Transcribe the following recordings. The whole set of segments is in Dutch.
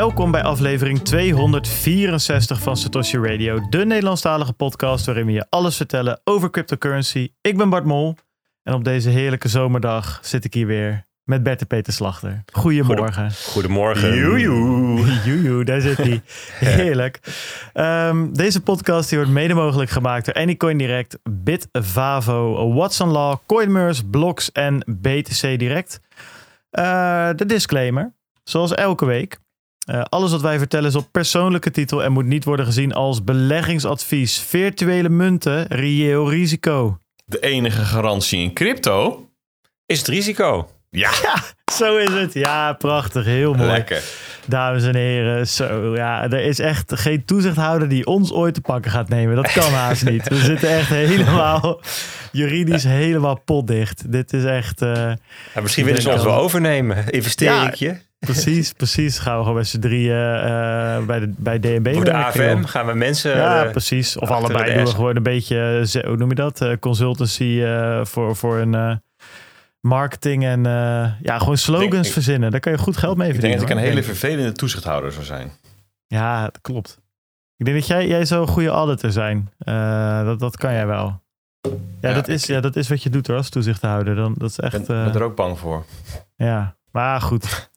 Welkom bij aflevering 264 van Satoshi Radio, de Nederlandstalige podcast waarin we je alles vertellen over cryptocurrency. Ik ben Bart Mol en op deze heerlijke zomerdag zit ik hier weer met Bert en Peter Slachter. Goedemorgen. Goedemorgen. Joejoe. Joejoe, daar zit hij. Heerlijk. Um, deze podcast die wordt mede mogelijk gemaakt door Anycoin Direct, Bitvavo, Watson Law, Coinmers, Blocks en BTC Direct. Uh, de disclaimer, zoals elke week. Uh, alles wat wij vertellen is op persoonlijke titel en moet niet worden gezien als beleggingsadvies. Virtuele munten, reëel risico. De enige garantie in crypto is het risico. Ja. ja. zo is het. Ja, prachtig. Heel mooi. Lekker. Dames en heren, zo, ja, er is echt geen toezichthouder die ons ooit te pakken gaat nemen. Dat kan haast niet. We zitten echt helemaal juridisch helemaal potdicht. Dit is echt... Uh, ja, misschien willen ze ons wel overnemen. Investeringje. Ja, precies, precies. Gaan we gewoon met z'n drieën uh, bij, de, bij DNB Voor de AFM gaan we mensen... Ja, uh, precies. Of allebei doen we gewoon een beetje, hoe noem je dat? consultancy voor, voor een marketing en ja, gewoon slogans denk, verzinnen. Daar kan je goed geld mee verdienen. Ik denk dat ik een hele vervelende toezichthouder zou zijn. Ja, dat klopt. Ik denk dat jij, jij zou een goede auditor zijn. Dat, dat kan jij wel. Ja, ja, dat is, ja, dat is wat je doet hoor, als toezichthouder. Dan, dat is echt, Ik ben, ben er ook bang voor. Ja, maar goed.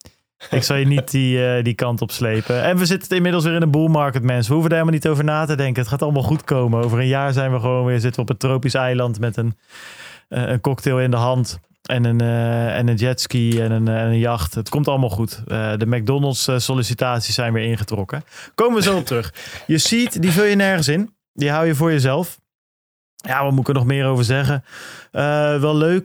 Ik zal je niet die, die kant op slepen. En we zitten inmiddels weer in een bull market, mensen. We hoeven er helemaal niet over na te denken. Het gaat allemaal goed komen. Over een jaar zijn we gewoon weer zitten op een tropisch eiland met een, een cocktail in de hand. En een, uh, en een jetski en een, en een jacht. Het komt allemaal goed. De McDonald's sollicitaties zijn weer ingetrokken. Komen we zo op terug. Je ziet, die vul je nergens in. Die hou je voor jezelf. Ja, wat moet ik er nog meer over zeggen? wel leuk.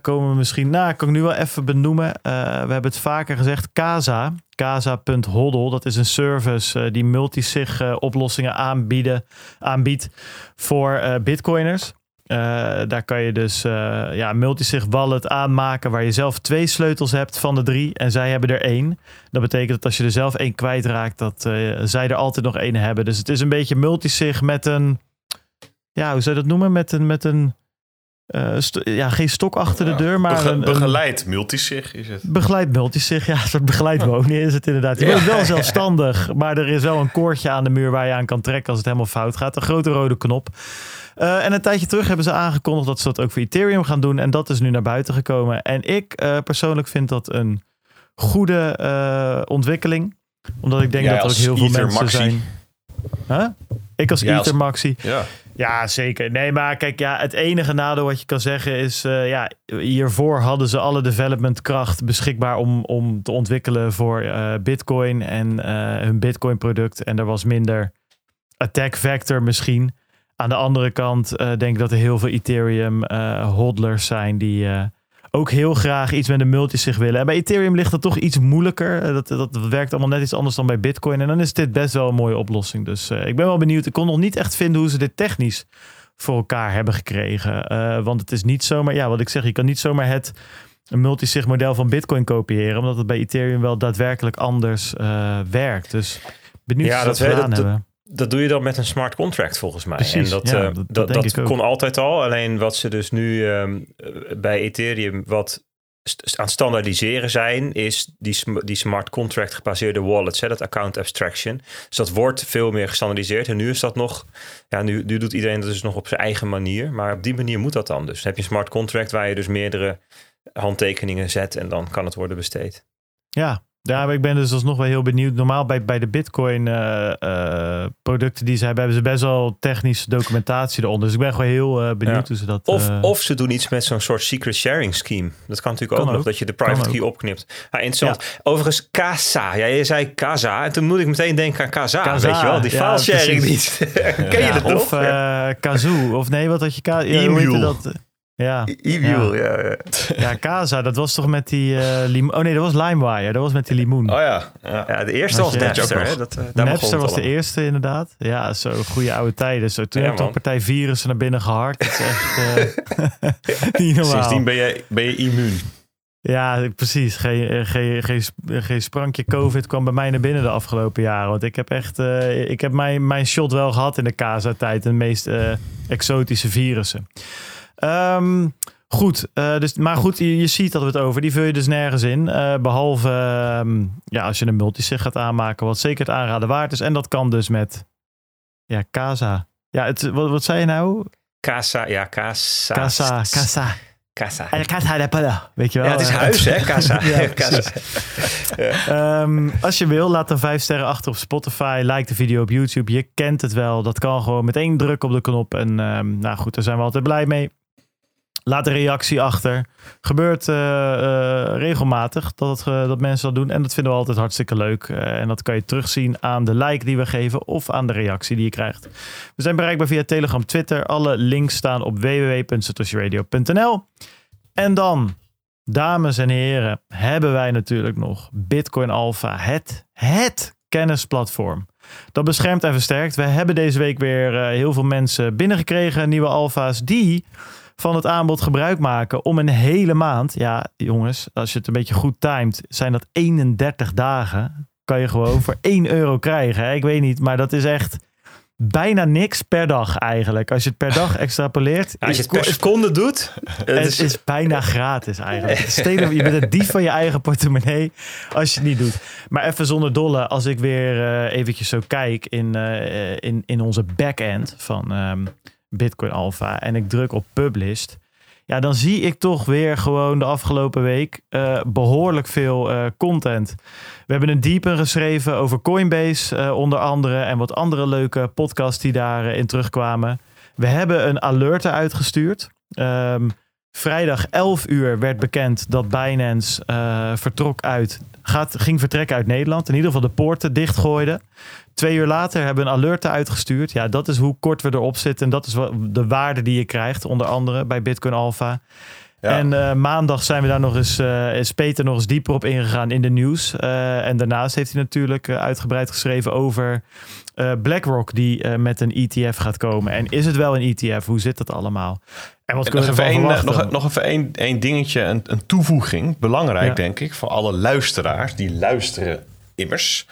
komen we misschien... Nou, kan ik nu wel even benoemen. we hebben het vaker gezegd. Casa. Casa.hodl. Dat is een service die multisig oplossingen aanbieden, aanbiedt voor bitcoiners. Daar kan je dus ja, multisig wallet aanmaken waar je zelf twee sleutels hebt van de drie en zij hebben er één. Dat betekent dat als je er zelf één kwijtraakt, dat zij er altijd nog één hebben. Dus het is een beetje multisig met een, ja, hoe zou je dat noemen? Met een, met een ja, geen stok achter de deur, maar Bege een, begeleid multisig is het. Begeleid multisig, ja, een soort begeleid wonen is het inderdaad. Je bent wel zelfstandig, maar er is wel een koordje aan de muur waar je aan kan trekken als het helemaal fout gaat. Een grote rode knop. Uh, en een tijdje terug hebben ze aangekondigd dat ze dat ook voor Ethereum gaan doen. En dat is nu naar buiten gekomen. En ik uh, persoonlijk vind dat een goede ontwikkeling. Omdat ik denk ja, dat er ook heel veel mensen Maxi. zijn. Huh? Ik als Ja, Ether Maxi. Ja. Ja, zeker. Nee, maar kijk, ja, het enige nadeel wat je kan zeggen is... eh, ja, hiervoor hadden ze alle developmentkracht beschikbaar om, om te ontwikkelen voor eh, Bitcoin en eh, hun Bitcoin product. En er was minder attack vector misschien. Aan de andere kant denk ik dat er heel veel Ethereum eh, hodlers zijn die ook heel graag iets met een multisig willen. En bij Ethereum ligt het toch iets moeilijker. Eh, Dat, dat, dat werkt allemaal net iets anders dan bij Bitcoin. En dan is dit best wel een mooie oplossing. Dus eh, ik ben wel benieuwd. Ik kon nog niet echt vinden hoe ze dit technisch voor elkaar hebben gekregen. Eh, want het is niet zomaar, ja, wat ik zeg, je kan niet zomaar het multisig model van Bitcoin kopiëren, omdat het bij Ethereum wel daadwerkelijk anders werkt. Dus benieuwd Ja, dat dat we- gedaan dat- hebben. Dat doe je dan met een smart contract volgens mij. Precies, en dat, ja, eh, dat- dat, kon altijd al. Alleen wat ze dus nu ehm, eh, bij Ethereum wat st- aan standaardiseren zijn, is die, sm- die smart contract gebaseerde wallets, hè, dat account abstraction. Dus dat wordt veel meer gestandaardiseerd. En nu is dat nog, ja, nu, nu doet iedereen dat dus nog op zijn eigen manier. Maar op die manier moet dat dan. Dus dan heb je een smart contract waar je dus meerdere handtekeningen zet en dan kan het worden besteed. Ja, ja, maar ik ben dus alsnog wel heel benieuwd. Normaal bij, bij de Bitcoin eh, eh, producten die ze hebben, hebben ze best wel technische documentatie eronder. Dus ik ben gewoon heel eh, benieuwd Ja. hoe ze dat... Of, of ze doen iets met zo'n soort secret sharing scheme. Dat kan natuurlijk Kan ook, nog, dat je de private key opknipt. Ja, interessant. Overigens, Casa. Ja, je zei Casa. En toen moet ik meteen denken aan Casa. Casa, Weet je wel, die file sharing niet. Ken je dat Of nog? eh Kazoo. Of nee, wat had je... Ja, hoe heette dat? Ja, E-Mule, ja. ja. ja, Casa, dat was toch met die eh limoen... Oh nee, dat was LimeWire. Dat was met die limoen. Oh ja. ja. ja de eerste was je- Napster. Hè? Dat, eh, daar Napster was de eerste inderdaad. Ja, zo goede oude tijden. Zo, toen Ja, heb je partij virussen naar binnen gehard. Dat is echt eh, niet normaal. Sindsdien ben je, ben je immuun. Ja, precies. Geen, geen, geen, geen sprankje COVID kwam bij mij naar binnen de afgelopen jaren. Want ik heb echt, eh, ik heb mijn, mijn shot wel gehad in de Casa-tijd. De meest exotische virussen. Ehm, Goed, uh, dus, maar goed, je, je, ziet dat we het over. Die vul je dus nergens in. Uh, behalve uh, ja, als je een multisig gaat aanmaken, wat zeker het aanraden waard is. En dat kan dus met ja, Casa. Ja, het, wat, wat zei je nou? Casa, ja, Casa. Casa, Casa. Casa. Casa de weet je wel. Ja, het is huis, hè? Casa. ja, casa. ja. Um, als je wil, laat dan vijf sterren achter op Spotify. Like de video op YouTube. Je kent het wel. Dat kan gewoon met één druk op de knop. En um, nou goed, daar zijn we altijd blij mee. Laat een reactie achter. Gebeurt uh, uh, regelmatig dat, dat mensen dat doen. En dat vinden we altijd hartstikke leuk. en dat kan je terugzien aan de like die we geven of aan de reactie die je krijgt. We zijn bereikbaar via Telegram, Twitter. Alle links staan op www.satoshiradio.nl. En dan, dames en heren, hebben wij natuurlijk nog Bitcoin Alpha. Het, het kennisplatform. Dat beschermt en versterkt. We hebben deze week weer heel veel mensen binnengekregen, nieuwe alfa's, die van het aanbod gebruik maken om een hele maand. Ja, jongens, als je het een beetje goed timed, zijn dat 31 dagen. Kan je gewoon voor 1 euro krijgen. Hè? Ik weet niet, maar dat is echt bijna niks per dag eigenlijk. Als je het per dag extrapoleert. Ja, als je het per seconde doet. Het is, is bijna gratis eigenlijk. Steden, je bent een dief van je eigen portemonnee als je het niet doet. Maar even zonder dolle, als ik weer uh, eventjes zo kijk in, uh, in, in onze backend van... Um, Bitcoin Alpha en ik druk op Published. Ja, dan zie ik toch weer gewoon de afgelopen week uh, behoorlijk veel uh, content. We hebben een dieper geschreven over Coinbase, uh, onder andere. En wat andere leuke podcasts die daarin terugkwamen. We hebben een alert uitgestuurd. Um, vrijdag 11 uur werd bekend dat Binance vertrok uit, gaat, ging vertrekken uit Nederland. In ieder geval de poorten dichtgooide. Twee uur later hebben we een alert uitgestuurd. Ja, dat is hoe kort we erop zitten. En dat is de waarde die je krijgt, onder andere bij Bitcoin Alpha. Ja. En uh, maandag zijn we daar nog eens, uh, is Peter nog eens dieper op ingegaan in de nieuws. Uh, en daarnaast heeft hij natuurlijk uitgebreid geschreven over BlackRock die met een ETF gaat komen. En is het wel een ETF? Hoe zit dat allemaal? En wat kunnen we een, nog, nog even één, één dingetje, een, een toevoeging. Belangrijk ja. denk ik voor alle luisteraars die luisteren immers.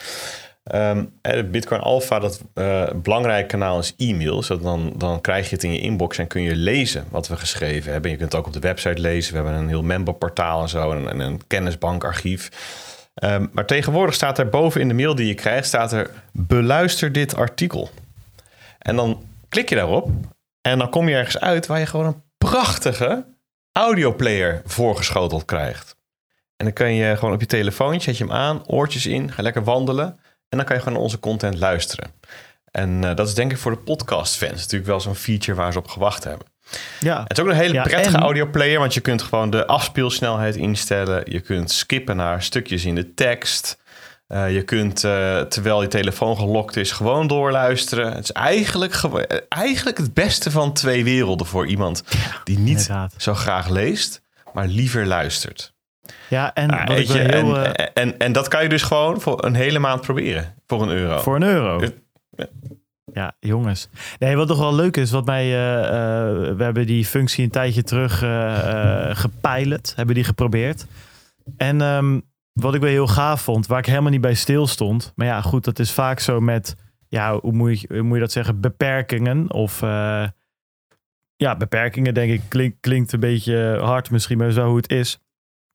Um, Bitcoin Alpha, dat uh, belangrijke kanaal is e-mail. Zodat dan, dan krijg je het in je inbox en kun je lezen wat we geschreven hebben. Je kunt het ook op de website lezen. We hebben een heel memberportaal en zo. En, en een kennisbankarchief. Um, maar tegenwoordig staat er boven in de mail die je krijgt, staat er beluister dit artikel. En dan klik je daarop en dan kom je ergens uit waar je gewoon een prachtige audioplayer voorgeschoteld krijgt. En dan kun je gewoon op je telefoontje, zet je hem aan, oortjes in, ga lekker wandelen. En dan kan je gewoon naar onze content luisteren. En uh, dat is denk ik voor de podcast-fans natuurlijk wel zo'n feature waar ze op gewacht hebben. Ja. Het is ook een hele ja, prettige en... audioplayer, want je kunt gewoon de afspeelsnelheid instellen. Je kunt skippen naar stukjes in de tekst. Uh, je kunt, uh, terwijl je telefoon gelokt is, gewoon doorluisteren. Het is eigenlijk, eigenlijk het beste van twee werelden voor iemand die niet inderdaad. zo graag leest, maar liever luistert. Ja, en, ah, wat ik je, heel, en, uh, en, en, dat kan je dus gewoon voor een hele maand proberen. Voor een euro. Voor een euro. Ja, ja jongens. Nee, wat toch wel leuk is, wat mij. Uh, uh, we hebben die functie een tijdje terug gepilot, hebben die geprobeerd. En um, wat ik wel heel gaaf vond, waar ik helemaal niet bij stil stond. Maar ja, goed, dat is vaak zo met. Ja, hoe moet je, hoe moet je dat zeggen? Beperkingen of ja, beperkingen, denk ik, klink, klinkt een beetje hard misschien, maar zo hoe het is.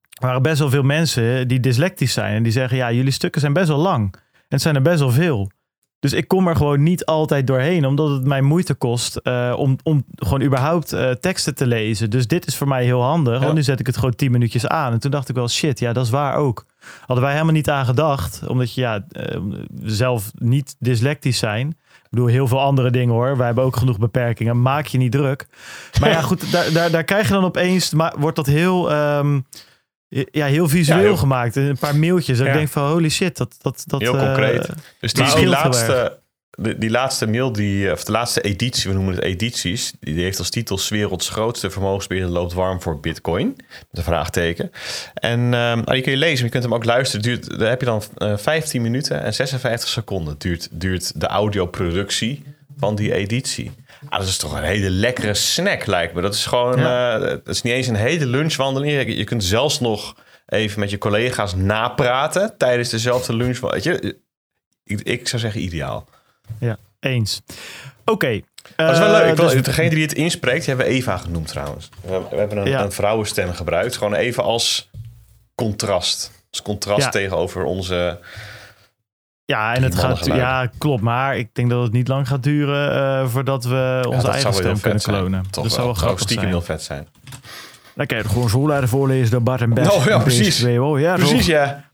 Er waren best wel veel mensen die dyslectisch zijn. En die zeggen, ja, jullie stukken zijn best wel lang. En het zijn er best wel veel. Dus ik kom er gewoon niet altijd doorheen, omdat het mij moeite kost uh, om, om gewoon überhaupt uh, teksten te lezen. Dus dit is voor mij heel handig, ja. want nu zet ik het gewoon 10 minuutjes aan. En toen dacht ik wel, shit, ja, dat is waar ook. Hadden wij helemaal niet aan gedacht, omdat je ja, uh, zelf niet dyslectisch zijn. Ik bedoel, heel veel andere dingen hoor. Wij hebben ook genoeg beperkingen. Maak je niet druk. Maar ja, goed, daar, daar, daar krijg je dan opeens, maar wordt dat heel... Um, ja, heel visueel ja, heel... gemaakt. Een paar mailtjes. En ja. ik denk van holy shit, dat... dat, dat heel concreet. Uh, dus die, die laatste, die, die, laatste mail, die, of de laatste editie, we noemen het edities, die, die heeft als titel 's werelds grootste vermogensbeheerder loopt warm voor bitcoin. Met een vraagteken. En um, nou, die kun je lezen, maar je kunt hem ook luisteren. Duurt, daar heb je dan uh, 15 minuten en 56 seconden duurt, duurt de audioproductie van die editie. Ah, dat is toch een hele lekkere snack, lijkt me. Dat is gewoon, ja. uh, dat is niet eens een hele lunchwandeling. Je kunt zelfs nog even met je collega's napraten tijdens dezelfde lunch. Weet je, ik, ik zou zeggen ideaal. Ja. Eens. Oké. dat is wel leuk. Dus... Degene die het inspreekt, hebben we Eva genoemd trouwens. We, hebben een, een, vrouwenstem gebruikt. Gewoon even als contrast. Als contrast tegenover onze ja, en het gaat. Ja, klopt. Maar ik denk dat het niet lang gaat duren uh, voordat we onze eigen stem kunnen klonen. Toch dat zou wel grappig stiekem heel vet zijn. Dan kan je gewoon zo laten voorlezen door Bart en Bert. Oh ja, precies. Oh, ja, precies, ja.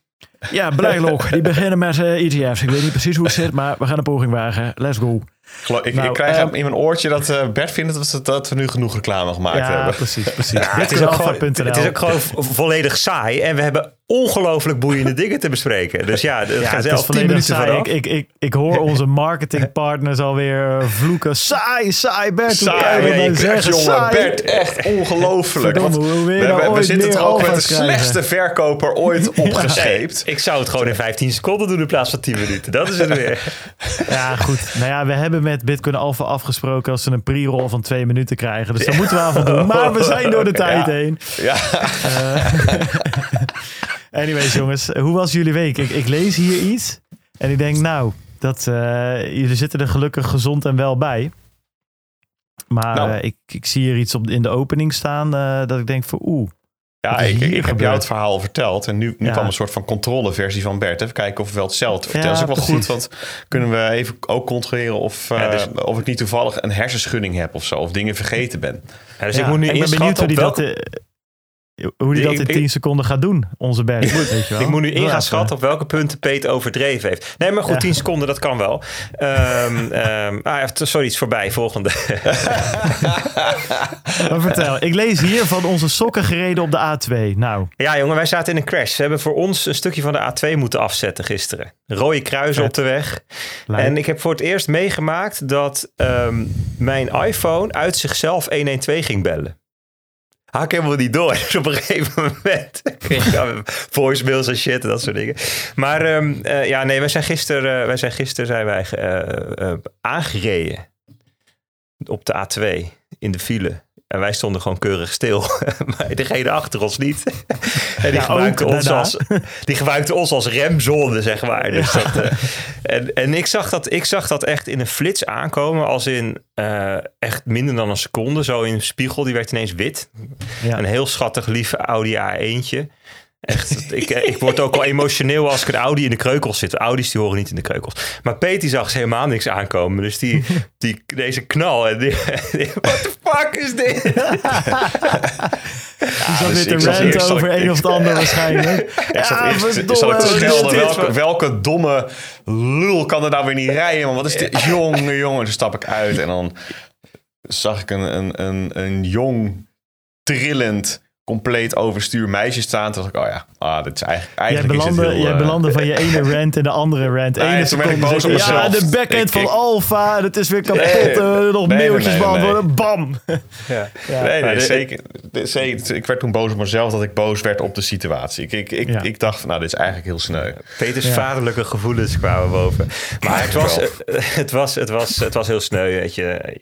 Ja, blijkbaar Die beginnen met uh, eh, ETF's. Ik weet niet precies hoe het zit, maar we gaan een poging wagen. Let's go. Ik, ik nou, krijg um, in mijn oortje dat uh, Bert vindt dat we, dat we nu genoeg reclame gemaakt ja, hebben. Precies, precies. Ja, het, is ook gewoon, het is ook gewoon volledig saai. En we hebben ongelooflijk boeiende dingen te bespreken. Dus ja, het ja, gaat zelf 10 minuten saai. Ik, ik, ik, ik, hoor onze marketingpartners alweer vloeken. Saai, saai, Bert. Saai, ja, je zeggen, jongen. Saai. Bert, echt ongelooflijk. we, we, nou we zitten toch ook met de slechtste verkoper ooit opgescheept. ik zou het gewoon in 15 seconden doen in plaats van 10 minuten. Dat is het weer. Ja, goed. Nou ja, we hebben met Bitcoin Alpha afgesproken als ze een pre-roll van twee minuten krijgen. Dus dat moeten we af doen. Maar we zijn door de tijd heen. Ja. Uh, anyways, jongens, hoe was jullie week? Ik, ik, lees hier iets en ik denk, nou, dat, uh, jullie zitten er gelukkig gezond en wel bij. Maar nou. uh, ik, ik zie hier iets op, in de opening staan uh, dat ik denk van oeh. Ja, ik, ik heb jou het verhaal verteld. En nu, nu ja. kwam een soort van controleversie van Bert. Even kijken of we wel hetzelfde vertellen. Ja, dat is ook wel goed, want kunnen we even ook controleren of, dus, of ik niet toevallig een hersenschudding heb of zo. Of dingen vergeten ben. Ja, dus ik moet nu ik ben benieuwd hoe die welke... dat hoe hij dat in 10 seconden gaat doen, onze berg. Ik moet, weet je wel. ik moet nu in gaan schatten op welke punten Peet overdreven heeft. Nee, maar goed, ja. 10 seconden, dat kan wel. Um, um, ah, sorry, iets voorbij. Volgende. maar vertel, ik lees hier van onze sokken gereden op de A2. Nou. Ja, jongen, wij zaten in een crash. Ze hebben voor ons een stukje van de A2 moeten afzetten gisteren. Rode kruisen op de weg. Leuk. En ik heb voor het eerst meegemaakt dat um, mijn iPhone uit zichzelf 112 ging bellen had ik helemaal niet door. Dus op een gegeven moment kreeg ik voicemails en shit en dat soort dingen. Maar um, uh, ja, nee, wij zijn gisteren, uh, wij zijn, gisteren zijn wij uh, aangereden op de A2 in de file. En wij stonden gewoon keurig stil. maar degene achter ons niet. en die, ja, gebruikte ons als, die gebruikte ons als remzone, zeg maar. Dus ja. dat, uh, en en ik, zag dat, ik zag dat echt in een flits aankomen. Als in uh, echt minder dan een seconde. Zo in een spiegel. Die werd ineens wit. Ja. Een heel schattig lief Audi A1'tje. Echt, ik, ik word ook al emotioneel als ik een Audi in de kreukels zit. Audi's die horen niet in de kreukels. Maar Peti zag helemaal niks aankomen. Dus die, die, deze knal. Die, what the fuck is dit? Die zat weer te rant over een of het ander waarschijnlijk. Eerst, zal ik te schelden. Welke, welke domme lul kan er nou weer niet rijden? Man? Wat is dit? Jongen, jongen. Toen stap ik uit en dan zag ik een, een, een, een jong, trillend compleet overstuur meisje staan. Toen dacht ik, oh ja, ah, dit is eigenlijk, eigenlijk jij belandde, is jij belandde van je ene rant in de andere rant. Nee, ene seconde boos op ja, de backend van Alpha, het is weer kapot. Nee, uh, nog nee, mailtjes nee, beantwoorden, bam. Ja. ja. Nee, nee, zeker, zeker. Ik werd toen boos op mezelf dat ik boos werd op de situatie. Ik, ik, ik, ja. ik dacht, nou, dit is eigenlijk heel sneu. Peters ja. vaderlijke gevoelens kwamen boven. Maar het was, het, was, het, was, het was heel sneu, weet je.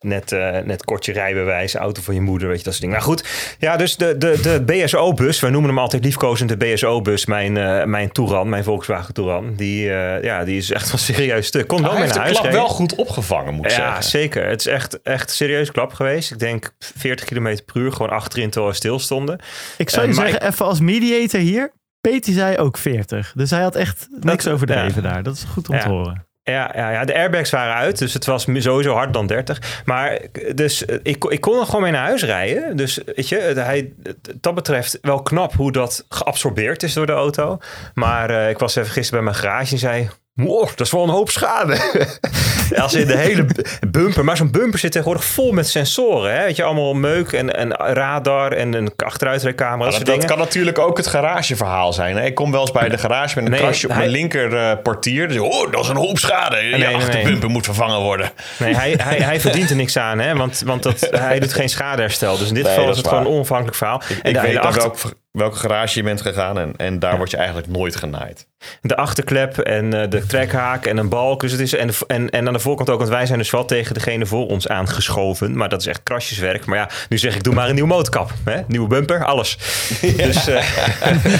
Net, uh, net kortje rijbewijs, auto van je moeder, weet je, dat soort dingen. Maar goed, ja, dus de, de, de BSO-bus, wij noemen hem altijd liefkozend de BSO-bus, mijn, uh, mijn Touran, mijn Volkswagen Touran. Die, uh, ja, die is echt wel serieus stuk. Kon wel Hij heeft de klap wel goed opgevangen, moet ik ja, zeggen. Ja, zeker. Het is echt, echt een serieus klap geweest. Ik denk 40 km per uur, gewoon achterin terwijl we stilstonden. Ik zou je uh, zeggen, even als mediator hier, Peter zei ook 40. Dus hij had echt niks dat, overdreven ja. daar. Dat is goed om ja. te horen. Ja, ja, ja, de airbags waren uit, dus het was sowieso harder dan 30. Maar dus, ik, ik kon er gewoon mee naar huis rijden. Dus weet je, hij, dat betreft wel knap hoe dat geabsorbeerd is door de auto. Maar uh, ik was even gisteren bij mijn garage en zei... Wow, dat is wel een hoop schade. Als in de hele bumper. Maar zo'n bumper zit tegenwoordig vol met sensoren. Hè? Weet je, allemaal meuk en, en radar en een achteruitrijcamera. Ja, dat, dat kan natuurlijk ook het garageverhaal zijn. Hè? Ik kom wel eens bij de garage met een nee, krasje op hij... mijn linker uh, portier. Dus oh, dat is een hoop schade. Nee, Je achterbumper nee. moet vervangen worden. Nee, hij, hij, hij verdient er niks aan. Hè? Want, want dat, hij doet geen schadeherstel. Dus in dit geval is het waar. gewoon een onafhankelijk verhaal. Ik, en ik weet achter... welk, welke garage je bent gegaan. En, en daar word je eigenlijk nooit genaaid. De achterklep en uh, de trekhaak en een balk. Dus het is, en, en, en aan de voorkant ook, want wij zijn dus wel tegen degene voor ons aangeschoven. Maar dat is echt krasjeswerk. Maar ja, nu zeg ik, doe maar een nieuwe motorkap. Hè? Nieuwe bumper, alles. Ja. Dus, uh,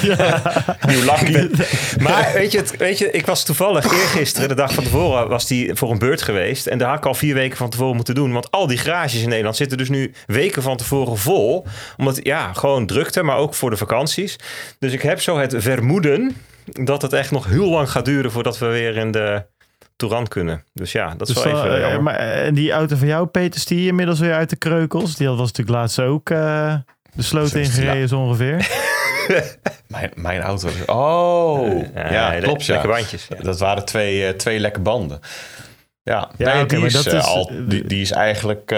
ja. Nieuw lak. Maar weet je, het, weet je, ik was toevallig eergisteren, de dag van tevoren, was die voor een beurt geweest. En daar had ik al vier weken van tevoren moeten doen. Want al die garages in Nederland zitten dus nu weken van tevoren vol. Omdat, ja, gewoon drukte, maar ook voor de vakanties. Dus ik heb zo het vermoeden dat het echt nog heel lang gaat duren voordat we weer in de Touran kunnen. Dus ja, dat is dus wel even uh, maar, En die auto van jou, Peter, die inmiddels weer uit de kreukels. Die was natuurlijk laatst ook uh, de sloot ingereden zo ongeveer. mijn, mijn auto. Oh, ja, klopt. Ja. bandjes. Dat waren twee, uh, twee lekke banden. Ja, ja nee, die, is, is, al, die, die, is eigenlijk...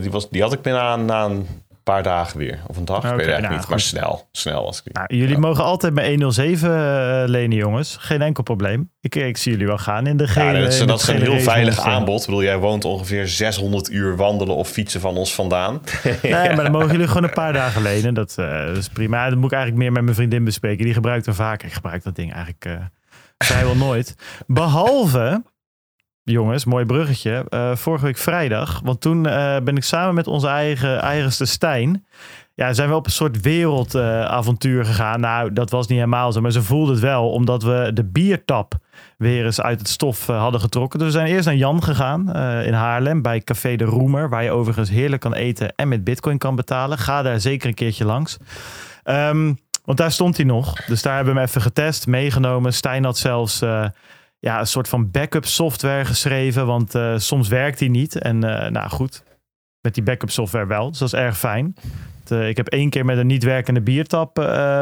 die, was, die had ik binnen aan, aan paar dagen weer. Of een dag, okay, ik weet eigenlijk nou, niet. Maar snel. Snel als ik nou, Jullie mogen altijd met 107 uh, lenen, jongens. Geen enkel probleem. Ik, ik zie jullie wel gaan in de gele... Ja, dat is, dat is een heel veilig aanbod. Ik bedoel, jij woont ongeveer 600 uur wandelen of fietsen van ons vandaan. nee, maar dan mogen jullie gewoon een paar dagen lenen. Dat, uh, dat, is prima. Dat moet ik eigenlijk meer met mijn vriendin bespreken. Die gebruikt er vaak. Ik gebruik dat ding eigenlijk uh, vrijwel nooit. Behalve jongens, mooi bruggetje. Uh, vorige week vrijdag. Want toen uh, ben ik samen met onze eigen eigenste Stijn. Ja, zijn we op een soort wereldavontuur uh, gegaan. Nou, dat was niet helemaal zo. Maar ze voelde het wel. Omdat we de biertap weer eens uit het stof hadden getrokken. Dus we zijn eerst naar Jan gegaan in Haarlem. Bij Café de Roemer. Waar je overigens heerlijk kan eten en met bitcoin kan betalen. Ga daar zeker een keertje langs. Um, want daar stond hij nog. Dus daar hebben we hem even getest, meegenomen. Stijn had zelfs ja, een soort van backup software geschreven. Want uh, soms werkt die niet. En uh, nou goed, met die backup software wel. Dus dat is erg fijn. Uh, ik heb één keer met een niet werkende biertap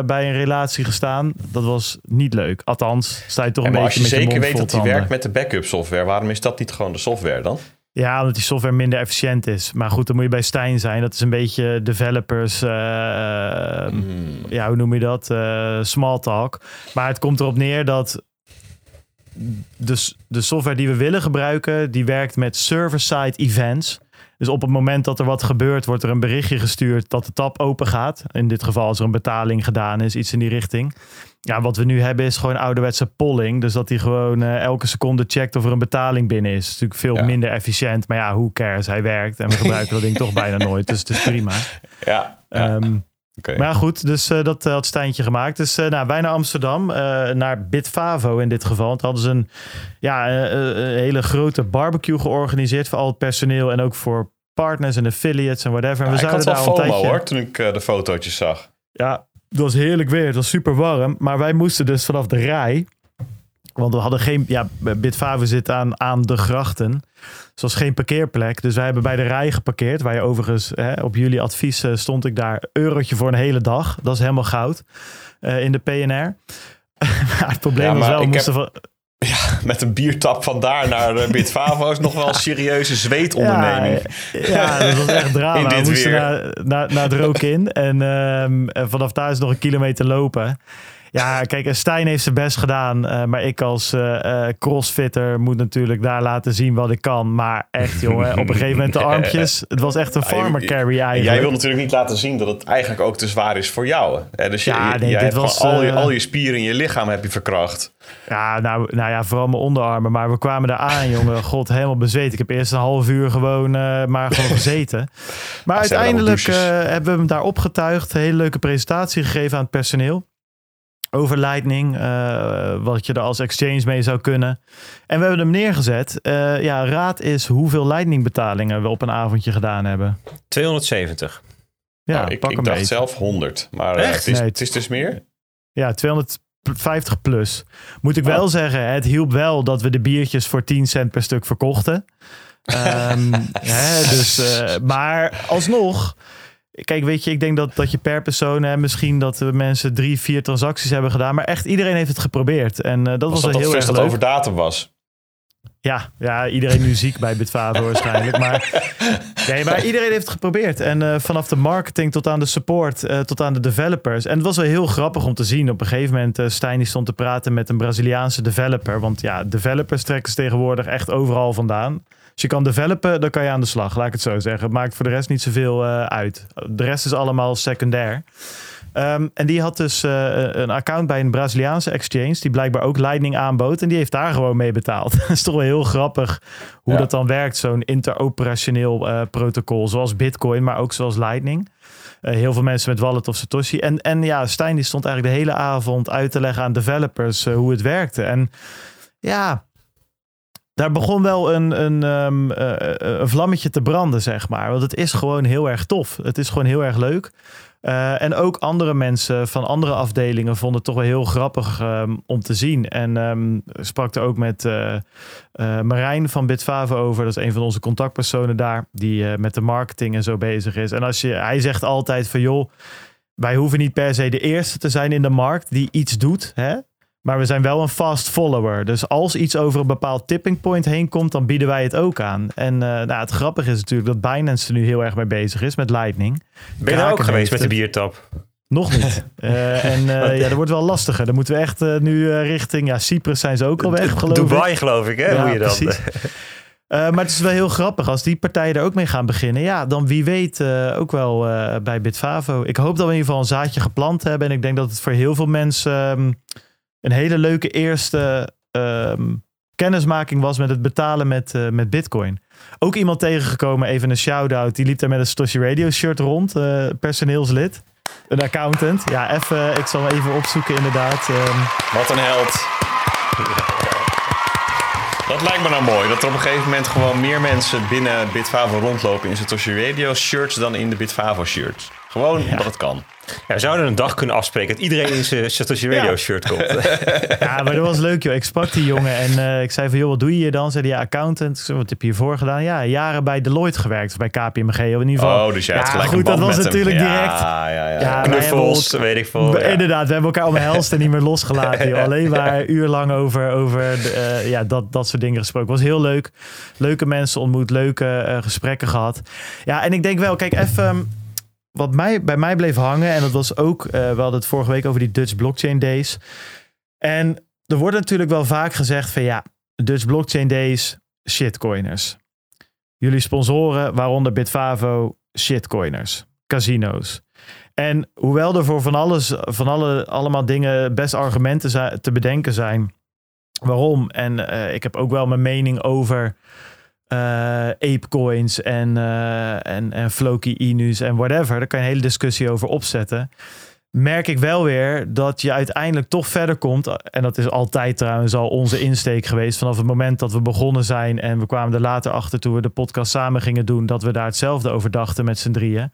bij een relatie gestaan. Dat was niet leuk. Althans, sta je toch een beetje als je met zeker weet dat die werkt met de backup software, waarom is dat niet gewoon de software dan? Ja, omdat die software minder efficiënt is. Maar goed, dan moet je bij Stijn zijn. Dat is een beetje developers. Uh, Ja, hoe noem je dat? Uh, small talk. Maar het komt erop neer dat de, de software die we willen gebruiken, die werkt met server-side events. Dus op het moment dat er wat gebeurt, wordt er een berichtje gestuurd dat de tab open gaat. In dit geval als er een betaling gedaan is, iets in die richting. Ja, wat we nu hebben is gewoon ouderwetse polling. Dus dat hij gewoon uh, elke seconde checkt of er een betaling binnen is. is natuurlijk veel minder efficiënt. Maar ja, hoe cares? Hij werkt en we gebruiken dat ding toch bijna nooit. Dus het is prima. Ja. ja. Um, Okay. Maar goed, dus uh, dat had Stijntje gemaakt. Dus uh, nou, wij naar Amsterdam, uh, naar Bitfavo in dit geval. Want hadden ze een, ja, een hele grote barbecue georganiseerd voor al het personeel en ook voor partners en affiliates en whatever. En we ja, had wel FOMO tijdje... hoor, toen ik de fotootjes zag. Ja, het was heerlijk weer. Het was super warm. Maar wij moesten dus vanaf de rij want we hadden geen, ja, Bitfavo zit aan, aan de grachten. Zoals geen parkeerplek. Dus wij hebben bij de rij geparkeerd. Waar je overigens, hè, op jullie advies uh, stond ik daar eurotje voor een hele dag. Dat is helemaal goud uh, in de PNR. maar het probleem ja, was wel, we moesten heb... van... Ja, met een biertap vandaar naar uh, Bitfavo is nog wel een serieuze zweetonderneming. Ja, ja, dat was echt drama. we moesten naar, naar, naar het Rokin en, um, en vanaf daar is nog een kilometer lopen. Ja, kijk, Stijn heeft zijn best gedaan. Uh, maar ik als uh, crossfitter moet natuurlijk daar laten zien wat ik kan. Maar echt, jongen, op een gegeven moment de armpjes. Het was echt een farmer carry eigenlijk. Jij wil natuurlijk niet laten zien dat het eigenlijk ook te zwaar is voor jou. Hè? Dus ja, nee, jij dit was, al, je, al je spieren in je lichaam heb je verkracht. Ja, nou, nou ja, vooral mijn onderarmen. Maar we kwamen daar aan, jongen. God, helemaal bezeten. Ik heb eerst een half uur gewoon uh, maar gewoon gezeten. Maar uiteindelijk hebben we hem daar opgetuigd. Een hele leuke presentatie gegeven aan het personeel over Lightning. Uh, wat je er als exchange mee zou kunnen. En we hebben hem neergezet. Uh, ja, raad is hoeveel Lightning betalingen we op een avondje gedaan hebben. 270. Ja, nou, ik, pak ik dacht zelf 100. Maar uh, het, is, nee, het is dus meer? Ja, 250 plus. Moet ik wel zeggen, het hielp wel dat we de biertjes voor 10 cent per stuk verkochten. um, hè, dus, maar alsnog Kijk, weet je, ik denk dat, dat je per persoon, hè, misschien dat we mensen drie, vier transacties hebben gedaan. Maar echt iedereen heeft het geprobeerd. En uh, dat was, was dat heel erg dat over datum was. Ja, ja, iedereen nu ziek bij Bitfavo waarschijnlijk. Maar, nee, maar iedereen heeft het geprobeerd. En uh, vanaf de marketing tot aan de support, uh, tot aan de developers. En het was wel heel grappig om te zien. Op een gegeven moment, uh, Stijn stond te praten met een Braziliaanse developer. Want ja, developers trekken ze tegenwoordig echt overal vandaan. Als je kan developen, dan kan je aan de slag, laat ik het zo zeggen. Het maakt voor de rest niet zoveel uh, uit. De rest is allemaal secundair. Ehm, en die had dus een account bij een Braziliaanse exchange, die blijkbaar ook Lightning aanbood. En die heeft daar gewoon mee betaald. dat is toch wel heel grappig hoe dat dan werkt, zo'n interoperationeel protocol. Zoals Bitcoin, maar ook zoals Lightning. heel veel mensen met Wallet of Satoshi. En, en ja, Stijn die stond eigenlijk de hele avond uit te leggen aan developers hoe het werkte. En ja, daar begon wel een, een, um, een vlammetje te branden, zeg maar. Want het is gewoon heel erg tof. Het is gewoon heel erg leuk. Uh, en ook andere mensen van andere afdelingen vonden het toch wel heel grappig um, om te zien. En um, sprak er ook met uh, Marijn van Bitfavo over. Dat is een van onze contactpersonen daar, die met de marketing en zo bezig is. En als je, hij zegt altijd van joh, wij hoeven niet per se de eerste te zijn in de markt die iets doet. Hè? Maar we zijn wel een fast follower. Dus als iets over een bepaald tipping point heen komt, dan bieden wij het ook aan. En uh, nou, het grappige is natuurlijk dat Binance er nu heel erg mee bezig is met Lightning. Ben je ook geweest met de biertap? Nog niet. Uh, en uh, ja, dat wordt wel lastiger. Dan moeten we echt uh, nu richting... Ja, Cyprus zijn ze ook al weg, geloof Dubai, ik. geloof ik, hè? Ja, Hoe je dan. maar het is wel heel grappig. Als die partijen er ook mee gaan beginnen... ja, dan wie weet ook wel bij Bitfavo. Ik hoop dat we in ieder geval een zaadje geplant hebben. En ik denk dat het voor heel veel mensen... Um, een hele leuke eerste um, kennismaking was met het betalen met, uh, met Bitcoin. Ook iemand tegengekomen, even een shout-out. Die liep daar met een Stoshi Radio shirt rond, uh, personeelslid. Een accountant. Ja, even, ik zal hem even opzoeken inderdaad. Um, Wat een held. Dat lijkt me nou mooi. Dat er op een gegeven moment gewoon meer mensen binnen Bitfavo rondlopen in Satoshi Radio shirts dan in de Bitfavo shirts. Gewoon ja. omdat het kan. Ja, we zouden een dag kunnen afspreken dat iedereen in zijn Satoshi Radio shirt komt. ja, maar dat was leuk joh. Ik sprak die jongen en uh, ik zei van joh, wat doe je hier dan? Zei hij ja, accountant. Zei, wat heb je hiervoor gedaan? Ja, jaren bij Deloitte gewerkt, bij KPMG in ieder geval. Oh, dus jij ja, gelijk goed, dat was natuurlijk hem. direct. Ja, ja, ja. ja Knuffels, weet ik veel. Inderdaad, we hebben elkaar omhelst en niet meer losgelaten. Joh. Alleen maar uurlang over, over de, uh, ja, dat, dat soort dingen gesproken. Was heel leuk. Leuke mensen ontmoet, leuke uh, gesprekken gehad. Ja, en ik denk wel, kijk even wat mij, bij mij bleef hangen, en dat was ook, uh, we hadden het vorige week over die Dutch Blockchain Days. En er wordt natuurlijk wel vaak gezegd van ja, Dutch Blockchain Days, shitcoiners. Jullie sponsoren, waaronder Bitfavo, shitcoiners, casino's. En hoewel er voor van alles, van alle, allemaal dingen best argumenten te bedenken zijn waarom. En uh, ik heb ook wel mijn mening over uh, apecoins en, uh, en, en Floki Inus en whatever. Daar kan je een hele discussie over opzetten. Merk ik wel weer dat je uiteindelijk toch verder komt. En dat is altijd trouwens al onze insteek geweest. Vanaf het moment dat we begonnen zijn. En we kwamen er later achter toen we de podcast samen gingen doen. Dat we daar hetzelfde over dachten met z'n drieën.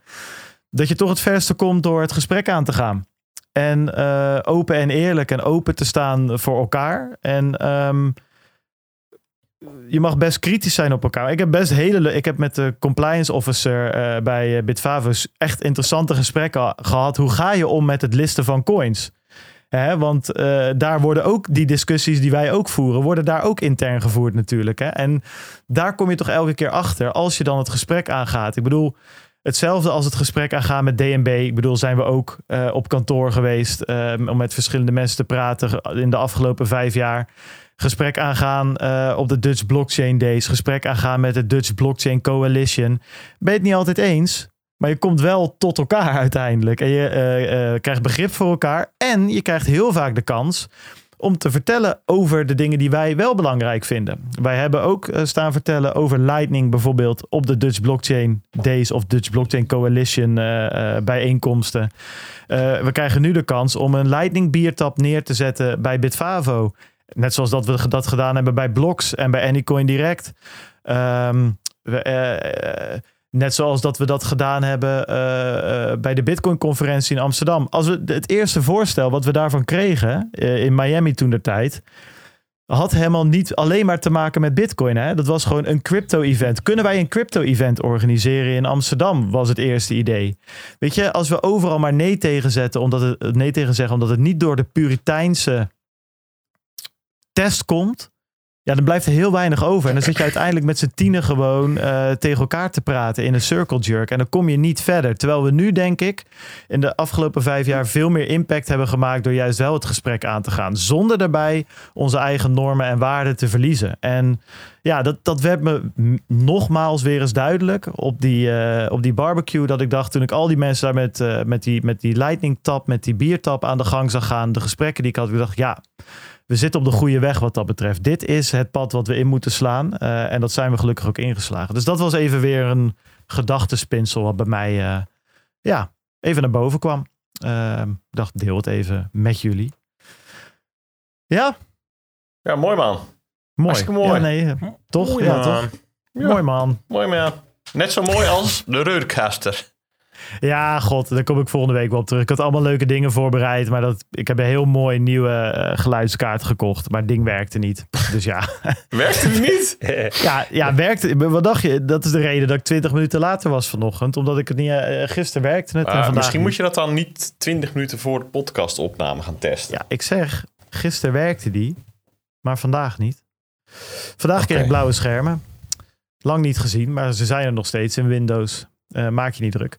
Dat je toch het verste komt door het gesprek aan te gaan. En uh, open en eerlijk en open te staan voor elkaar. En um, je mag best kritisch zijn op elkaar. Ik heb best hele. Ik heb met de compliance officer uh, bij uh, Bitvavus echt interessante gesprekken gehad. Hoe ga je om met het listen van coins? Want uh, daar worden ook die discussies die wij ook voeren, worden daar ook intern gevoerd natuurlijk. Hè? En daar kom je toch elke keer achter als je dan het gesprek aangaat. Ik bedoel, hetzelfde als het gesprek aangaan met DNB. Ik bedoel, zijn we ook op kantoor geweest om met verschillende mensen te praten in de afgelopen vijf jaar gesprek aangaan uh, op de Dutch Blockchain Days, gesprek aangaan met de Dutch Blockchain Coalition. Ben je het niet altijd eens, maar je komt wel tot elkaar uiteindelijk. En je uh, uh, krijgt begrip voor elkaar en je krijgt heel vaak de kans om te vertellen over de dingen die wij wel belangrijk vinden. Wij hebben ook staan vertellen over Lightning bijvoorbeeld op de Dutch Blockchain Days of Dutch Blockchain Coalition bijeenkomsten. we krijgen nu de kans om een Lightning biertap neer te zetten bij Bitfavo. Net zoals dat we dat gedaan hebben bij Blocks en bij Anycoin Direct. Um, we, uh, net zoals dat we dat gedaan hebben uh, bij de Bitcoin-conferentie in Amsterdam. Als we het eerste voorstel wat we daarvan kregen in Miami toen de tijd. Had helemaal niet alleen maar te maken met Bitcoin. Hè? Dat was gewoon een crypto-event. Kunnen wij een crypto-event organiseren in Amsterdam? Was het eerste idee. Weet je, als we overal maar nee tegen zetten, omdat het nee tegen zeggen, omdat het niet door de Puriteinse test komt, ja, dan blijft er heel weinig over. En dan zit je uiteindelijk met z'n tienen gewoon uh, tegen elkaar te praten in een circle jerk. En dan kom je niet verder. Terwijl we nu, denk ik, in de afgelopen vijf jaar veel meer impact hebben gemaakt door juist wel het gesprek aan te gaan. Zonder daarbij onze eigen normen en waarden te verliezen. En ja, dat, dat werd me nogmaals weer eens duidelijk op die, uh, op die barbecue. Dat ik dacht toen ik al die mensen daar met, uh, met, die, met die lightning tap, met die biertap aan de gang zag gaan. De gesprekken die ik had, ik dacht ja we zitten op de goede weg wat dat betreft. Dit is het pad wat we in moeten slaan. Uh, en dat zijn we gelukkig ook ingeslagen. Dus dat was even weer een gedachtespinsel wat bij mij uh, ja, even naar boven kwam. Uh, ik dacht, deel het even met jullie. Ja. Ja, mooi man. Mooi. Mooi. Ja, nee, toch? Mooi ja, man. toch? Ja. Mooi man. Mooi man. Net zo mooi als de Reurcaster. Ja, god, daar kom ik volgende week wel op terug. Ik had allemaal leuke dingen voorbereid, maar dat, ik heb een heel mooi nieuwe uh, geluidskaart gekocht. Maar het ding werkte niet. Dus ja. werkte het niet? ja, ja, werkte. Wat dacht je? Dat is de reden dat ik 20 minuten later was vanochtend. Omdat ik het niet. Uh, gisteren werkte het. Uh, en vandaag misschien niet. moet je dat dan niet 20 minuten voor de podcastopname gaan testen. Ja, ik zeg, gisteren werkte die, maar vandaag niet. Vandaag kreeg ik blauwe schermen. Lang niet gezien, maar ze zijn er nog steeds in Windows. Uh, maak je niet druk.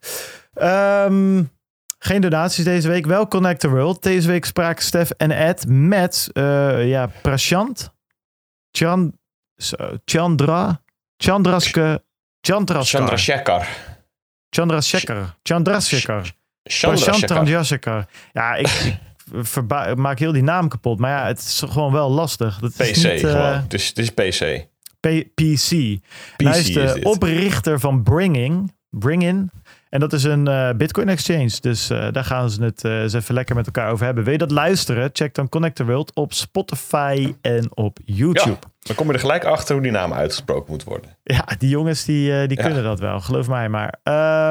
Um, geen donaties deze week. Wel Connect the World. Deze week spraken Stef en Ed met uh, ja, Prashant. Chan, Chandra. Chandraske. Chandraskar. Chandrasekhar. Chandrasekhar. Chandrasekhar. Chandrasekhar. Chandrasekhar. Ja, ik, verba- maak heel die naam kapot. Maar ja, het is gewoon wel lastig. Dat PC is niet, uh, gewoon. Het is, het is PC. P- PC. PC Hij is de is oprichter van Bringing. Bring-in. En dat is een uh, Bitcoin exchange. Dus uh, daar gaan ze het uh, eens even lekker met elkaar over hebben. Wil je dat luisteren? Check dan Connect the World op Spotify en op YouTube. Ja, dan kom je er gelijk achter hoe die naam uitgesproken moet worden. Ja, die jongens die, die Ja. kunnen dat wel. Geloof mij maar.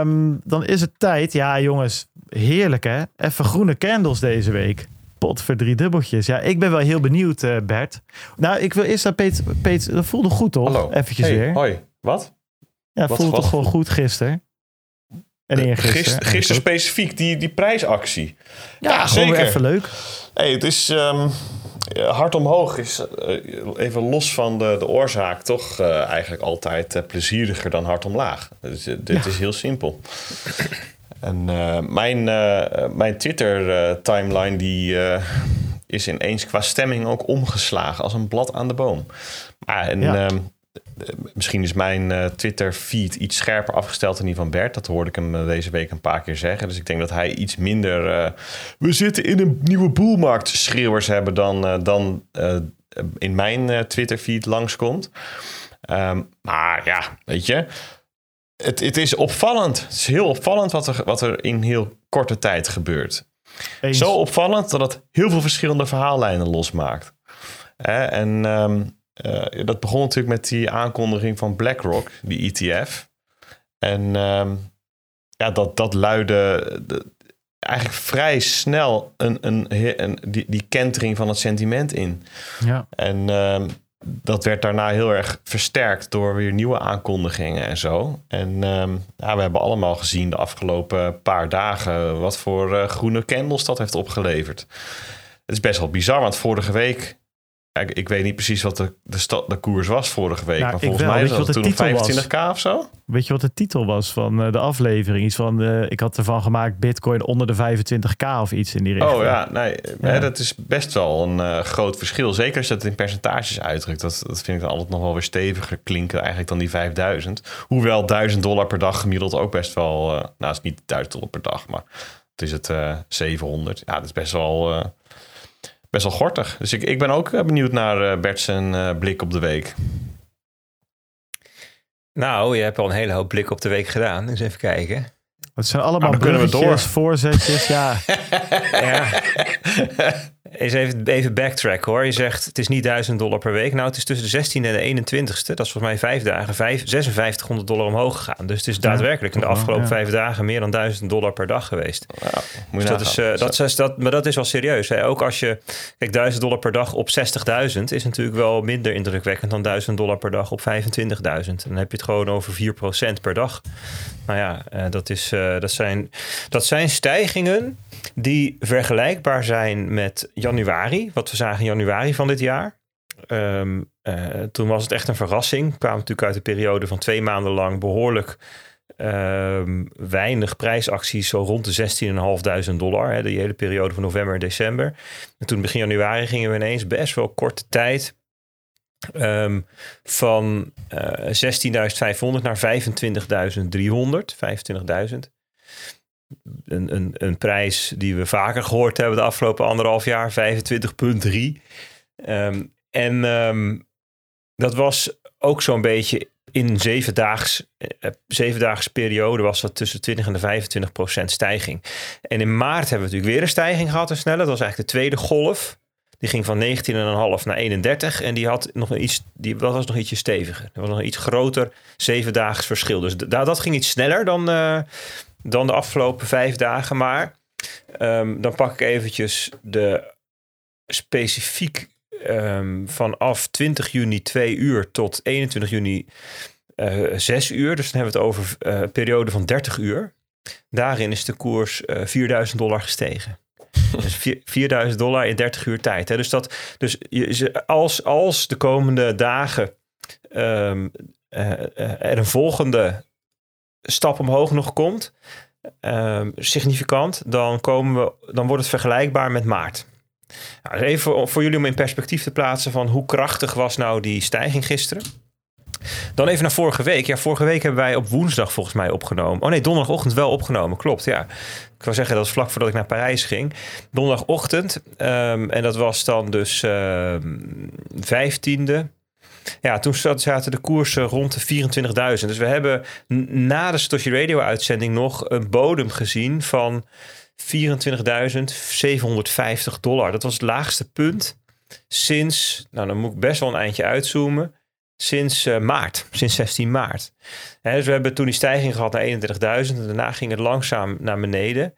Um, dan is het tijd. Ja, jongens. Heerlijk hè? Even groene candles deze week. Pot voor drie dubbeltjes. Ja, ik ben wel heel benieuwd, Bert. Nou, ik wil eerst naar Peet. Peet dat voelde goed, toch? Hallo. Eventjes hey, weer. Hoi. Wat? Ja, Wat- voelde wat? toch gewoon goed gisteren. En eergisteren. Gisteren, gisteren specifiek, die, die prijsactie. Ja, zeker. even leuk. Hey, het is ehm, hard omhoog is eh, even los van de, de oorzaak toch eh, eigenlijk altijd eh, plezieriger dan hard omlaag. Dus, dit Ja. is heel simpel. En mijn, mijn Twitter eh, timeline die is ineens qua stemming ook omgeslagen als een blad aan de boom. Maar en, Ja. ehm, eh, misschien is mijn eh, Twitter feed iets scherper afgesteld dan die van Bert. Dat hoorde ik hem eh, deze week een paar keer zeggen. Dus ik denk dat hij iets minder. eh, we zitten in een nieuwe boelmarkt schreeuwers hebben dan, dan in mijn eh, Twitter feed langskomt. Ehm, maar ja, weet je. Het, het is opvallend. Het is heel opvallend wat er, wat er in heel korte tijd gebeurt. Eens. Zo opvallend dat het heel veel verschillende verhaallijnen losmaakt. En ehm, eh, dat begon natuurlijk met die aankondiging van BlackRock, die ETF. En ehm, ja, dat, dat luidde de- eigenlijk vrij snel een, een, een, die, die kentering van het sentiment in. Ja. En ehm, dat werd daarna heel erg versterkt door weer nieuwe aankondigingen en zo. En ehm, ja, we hebben allemaal gezien de afgelopen paar dagen wat voor eh, groene candles dat heeft opgeleverd. Het is best wel bizar, want vorige week. Ik, ik weet niet precies wat de, de, sta- de koers was vorige week. Nou, maar volgens mij was het toen de nog titel was? 25k of zo. Weet je wat de titel was van eh, de aflevering? Iets van, eh, ik had ervan gemaakt Bitcoin onder de 25k of iets in die richting. Oh ja, nee, Ja. Dat is best wel een eh, groot verschil. Zeker als je dat in percentages uitdrukt. Dat, dat vind ik dan altijd nog wel weer steviger klinken eigenlijk dan die 5000. Hoewel 1000 dollar per dag gemiddeld ook best wel... eh, nou, het is niet 1000 dollar per dag, maar het is het eh 700. Ja, dat is best wel, best wel gortig. Dus ik, ik ben ook eh, benieuwd naar eh Bert zijn eh, blik op de week. Nou, je hebt al een hele hoop blik op de week gedaan. Dus even kijken. Het zijn allemaal dan kunnen we door. voorzetjes. Ja, Ja. Eens even, even backtrack hoor. Je zegt het is niet 1000 dollar per week. Nou, het is tussen de 16e en de 21ste. Dat is volgens mij vijf dagen. Vijf, 5600 dollar omhoog gegaan. Dus het is daadwerkelijk in de afgelopen ja. vijf dagen meer dan 1000 dollar per dag geweest. Je Dus dat is, eh, dat is, dat, maar dat is wel serieus. Hè? Ook als je, kijk, 1000 dollar per dag op 60.000 is natuurlijk wel minder indrukwekkend dan 1000 dollar per dag op 25.000. Dan heb je het gewoon over 4% per dag. Nou ja, eh, dat, is, eh, dat, zijn, dat zijn stijgingen die vergelijkbaar zijn met januari, wat we zagen in januari van dit jaar. Ehm, eh, toen was het echt een verrassing. We kwamen natuurlijk uit een periode van twee maanden lang behoorlijk ehm, weinig prijsacties, zo rond de 16.500 dollar. Hè, de hele periode van november en december. En toen begin januari gingen we ineens best wel korte tijd um, van uh, 16.500 naar 25.300. 25.000. Een, een, een prijs die we vaker gehoord hebben de afgelopen anderhalf jaar, 25,3. Um, en um, dat was ook zo'n beetje in zeven daags, uh, zeven daags periode was dat tussen 20 en de 25 procent stijging. En in maart hebben we natuurlijk weer een stijging gehad en sneller. Dat was eigenlijk de tweede golf. Die ging van 19,5 naar 31 en die had nog een iets, die dat was nog ietsje steviger. Er was nog een iets groter zeven daags verschil. Dus da, dat ging iets sneller dan, uh, dan de afgelopen vijf dagen. Maar um, dan pak ik eventjes de specifiek um, vanaf 20 juni 2 uur tot 21 juni uh, eh, 6 uur. Dus dan hebben we het over uh, een periode van 30 uur. Daarin is de koers uh, 4000 dollar gestegen. dus 4000 dollar in 30 uur tijd. Hè. Dus, dat, dus als, als de komende dagen um, er een volgende stap omhoog nog komt, um, significant, dan, komen we, dan wordt het vergelijkbaar met maart. Nou, even voor jullie om in perspectief te plaatsen van hoe krachtig was nou die stijging gisteren. Dan even naar vorige week. Ja, vorige week hebben wij op woensdag volgens mij opgenomen. Oh nee, donderdagochtend wel opgenomen. Klopt, ja. Ik wil zeggen, dat was vlak voordat ik naar Parijs ging. Donderdagochtend. Um, en dat was dan dus uh, 15e. Ja, toen zaten de koersen rond de 24.000. Dus we hebben na de Satoshi Radio uitzending nog een bodem gezien van 24.750 dollar. Dat was het laagste punt sinds, nou dan moet ik best wel een eindje uitzoomen, sinds uh, maart, sinds 16 maart. He, dus we hebben toen die stijging gehad naar 31.000 en daarna ging het langzaam naar beneden.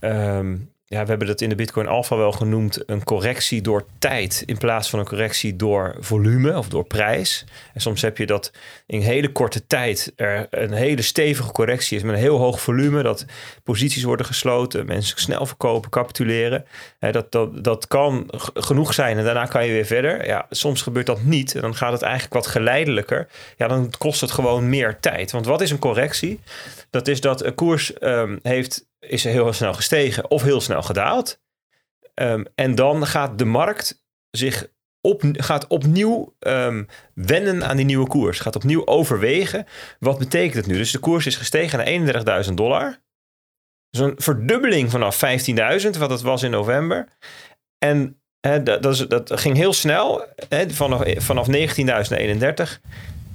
Um, ja, we hebben dat in de Bitcoin Alpha wel genoemd een correctie door tijd in plaats van een correctie door volume of door prijs. En soms heb je dat in hele korte tijd er een hele stevige correctie is met een heel hoog volume, dat posities worden gesloten, mensen snel verkopen, capituleren. dat, dat, dat kan genoeg zijn en daarna kan je weer verder. Ja, soms gebeurt dat niet en dan gaat het eigenlijk wat geleidelijker. Ja, dan kost het gewoon meer tijd. Want wat is een correctie? Dat is dat een koers um, heeft is heel snel gestegen of heel snel gedaald. Um, en dan gaat de markt zich op, gaat opnieuw um, wennen aan die nieuwe koers. Gaat opnieuw overwegen. Wat betekent het nu? Dus de koers is gestegen naar 31.000 dollar. Dus een verdubbeling vanaf 15.000, wat het was in november. En dat, dat, is, dat, ging heel snel, hè, vanaf, vanaf 19.000 naar 31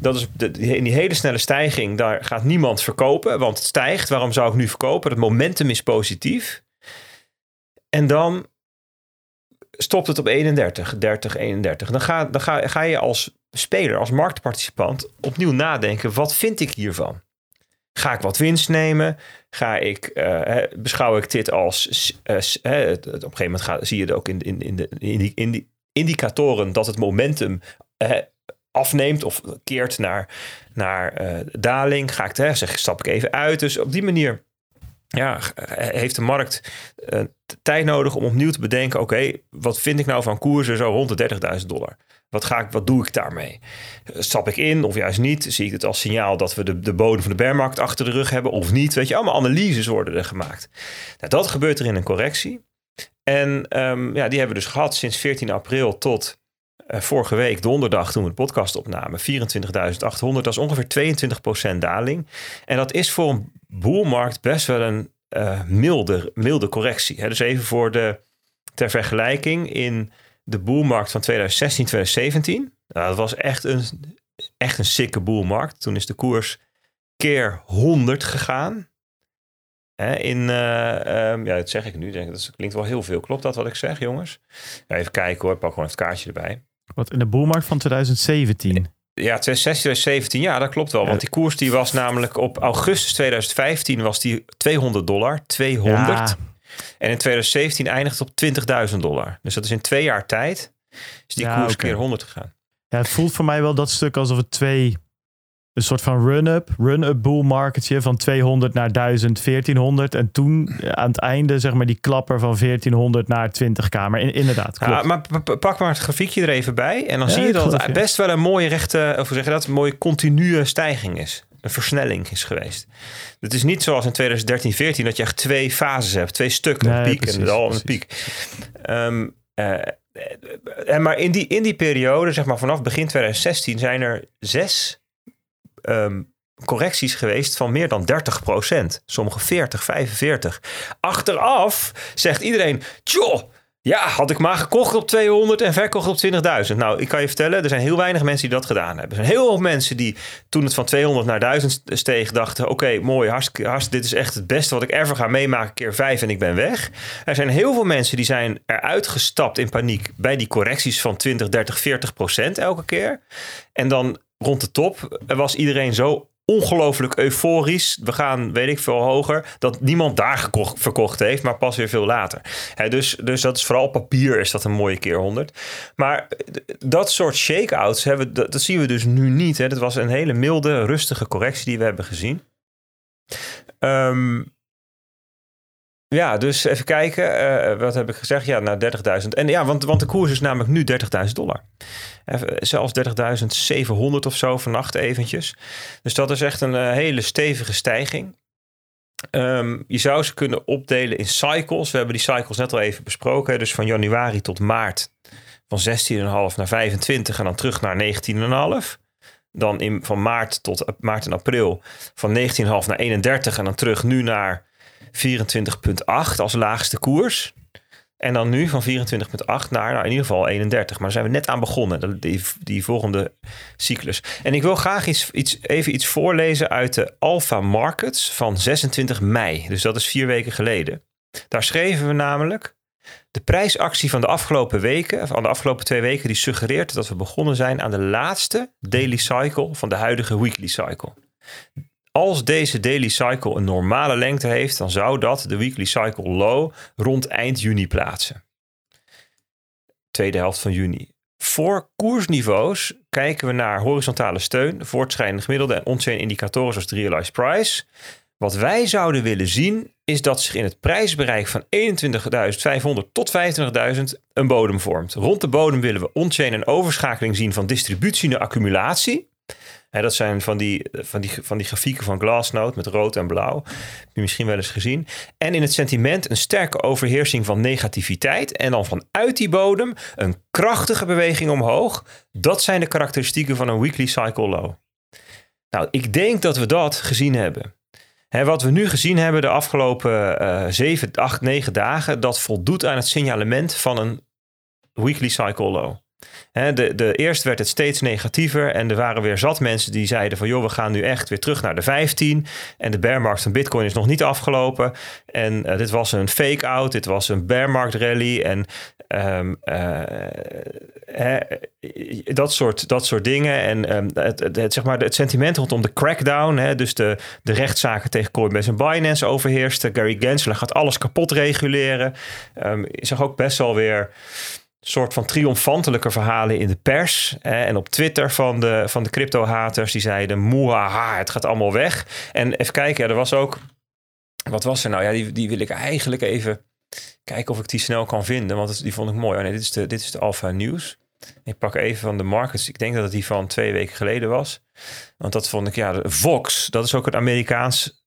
dat is in die hele snelle stijging, daar gaat niemand verkopen, want het stijgt. Waarom zou ik nu verkopen? Het momentum is positief. En dan stopt het op 31, 30, 31. Dan ga, dan ga, je als speler, als marktparticipant opnieuw nadenken: wat vind ik hiervan? Ga ik wat winst nemen? Ga ik, uh, beschouw ik dit als. Uh, op een gegeven moment ga, zie je het ook in, in, in, de, in die indicatoren dat het momentum afneemt of keert naar, naar uh, daling, ga ik hè, zeg, stap ik even uit. Dus op die manier ja, heeft de markt uh, tijd nodig om opnieuw te bedenken: oké, wat vind ik nou van koersen zo rond de 30.000 dollar? Wat, ga ik, wat doe ik daarmee? Stap ik in of juist niet? Zie ik het als signaal dat we de, de bodem van de bearmarkt achter de rug hebben of niet? Weet je, allemaal analyses worden er gemaakt. Nou, dat gebeurt er in een correctie. En um, ja, die hebben we dus gehad sinds 14 april tot uh, vorige week, donderdag, toen we de podcast opnamen, 24.800. Dat is ongeveer 22% daling. En dat is voor een boelmarkt best wel een uh, milde, milde correctie. Dus even voor de, ter vergelijking, in de boelmarkt van 2016, 2017, nou, dat was echt een, echt een sikke boelmarkt. Toen is de koers keer 100 gegaan. Hè, in, uh, um, ja, dat zeg ik nu. Denk, dat klinkt wel heel veel. Klopt dat wat ik zeg, jongens? even kijken hoor. Ik pak gewoon het kaartje erbij. Wat in de boelmarkt van 2017? Ja, 2016, 2017, ja, dat klopt wel. Want die koers die was namelijk op augustus 2015 was die 200 dollar. 200. Ja. En in 2017 eindigt op 20.000 dollar. Dus dat is in twee jaar tijd is die ja, koers okay. keer 100 gegaan. Ja, het voelt voor mij wel dat stuk alsof het twee een soort van run-up, run-up bull marketje van 200 naar 1000, 1400. En toen aan het einde zeg maar die klapper van 1400 naar 20 kamer. In, inderdaad, klopt. Ja, maar pak maar het grafiekje er even bij. En dan zie je dat het best wel een mooie rechte, of zeg je dat, een mooie continue stijging is. Een versnelling is geweest. Het is niet zoals in 2013, 14 dat je echt twee fases hebt. Twee stukken, een piek precies, en al een piek. Um, en maar in die, in die periode, zeg maar vanaf begin 2016, zijn er zes Ehm, correcties geweest van meer dan 30% Sommige 40, 45. Achteraf zegt iedereen, joh, ja, had ik maar gekocht op 200 en verkocht op 20.000. Nou, ik kan je vertellen, er zijn heel weinig mensen die dat gedaan hebben. Er zijn heel veel mensen die toen het van 200 naar 1000 steeg, dachten: oké, mooi, hartstikke, hartstikke, dit is echt het beste wat ik ever ga meemaken, keer 5 en ik ben weg. Er zijn heel veel mensen die zijn eruit gestapt in paniek bij die correcties van 20, 30, 40 procent elke keer. En dan rond de top was iedereen zo ongelooflijk euforisch. We gaan, weet ik veel, hoger. Dat niemand daar gekocht, verkocht heeft, maar pas weer veel later. dus, dus dat is vooral papier is dat een mooie keer 100. Maar dat soort shakeouts hebben, dat, dat zien we dus nu niet. Hè. Dat was een hele milde, rustige correctie die we hebben gezien. Um, ja, dus even kijken. Uh, wat heb ik gezegd? Ja, naar 30.000. En ja, want, want de koers is namelijk nu 30.000 dollar. Even, zelfs 30.700 of zo vannacht eventjes. Dus dat is echt een uh, hele stevige stijging. Um, je zou ze kunnen opdelen in cycles. We hebben die cycles net al even besproken. Dus van januari tot maart van 16,5 naar 25 en dan terug naar 19,5. Dan in, van maart tot maart en april van 19,5 naar 31 en dan terug nu naar 24,8 als laagste koers. En dan nu van 24,8 naar nou, in ieder geval 31. Maar daar zijn we net aan begonnen, die, die volgende cyclus. En ik wil graag iets, iets, even iets voorlezen uit de Alpha Markets van 26 mei. Dus dat is vier weken geleden. Daar schreven we namelijk... De prijsactie van de afgelopen weken, van de afgelopen twee weken, die suggereert dat we begonnen zijn aan de laatste daily cycle van de huidige weekly cycle. Als deze daily cycle een normale lengte heeft, dan zou dat de weekly cycle low rond eind juni plaatsen. Tweede helft van juni. Voor koersniveaus kijken we naar horizontale steun, voortschrijdende gemiddelde en on indicatoren zoals de realized price. Wat wij zouden willen zien is dat zich in het prijsbereik van 21.500 tot 25.000 een bodem vormt. Rond de bodem willen we on-chain een overschakeling zien van distributie naar accumulatie dat zijn van die, van, die, van die grafieken van Glassnode met rood en blauw. Heb je misschien wel eens gezien. En in het sentiment een sterke overheersing van negativiteit. En dan vanuit die bodem een krachtige beweging omhoog. Dat zijn de karakteristieken van een weekly cycle low. Nou, ik denk dat we dat gezien hebben. wat we nu gezien hebben de afgelopen uh, 7, 8, 9 dagen, dat voldoet aan het signalement van een weekly cycle low de, de, eerst werd het steeds negatiever en er waren weer zat mensen die zeiden van joh, we gaan nu echt weer terug naar de 15 en de bearmarkt van Bitcoin is nog niet afgelopen en uh, dit was een fake-out, dit was een bearmarkt rally en um, uh, dat, soort, dat soort dingen en um, het, zeg maar het sentiment rondom de crackdown, dus de, de rechtszaken tegen Coinbase en Binance overheerste. Gary Gensler gaat alles kapot reguleren. Um, je zag ook best wel weer soort van triomfantelijke verhalen in de pers en op Twitter van de, van de crypto-haters. Die zeiden, moehaha, het gaat allemaal weg. En even kijken, er was ook... Wat was er nou? Ja, die, die wil ik eigenlijk even kijken of ik die snel kan vinden. Want die vond ik mooi. Oh nee, dit is de, dit is de Alpha News. Ik pak even van de markets. Ik denk dat het die van twee weken geleden was. Want dat vond ik, ja, Vox. Dat is ook een Amerikaans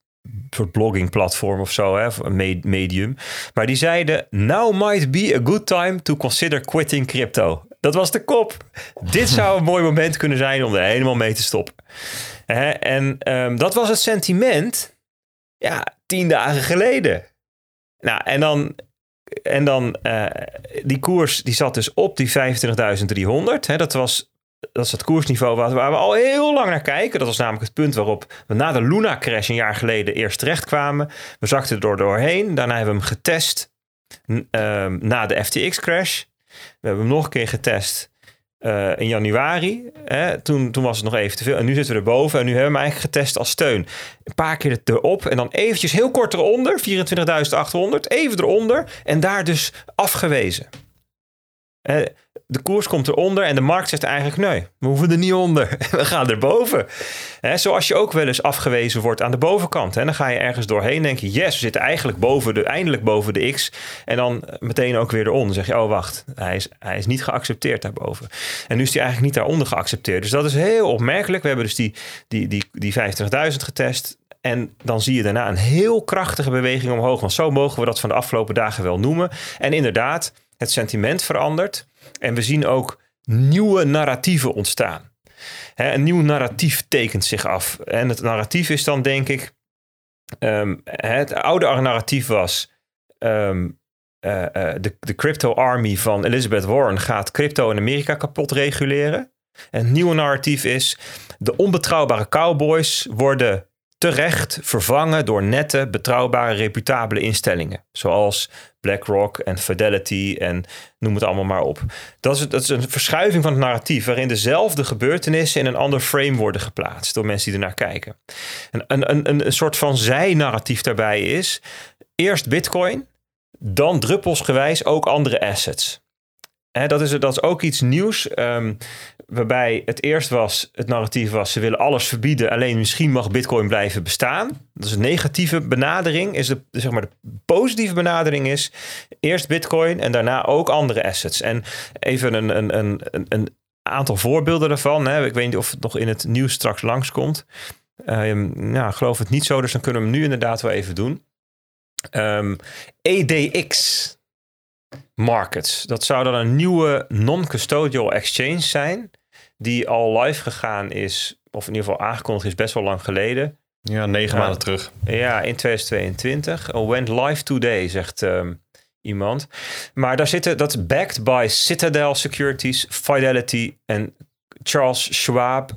soort blogging platform of zo, hè, een medium. Maar die zeiden, now might be a good time to consider quitting crypto. Dat was de kop. Dit zou een mooi moment kunnen zijn om er helemaal mee te stoppen. En um, dat was het sentiment, ja, tien dagen geleden. Nou, en dan, en dan uh, die koers, die zat dus op die 25.300. Dat was dat is het koersniveau waar, we al heel lang naar kijken. Dat was namelijk het punt waarop we na de Luna-crash een jaar geleden eerst terechtkwamen. We zakten er doorheen. Daarna hebben we hem getest ehm, na de FTX-crash. We hebben hem nog een keer getest uh, in januari. Hè? Toen, toen was het nog even te veel. En nu zitten we erboven. En nu hebben we hem eigenlijk getest als steun. Een paar keer erop. En dan eventjes heel kort eronder. 24.800. Even eronder. En daar dus afgewezen. De koers komt eronder en de markt zegt eigenlijk nee, we hoeven er niet onder. We gaan erboven. He, zoals je ook wel eens afgewezen wordt aan de bovenkant. En dan ga je ergens doorheen denk je, yes, we zitten eigenlijk boven de, eindelijk boven de X. En dan meteen ook weer eronder. Dan zeg je, oh wacht, hij is, hij is niet geaccepteerd daarboven. En nu is hij eigenlijk niet daaronder geaccepteerd. Dus dat is heel opmerkelijk. We hebben dus die, die, die, die 25.000 getest. En dan zie je daarna een heel krachtige beweging omhoog. Want zo mogen we dat van de afgelopen dagen wel noemen. En inderdaad, het sentiment verandert. En we zien ook nieuwe narratieven ontstaan. een nieuw narratief tekent zich af. En het narratief is dan, denk ik. Um, het oude narratief was. Um, de, de crypto army van Elizabeth Warren gaat crypto in Amerika kapot reguleren. En het nieuwe narratief is: de onbetrouwbare cowboys worden terecht vervangen door nette, betrouwbare, reputabele instellingen. Zoals BlackRock en Fidelity en noem het allemaal maar op. Dat is, dat is een verschuiving van het narratief waarin dezelfde gebeurtenissen in een ander frame worden geplaatst door mensen die ernaar kijken. En een, een, een, soort van zij-narratief daarbij is eerst Bitcoin, dan druppelsgewijs ook andere assets. dat, is, dat is ook iets nieuws. Ehm, waarbij het eerst was, het narratief was, ze willen alles verbieden, alleen misschien mag Bitcoin blijven bestaan. Dat is een negatieve benadering. Is de, zeg maar, de positieve benadering is eerst Bitcoin en daarna ook andere assets. En even een, een, een, een aantal voorbeelden daarvan. Hè. Ik weet niet of het nog in het nieuws straks langskomt. Um, nou, geloof het niet zo, dus dan kunnen we hem nu inderdaad wel even doen. Um, ehm, EDX, markets. Dat zou dan een nieuwe non-custodial exchange zijn, die al live gegaan is, of in ieder geval aangekondigd is best wel lang geleden. Ja, negen maanden terug. Ja, in 2022. Went live today, zegt ehm, iemand. Maar daar zitten, dat is backed by Citadel Securities, Fidelity en Charles Schwab.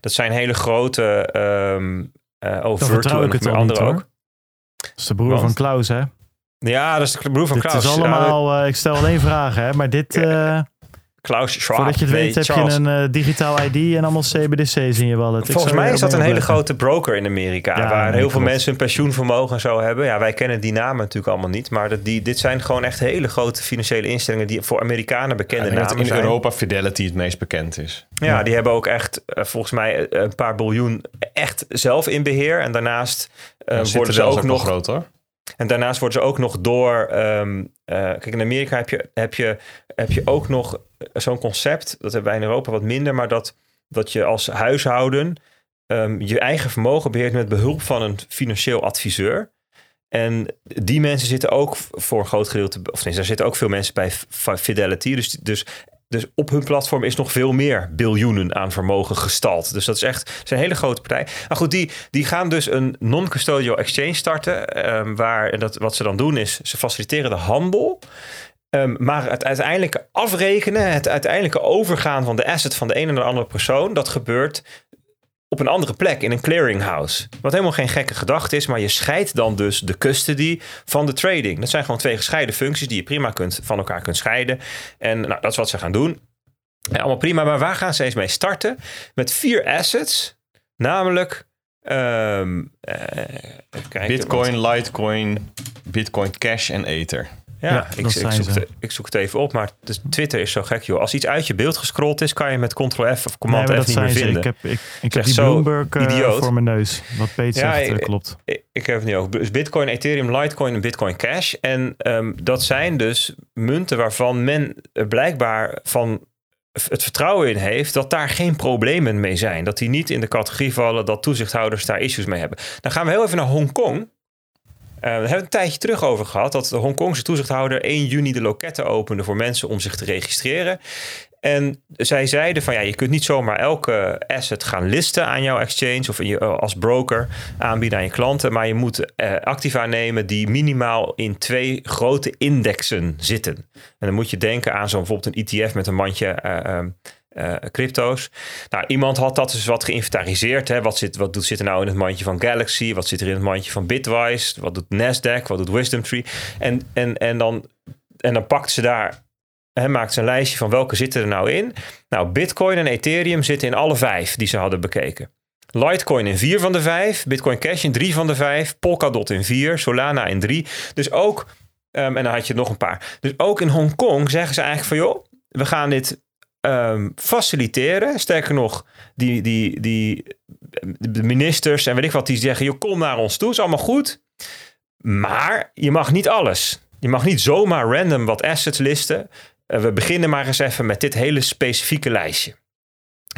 Dat zijn hele grote um, uh, Virtual en andere ook. Dat is de broer van Klaus, hè? Ja, dat is de broer van Klaus. Het is allemaal, uh, ik stel alleen vragen, hè, maar dit... Uh, Klaus Schwab. Voordat je het weet heb je een uh, digitaal ID en allemaal CBDC's in je wallet. Volgens mij is dat een hele grote broker in Amerika. waar heel veel mensen een pensioenvermogen en zo hebben. Ja, wij kennen die namen natuurlijk allemaal niet. Maar dat, die, dit zijn gewoon echt hele grote financiële instellingen die voor Amerikanen bekende ja, namen in zijn. In Europa Fidelity het meest bekend is. Ja, ja. die hebben ook echt volgens mij een paar biljoen echt zelf in beheer. En daarnaast worden ze ook nog... Groot, hoor. En daarnaast worden ze ook nog door. Um, kijk, in Amerika heb je, heb je, heb je ook nog zo'n concept. Dat hebben wij in Europa wat minder. Maar dat, dat je als huishouden um, je eigen vermogen beheert met behulp van een financieel adviseur. En die mensen zitten ook voor een groot gedeelte. Of nee, daar zitten ook veel mensen bij Fidelity. Dus, dus dus op hun platform is nog veel meer biljoenen aan vermogen gestald. Dus dat is echt een hele grote partij. Maar goed, die, die gaan dus een non-custodial exchange starten. Um, waar, dat, wat ze dan doen is, ze faciliteren de handel. Um, maar het uiteindelijke afrekenen, het uiteindelijke overgaan van de asset van de een en de andere persoon, dat gebeurt op een andere plek in een clearinghouse. Wat helemaal geen gekke gedachte is, maar je scheidt dan dus de custody van de trading. Dat zijn gewoon twee gescheiden functies die je prima kunt, van elkaar kunt scheiden. En nou, dat is wat ze gaan doen. Ja, allemaal prima, maar waar gaan ze eens mee starten? Met vier assets, namelijk um, uh, Bitcoin, Litecoin, Bitcoin Cash en Ether. Ja, ik, ik, zoek het, ik, zoek het, even op, maar dus Twitter is zo gek, joh. Als iets uit je beeld gescrolld is, kan je met Ctrl-F of Command-F niet meer vinden. Ik heb, ik, ik heb die Bloomberg uh, voor mijn neus. Wat Peter ja, zegt, ik, klopt. Ik, ik, heb het niet over. Dus Bitcoin, Ethereum, Litecoin en Bitcoin Cash. En um, dat zijn dus munten waarvan men blijkbaar van het vertrouwen in heeft dat daar geen problemen mee zijn. Dat die niet in de categorie vallen dat toezichthouders daar issues mee hebben. Dan gaan we heel even naar Hongkong. Uh, we hebben een tijdje terug over gehad dat de Hongkongse toezichthouder 1 juni de loketten opende voor mensen om zich te registreren. En zij zeiden van ja, je kunt niet zomaar elke asset gaan listen aan jouw exchange of je, eh, als broker aanbieden aan je klanten, maar je moet uh, activa nemen die minimaal in twee grote indexen zitten. En dan moet je denken aan zo'n bijvoorbeeld een ETF met een mandje uh, uh, crypto's. Nou, iemand had dat dus wat geïnventariseerd. Hè. Wat, zit, wat doet, zit er nou in het mandje van Galaxy? Wat zit er in het mandje van Bitwise? Wat doet Nasdaq? Wat doet Wisdom Tree? En, en, en, dan, en dan pakt ze daar, hè, maakt ze een lijstje van welke zitten er nou in. Nou, Bitcoin en Ethereum zitten in alle vijf die ze hadden bekeken. Litecoin in vier van de vijf, Bitcoin Cash in drie van de vijf, Polkadot in vier, Solana in drie. Dus ook, um, en dan had je nog een paar. Dus ook in Hongkong zeggen ze eigenlijk van joh, we gaan dit ehm, faciliteren. Sterker nog, die, die, die, ministers en weet ik wat, die zeggen: joh, kom naar ons toe, is allemaal goed. Maar je mag niet alles. Je mag niet zomaar random wat assets listen. Eh, we beginnen maar eens even met dit hele specifieke lijstje.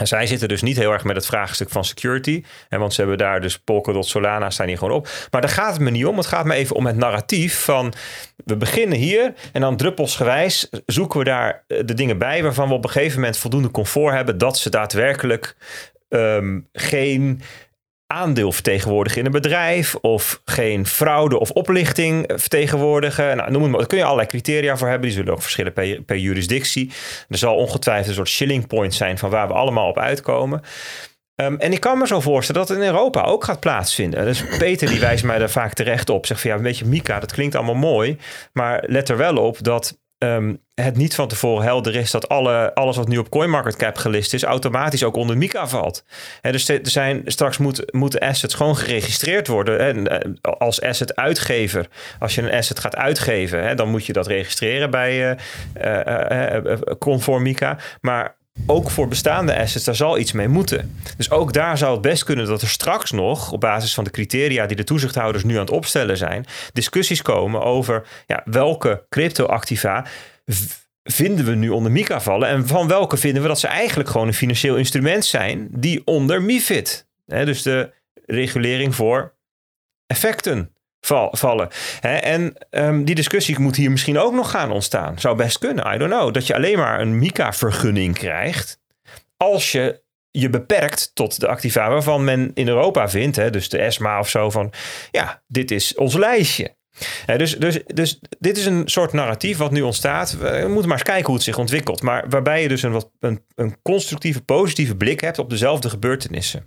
Zij zitten dus niet heel erg met het vraagstuk van security. En want ze hebben daar dus Polkadot, Solana staan hier gewoon op. Maar daar gaat het me niet om. Het gaat me even om het narratief van... we beginnen hier en dan druppelsgewijs zoeken we daar eh, de dingen bij... waarvan we op een gegeven moment voldoende comfort hebben... dat ze daadwerkelijk ehm, geen aandeel vertegenwoordigen in een bedrijf of geen fraude of oplichting vertegenwoordigen. Nou, noem het maar. Daar kun je allerlei criteria voor hebben. Die zullen ook verschillen per, per jurisdictie. Er zal ongetwijfeld een soort shilling point zijn van waar we allemaal op uitkomen. Ehm, en ik kan me zo voorstellen dat het in Europa ook gaat plaatsvinden. Dus Peter die wijst mij daar vaak terecht op. Zegt van ja, een beetje Mika, dat klinkt allemaal mooi. Maar let er wel op dat um, het niet van tevoren helder is dat alle, alles wat nu op CoinMarketCap gelist is, automatisch ook onder Mika valt. He, dus er zijn, straks moet, moeten assets gewoon geregistreerd worden. En eh, als asset uitgever, als je een asset gaat uitgeven, dan moet je dat registreren bij uh, uh, conform Mika. Maar ook voor bestaande assets, daar zal iets mee moeten. Dus ook daar zou het best kunnen dat er straks nog, op basis van de criteria die de toezichthouders nu aan het opstellen zijn, discussies komen over ja, welke cryptoactiva vinden we nu onder MiCA vallen en van welke vinden we dat ze eigenlijk gewoon een financieel instrument zijn die onder MIFID, hè, dus de regulering voor effecten vallen. en um, die discussie moet hier misschien ook nog gaan ontstaan. Zou best kunnen, I don't know. Dat je alleen maar een MICA-vergunning krijgt als je je beperkt tot de activa waarvan men in Europa vindt, hè, dus de ESMA of zo, van ja, dit is ons lijstje. dus, dus, dus dit is een soort narratief wat nu ontstaat. We moeten maar eens kijken hoe het zich ontwikkelt. Maar waarbij je dus een, wat, een, een constructieve, positieve blik hebt op dezelfde gebeurtenissen.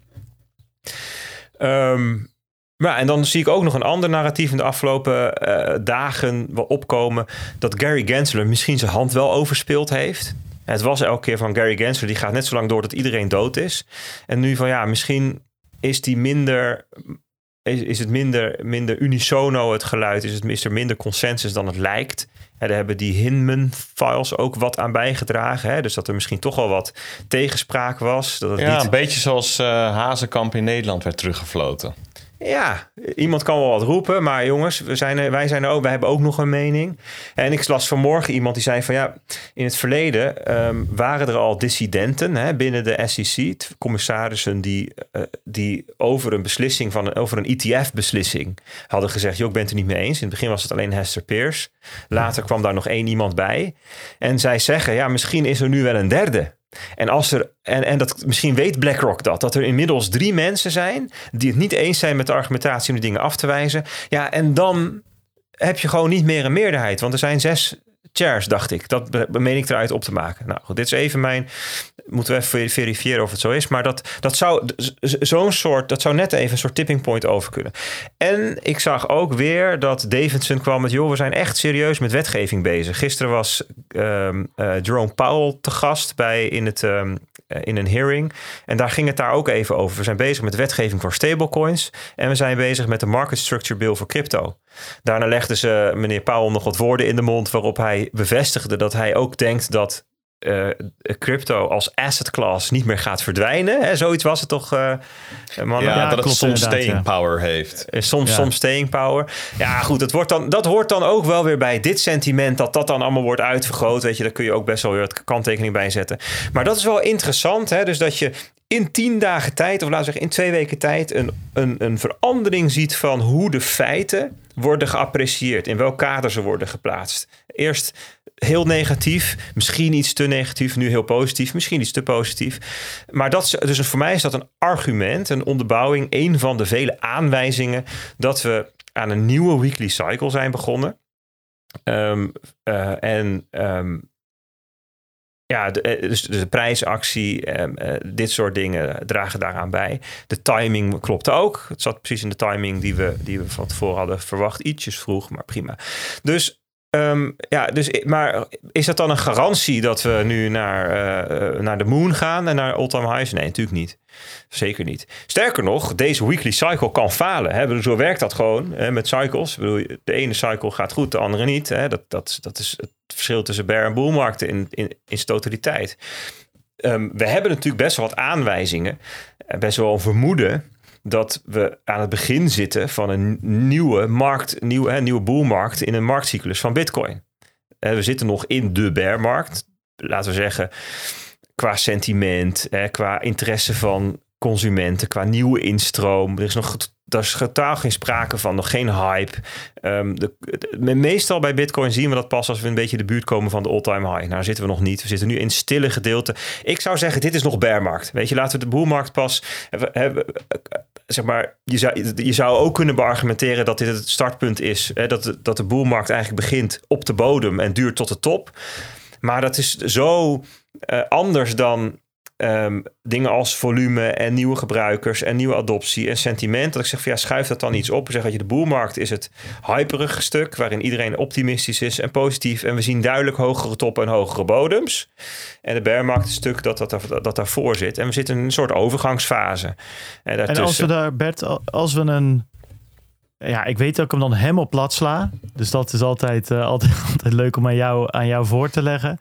Um, ja, en dan zie ik ook nog een ander narratief in de afgelopen uh, dagen opkomen. Dat Gary Gensler misschien zijn hand wel overspeeld heeft. Het was elke keer van Gary Gensler, die gaat net zo lang door dat iedereen dood is. En nu van ja, misschien is die minder. Is, is het minder, minder unisono het geluid? Is, het, is er minder consensus dan het lijkt? Ja, daar hebben die Hinman-files ook wat aan bijgedragen. Hè? Dus dat er misschien toch al wat tegenspraak was. Dat het ja, niet... een beetje zoals uh, Hazenkamp in Nederland werd teruggefloten. Ja, iemand kan wel wat roepen, maar jongens, we zijn, wij, zijn er ook, wij hebben ook nog een mening. En ik las vanmorgen iemand die zei van ja, in het verleden um, waren er al dissidenten hè, binnen de SEC, commissarissen die, uh, die over een beslissing van over een ETF-beslissing hadden gezegd: joh, ik ben het er niet mee eens. In het begin was het alleen Hester Peers. Later kwam daar nog één iemand bij. En zij zeggen: ja, misschien is er nu wel een derde. En, als er, en, en dat, misschien weet BlackRock dat, dat er inmiddels drie mensen zijn die het niet eens zijn met de argumentatie om die dingen af te wijzen. Ja, en dan heb je gewoon niet meer een meerderheid. Want er zijn zes chairs, dacht ik. Dat meen ik eruit op te maken. Nou, goed, dit is even mijn. Moeten we even verifiëren of het zo is. Maar dat, dat zou zo'n soort. Dat zou net even een soort tipping point over kunnen. En ik zag ook weer dat Davidson kwam met. joh, we zijn echt serieus met wetgeving bezig. Gisteren was um, uh, Jerome Powell te gast bij in het. Um, in een hearing. En daar ging het daar ook even over. We zijn bezig met wetgeving voor stablecoins. En we zijn bezig met de market structure bill voor crypto. Daarna legde ze meneer Powell nog wat woorden in de mond waarop hij bevestigde dat hij ook denkt dat uh, crypto als asset class niet meer gaat verdwijnen. Hè, zoiets was het toch, uh, mannen? Ja, dat het soms staying power heeft. Soms, soms staying power. Ja, goed, dat, wordt dan, dat hoort dan ook wel weer bij dit sentiment... dat dat dan allemaal wordt uitvergroot. Weet je, daar kun je ook best wel weer wat kanttekening bij zetten. Maar dat is wel interessant, hè? dus dat je in tien dagen tijd... of laten we zeggen in twee weken tijd... een, een, een verandering ziet van hoe de feiten worden geapprecieerd. In welk kader ze worden geplaatst. Eerst heel negatief, misschien iets te negatief, nu heel positief, misschien iets te positief. Maar dat is, dus voor mij is dat een argument, een onderbouwing, een van de vele aanwijzingen dat we aan een nieuwe weekly cycle zijn begonnen. Um, uh, en um, ja, de, eh, dus de prijsactie, eh, dit soort dingen dragen daaraan bij. De timing klopte ook. Het zat precies in de timing die we, die we van tevoren hadden verwacht. Ietsjes vroeg, maar prima. Dus Ehm, ja, dus, maar is dat dan een garantie dat we nu naar, uh, naar de moon gaan en naar all-time highs? Nee, natuurlijk niet. Zeker niet. Sterker nog, deze weekly cycle kan falen. Hè? zo werkt dat gewoon hè, met cycles. de ene cycle gaat goed, de andere niet. Hè? Dat, dat, dat is het verschil tussen bear- en boelmarkten in, in, in zijn totaliteit. Um, we hebben natuurlijk best wel wat aanwijzingen. Best wel een vermoeden dat we aan het begin zitten van een nieuwe markt, nieuwe, nieuwe boelmarkt in een marktcyclus van Bitcoin. We zitten nog in de bearmarkt, laten we zeggen, qua sentiment, hè, qua interesse van consumenten, qua nieuwe instroom. Er is nog daar is totaal geen sprake van, nog geen hype. Um, de, meestal bij Bitcoin zien we dat pas als we een beetje de buurt komen van de all-time high. Nou, zitten we nog niet. We zitten nu in stille gedeelte. Ik zou zeggen, dit is nog bearmarkt. Weet je, laten we de boelmarkt pas. Hebben, zeg maar, je zou, je zou ook kunnen beargumenteren dat dit het startpunt is. Hè, dat, de, dat de boelmarkt eigenlijk begint op de bodem en duurt tot de top. Maar dat is zo uh, anders dan um, dingen als volume en nieuwe gebruikers en nieuwe adoptie en sentiment. Dat ik zeg van ja, schuif dat dan iets op. Zeggen dat je de boelmarkt is het hyperige stuk waarin iedereen optimistisch is en positief. En we zien duidelijk hogere toppen en hogere bodems. En de bearmarkt is het stuk dat, dat, dat, dat daarvoor zit. En we zitten in een soort overgangsfase. En, en als we daar, Bert, als we een ja, ik weet dat ik hem dan helemaal plat sla. Dus dat is altijd, uh, altijd, altijd leuk om aan jou, aan jou voor te leggen.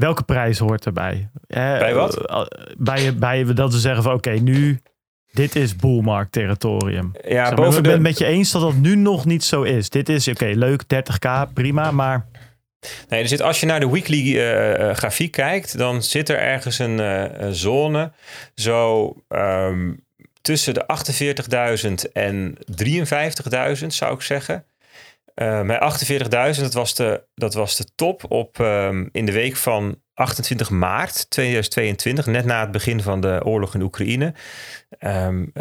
Welke prijs hoort erbij? bij wat? Eh, bij, bij dat ze zeggen van oké, nu dit is boelmarkt territorium. Ja, zeg boven ik ben het met je eens dat dat nu nog niet zo is. Dit is oké, leuk, 30k, prima, maar... Nee, er zit, als je naar de weekly uh, grafiek kijkt, dan zit er ergens een uh, zone zo um, tussen de 48.000 en 53.000 zou ik zeggen. Uh, met 48.000, dat, was de, dat was de top op, um, in de week van 28 maart 2022, net na het begin van de oorlog in Oekraïne. Um,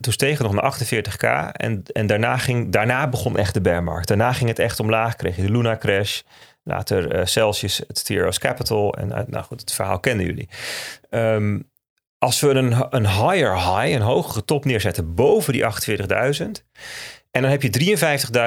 toen steeg het nog naar 48k en, en daarna, ging, daarna begon echt de bearmarkt. Daarna ging het echt omlaag, kreeg je de Luna crash, later uh, Celsius, het Theros Capital en uh, nou goed, het verhaal kennen jullie. Als we een, een higher high, een hogere top neerzetten boven die 48.000 en dan heb je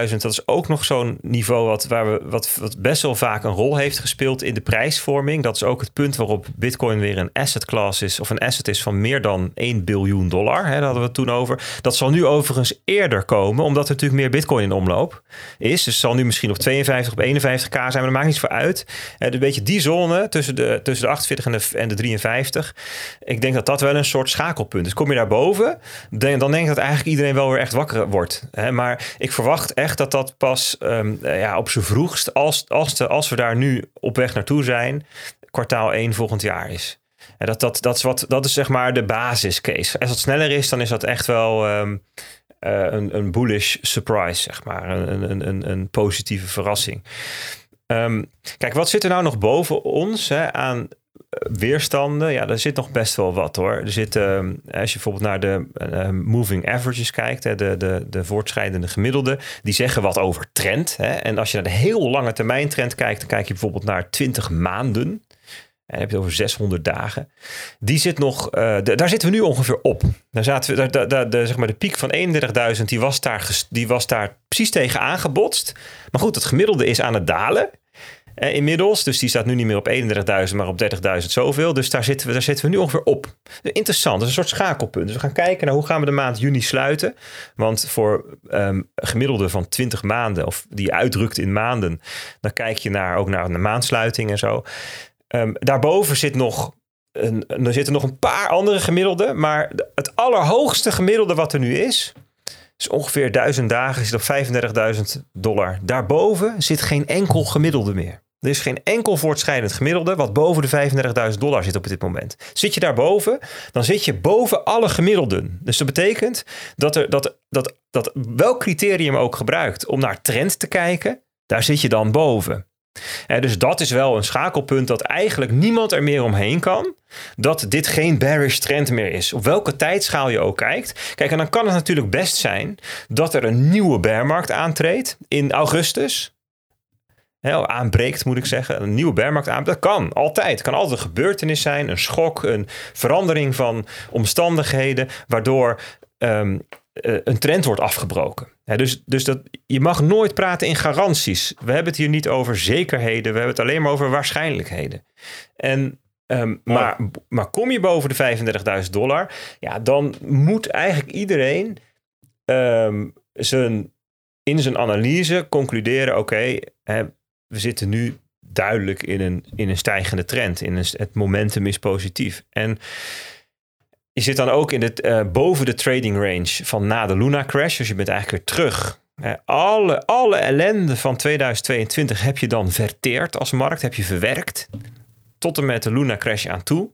53.000, dat is ook nog zo'n niveau wat, waar we, wat, wat best wel vaak een rol heeft gespeeld in de prijsvorming. Dat is ook het punt waarop Bitcoin weer een asset class is, of een asset is van meer dan 1 biljoen dollar. Hè, daar hadden we het toen over. Dat zal nu overigens eerder komen, omdat er natuurlijk meer Bitcoin in omloop is. Dus zal nu misschien op 52 of 51k zijn, maar dat maakt niets voor uit. Uh, een beetje die zone tussen de, tussen de 48 en de, en de 53. Ik denk dat dat wel een soort schakelpunt is. Kom je daarboven, dan, dan denk ik dat eigenlijk iedereen wel weer echt wakker wordt. Hè maar ik verwacht echt dat dat pas um, ja, op zijn vroegst, als, als, de, als we daar nu op weg naartoe zijn, kwartaal 1 volgend jaar is. En dat, dat, dat, is wat, dat is zeg maar de basiscase. Als het sneller is, dan is dat echt wel um, uh, een, een bullish surprise, zeg maar. Een, een, een, een positieve verrassing. Um, kijk, wat zit er nou nog boven ons hè, aan weerstanden, ja, daar zit nog best wel wat hoor. Er zit, ehm, als je bijvoorbeeld naar de uh, moving averages kijkt, hè, de, de, de voortschrijdende gemiddelde, die zeggen wat over trend. Hè. En als je naar de heel lange termijn trend kijkt, dan kijk je bijvoorbeeld naar 20 maanden. En dan heb je het over 600 dagen. Die zit nog, uh, daar zitten we nu ongeveer op. Daar zaten we, daar, daar, de, zeg maar de piek van 31.000, die, was daar, die was daar precies tegen aangebotst. Maar goed, het gemiddelde is aan het dalen eh, inmiddels. Dus die staat nu niet meer op 31.000, maar op 30.000 zoveel. Dus daar zitten, we, daar zitten we nu ongeveer op. Interessant, dat is een soort schakelpunt. Dus we gaan kijken naar hoe gaan we de maand juni sluiten. Want voor um, gemiddelde van 20 maanden, of die uitdrukt in maanden, dan kijk je naar, ook naar de maandsluiting en zo. Um, daarboven zit nog er zitten nog een paar andere gemiddelden. Maar het allerhoogste gemiddelde wat er nu is, is ongeveer 1000 dagen, zit op 35.000 dollar. Daarboven zit geen enkel gemiddelde meer. Er is geen enkel voortschrijdend gemiddelde wat boven de 35.000 dollar zit op dit moment. Zit je daarboven, dan zit je boven alle gemiddelden. Dus dat betekent dat, er, dat, dat, dat welk criterium ook gebruikt om naar trend te kijken, daar zit je dan boven. En dus dat is wel een schakelpunt dat eigenlijk niemand er meer omheen kan. Dat dit geen bearish trend meer is. Op welke tijdschaal je ook kijkt. Kijk, en dan kan het natuurlijk best zijn dat er een nieuwe bearmarkt aantreedt in augustus aanbreekt, moet ik zeggen. Een nieuwe bearmarkt aan. Dat kan altijd. Het kan altijd een gebeurtenis zijn, een schok, een verandering van omstandigheden, waardoor um, een trend wordt afgebroken. dus dus dat, je mag nooit praten in garanties. We hebben het hier niet over zekerheden. We hebben het alleen maar over waarschijnlijkheden. En, um, maar, maar kom je boven de 35.000 dollar, ja, dan moet eigenlijk iedereen um, zijn, in zijn analyse concluderen: oké, we zitten nu duidelijk in een, in een stijgende trend. In een, het momentum is positief. En je zit dan ook in het, uh, boven de trading range van na de Luna crash. Dus je bent eigenlijk weer terug. Uh, alle, alle ellende van 2022 heb je dan verteerd als markt. Heb je verwerkt. Tot en met de Luna crash aan toe.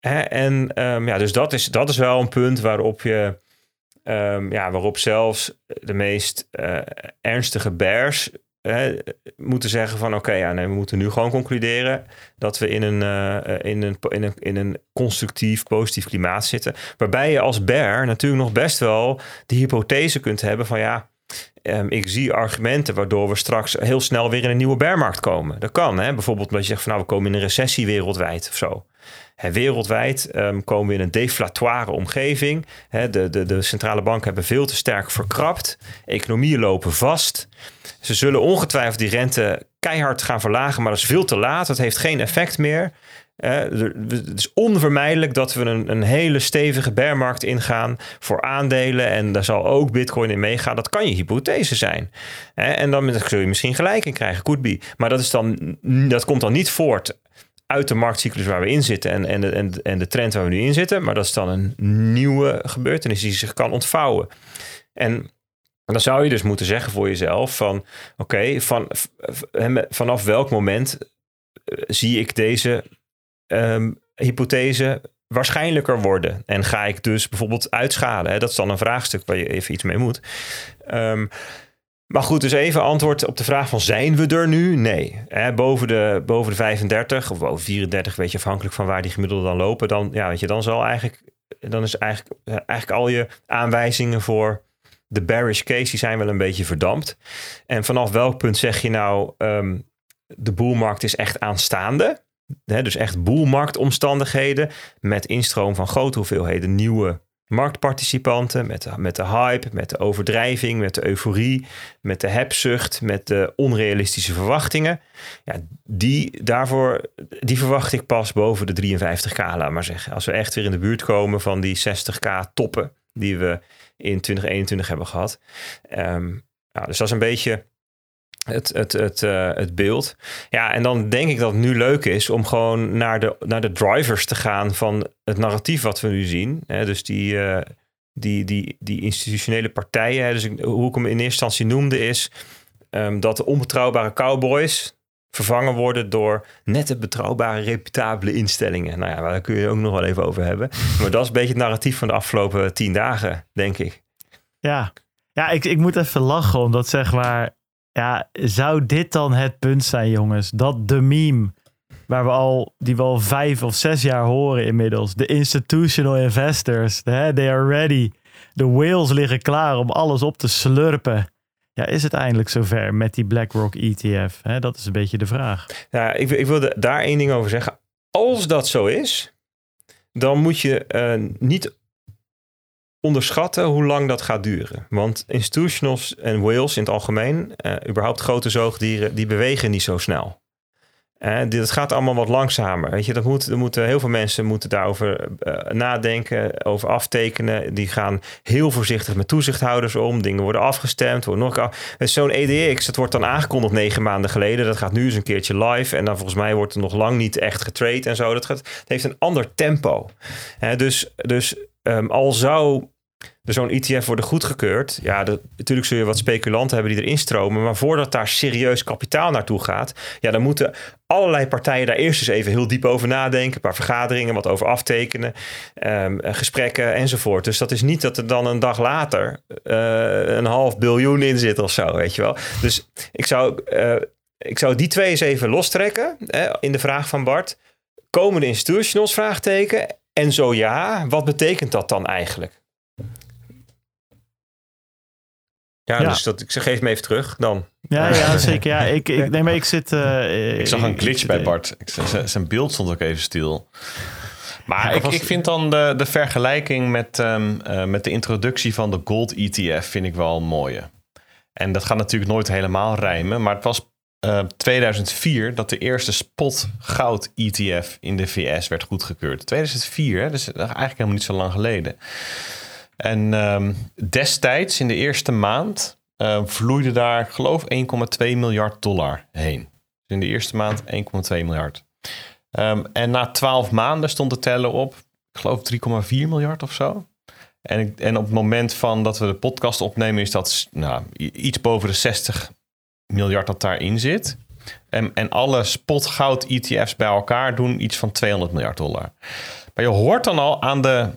en um, ja, dus dat is, dat is wel een punt waarop je. Um, ja, waarop zelfs de meest uh, ernstige bears moeten zeggen van oké, ja, nee, we moeten nu gewoon concluderen dat we in een, uh, in, een, in, een, in een constructief, positief klimaat zitten. Waarbij je als bear natuurlijk nog best wel de hypothese kunt hebben van ja, um, ik zie argumenten waardoor we straks heel snel weer in een nieuwe bearmarkt komen. Dat kan, hè? bijvoorbeeld omdat je zegt van nou, we komen in een recessie wereldwijd of zo. Hè, wereldwijd um, komen we in een deflatoire omgeving. Hè, de, de, de centrale banken hebben veel te sterk verkrapt. Economieën lopen vast. Ze zullen ongetwijfeld die rente keihard gaan verlagen, maar dat is veel te laat. Het heeft geen effect meer. Uh, het is onvermijdelijk dat we een, een hele stevige bearmarkt ingaan voor aandelen. En daar zal ook Bitcoin in meegaan. Dat kan je hypothese zijn. Uh, en dan zul je misschien gelijk in krijgen, could be. Maar dat, is dan, dat komt dan niet voort uit de marktcyclus waar we in zitten en, en, en de trend waar we nu in zitten. Maar dat is dan een nieuwe gebeurtenis die zich kan ontvouwen. En dan zou je dus moeten zeggen voor jezelf van oké, van, vanaf welk moment eh, zie ik deze um, hypothese waarschijnlijker worden? En ga ik dus bijvoorbeeld uitschalen? Hè? Dat is dan een vraagstuk waar je even iets mee moet. Um, maar goed, dus even antwoord op de vraag van zijn we er nu? Nee. Boven, de, boven de 35 of boven 34, weet je, afhankelijk van waar die gemiddelde dan lopen, dan, ja, weet je, dan zal eigenlijk, dan is eigenlijk, eigenlijk al je aanwijzingen voor de bearish case, die zijn wel een beetje verdampt. En vanaf welk punt zeg je nou, um, de boelmarkt is echt aanstaande? Hè, dus echt boelmarktomstandigheden met instroom van grote hoeveelheden nieuwe marktparticipanten, met de, met de hype, met de overdrijving, met de euforie, met de hebzucht, met de onrealistische verwachtingen. Ja, die, daarvoor, die verwacht ik pas boven de 53k, laat maar zeggen. Als we echt weer in de buurt komen van die 60k toppen die we in 2021 hebben gehad. Nou, dus dat is een beetje het, het, het, uh, het beeld. Ja, en dan denk ik dat het nu leuk is om gewoon naar de, naar de drivers te gaan van het narratief wat we nu zien. Hè? Dus die, uh, die, die, die institutionele partijen. Dus hoe ik hem in eerste instantie noemde is um, dat de onbetrouwbare cowboys vervangen worden door nette, betrouwbare, reputabele instellingen. Nou ja, daar kun je ook nog wel even over hebben. Maar dat is een beetje het narratief van de afgelopen tien dagen, denk ik. Ja, ja ik, ik moet even lachen, omdat zeg maar ja, zou dit dan het punt zijn, jongens? Dat de meme, waar we al, die we al vijf of zes jaar horen inmiddels. De institutional investors, they are ready. De whales liggen klaar om alles op te slurpen. Ja, is het eindelijk zover met die BlackRock ETF? Dat is een beetje de vraag. Ja, ik, ik wilde daar één ding over zeggen. Als dat zo is, dan moet je uh, niet onderschatten hoe lang dat gaat duren. Want institutionals en whales in het algemeen, uh, überhaupt grote zoogdieren, die bewegen niet zo snel. Uh, dit gaat allemaal wat langzamer. Weet je, dat moet, er moeten, heel veel mensen moeten daarover uh, nadenken, over aftekenen. Die gaan heel voorzichtig met toezichthouders om. Dingen worden afgestemd. Worden nog af... Zo'n EDX, dat wordt dan aangekondigd negen maanden geleden. Dat gaat nu eens een keertje live. En dan volgens mij wordt er nog lang niet echt getrade en zo. Dat, gaat, heeft een ander tempo. dus dus um, al zou zo'n ETF worden goedgekeurd. Ja, natuurlijk zul je wat speculanten hebben die erin stromen. Maar voordat daar serieus kapitaal naartoe gaat, ja, dan moeten allerlei partijen daar eerst eens even heel diep over nadenken. Een paar vergaderingen, wat over aftekenen, um, gesprekken enzovoort. Dus dat is niet dat er dan een dag later uh, een half biljoen in zit of zo, weet je wel. Dus ik zou, uh, ik zou die twee eens even lostrekken hè, in de vraag van Bart. Komen de institutionals? Vraagteken. En zo ja, wat betekent dat dan eigenlijk? Ja, dus dat, ik zeg, geef me even terug dan. Ja, ja zeker. Ja, ik, ik, nee, maar ik zit... Uh, ik zag een glitch bij Bart. Ik, zijn beeld stond ook even stil. Maar ik, ik vind dan de, de vergelijking met, um, uh, met de introductie van de Gold ETF vind ik wel een mooie. En dat gaat natuurlijk nooit helemaal rijmen, maar het was uh, 2004 dat de eerste spot goud ETF in de VS werd goedgekeurd. 2004, hè? dus eigenlijk helemaal niet zo lang geleden. En um, destijds, in de eerste maand, uh, vloeide daar, ik geloof, 1,2 miljard dollar heen. Dus in de eerste maand 1,2 miljard. Um, en na 12 maanden stond de teller op, ik geloof 3,4 miljard of zo. En, en op het moment van dat we de podcast opnemen, is dat nou, iets boven de 60 miljard dat daarin zit. En, en alle spotgoud ETF's bij elkaar doen iets van 200 miljard dollar. Maar je hoort dan al aan de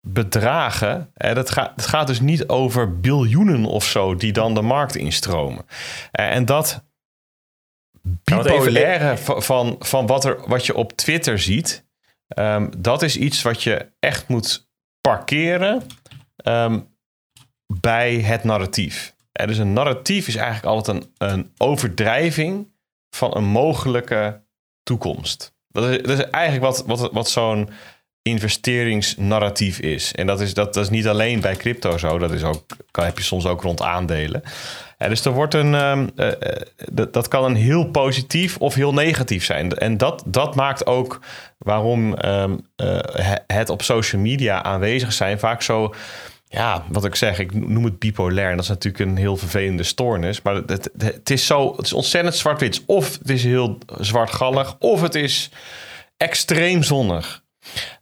bedragen. Hè, dat gaat, het gaat dus niet over biljoenen of zo die dan de markt instromen. En dat bipolaire van, van wat, er, wat je op Twitter ziet, um, dat is iets wat je echt moet parkeren um, bij het narratief. En dus een narratief is eigenlijk altijd een, een overdrijving van een mogelijke toekomst. Dat is, dat is eigenlijk wat, wat, wat zo'n investeringsnarratief is. En dat is, dat, dat is niet alleen bij crypto zo. Dat is ook, heb je soms ook rond aandelen. Ja, dus er wordt een, um, uh, dat, dat kan een heel positief of heel negatief zijn. En dat, dat maakt ook waarom uh, het op social media aanwezig zijn vaak zo ja, wat ik zeg, ik noem het bipolair. En dat is natuurlijk een heel vervelende stoornis. Maar het, het is zo, het is ontzettend zwart-wit. Of het is heel zwartgallig, of het is extreem zonnig.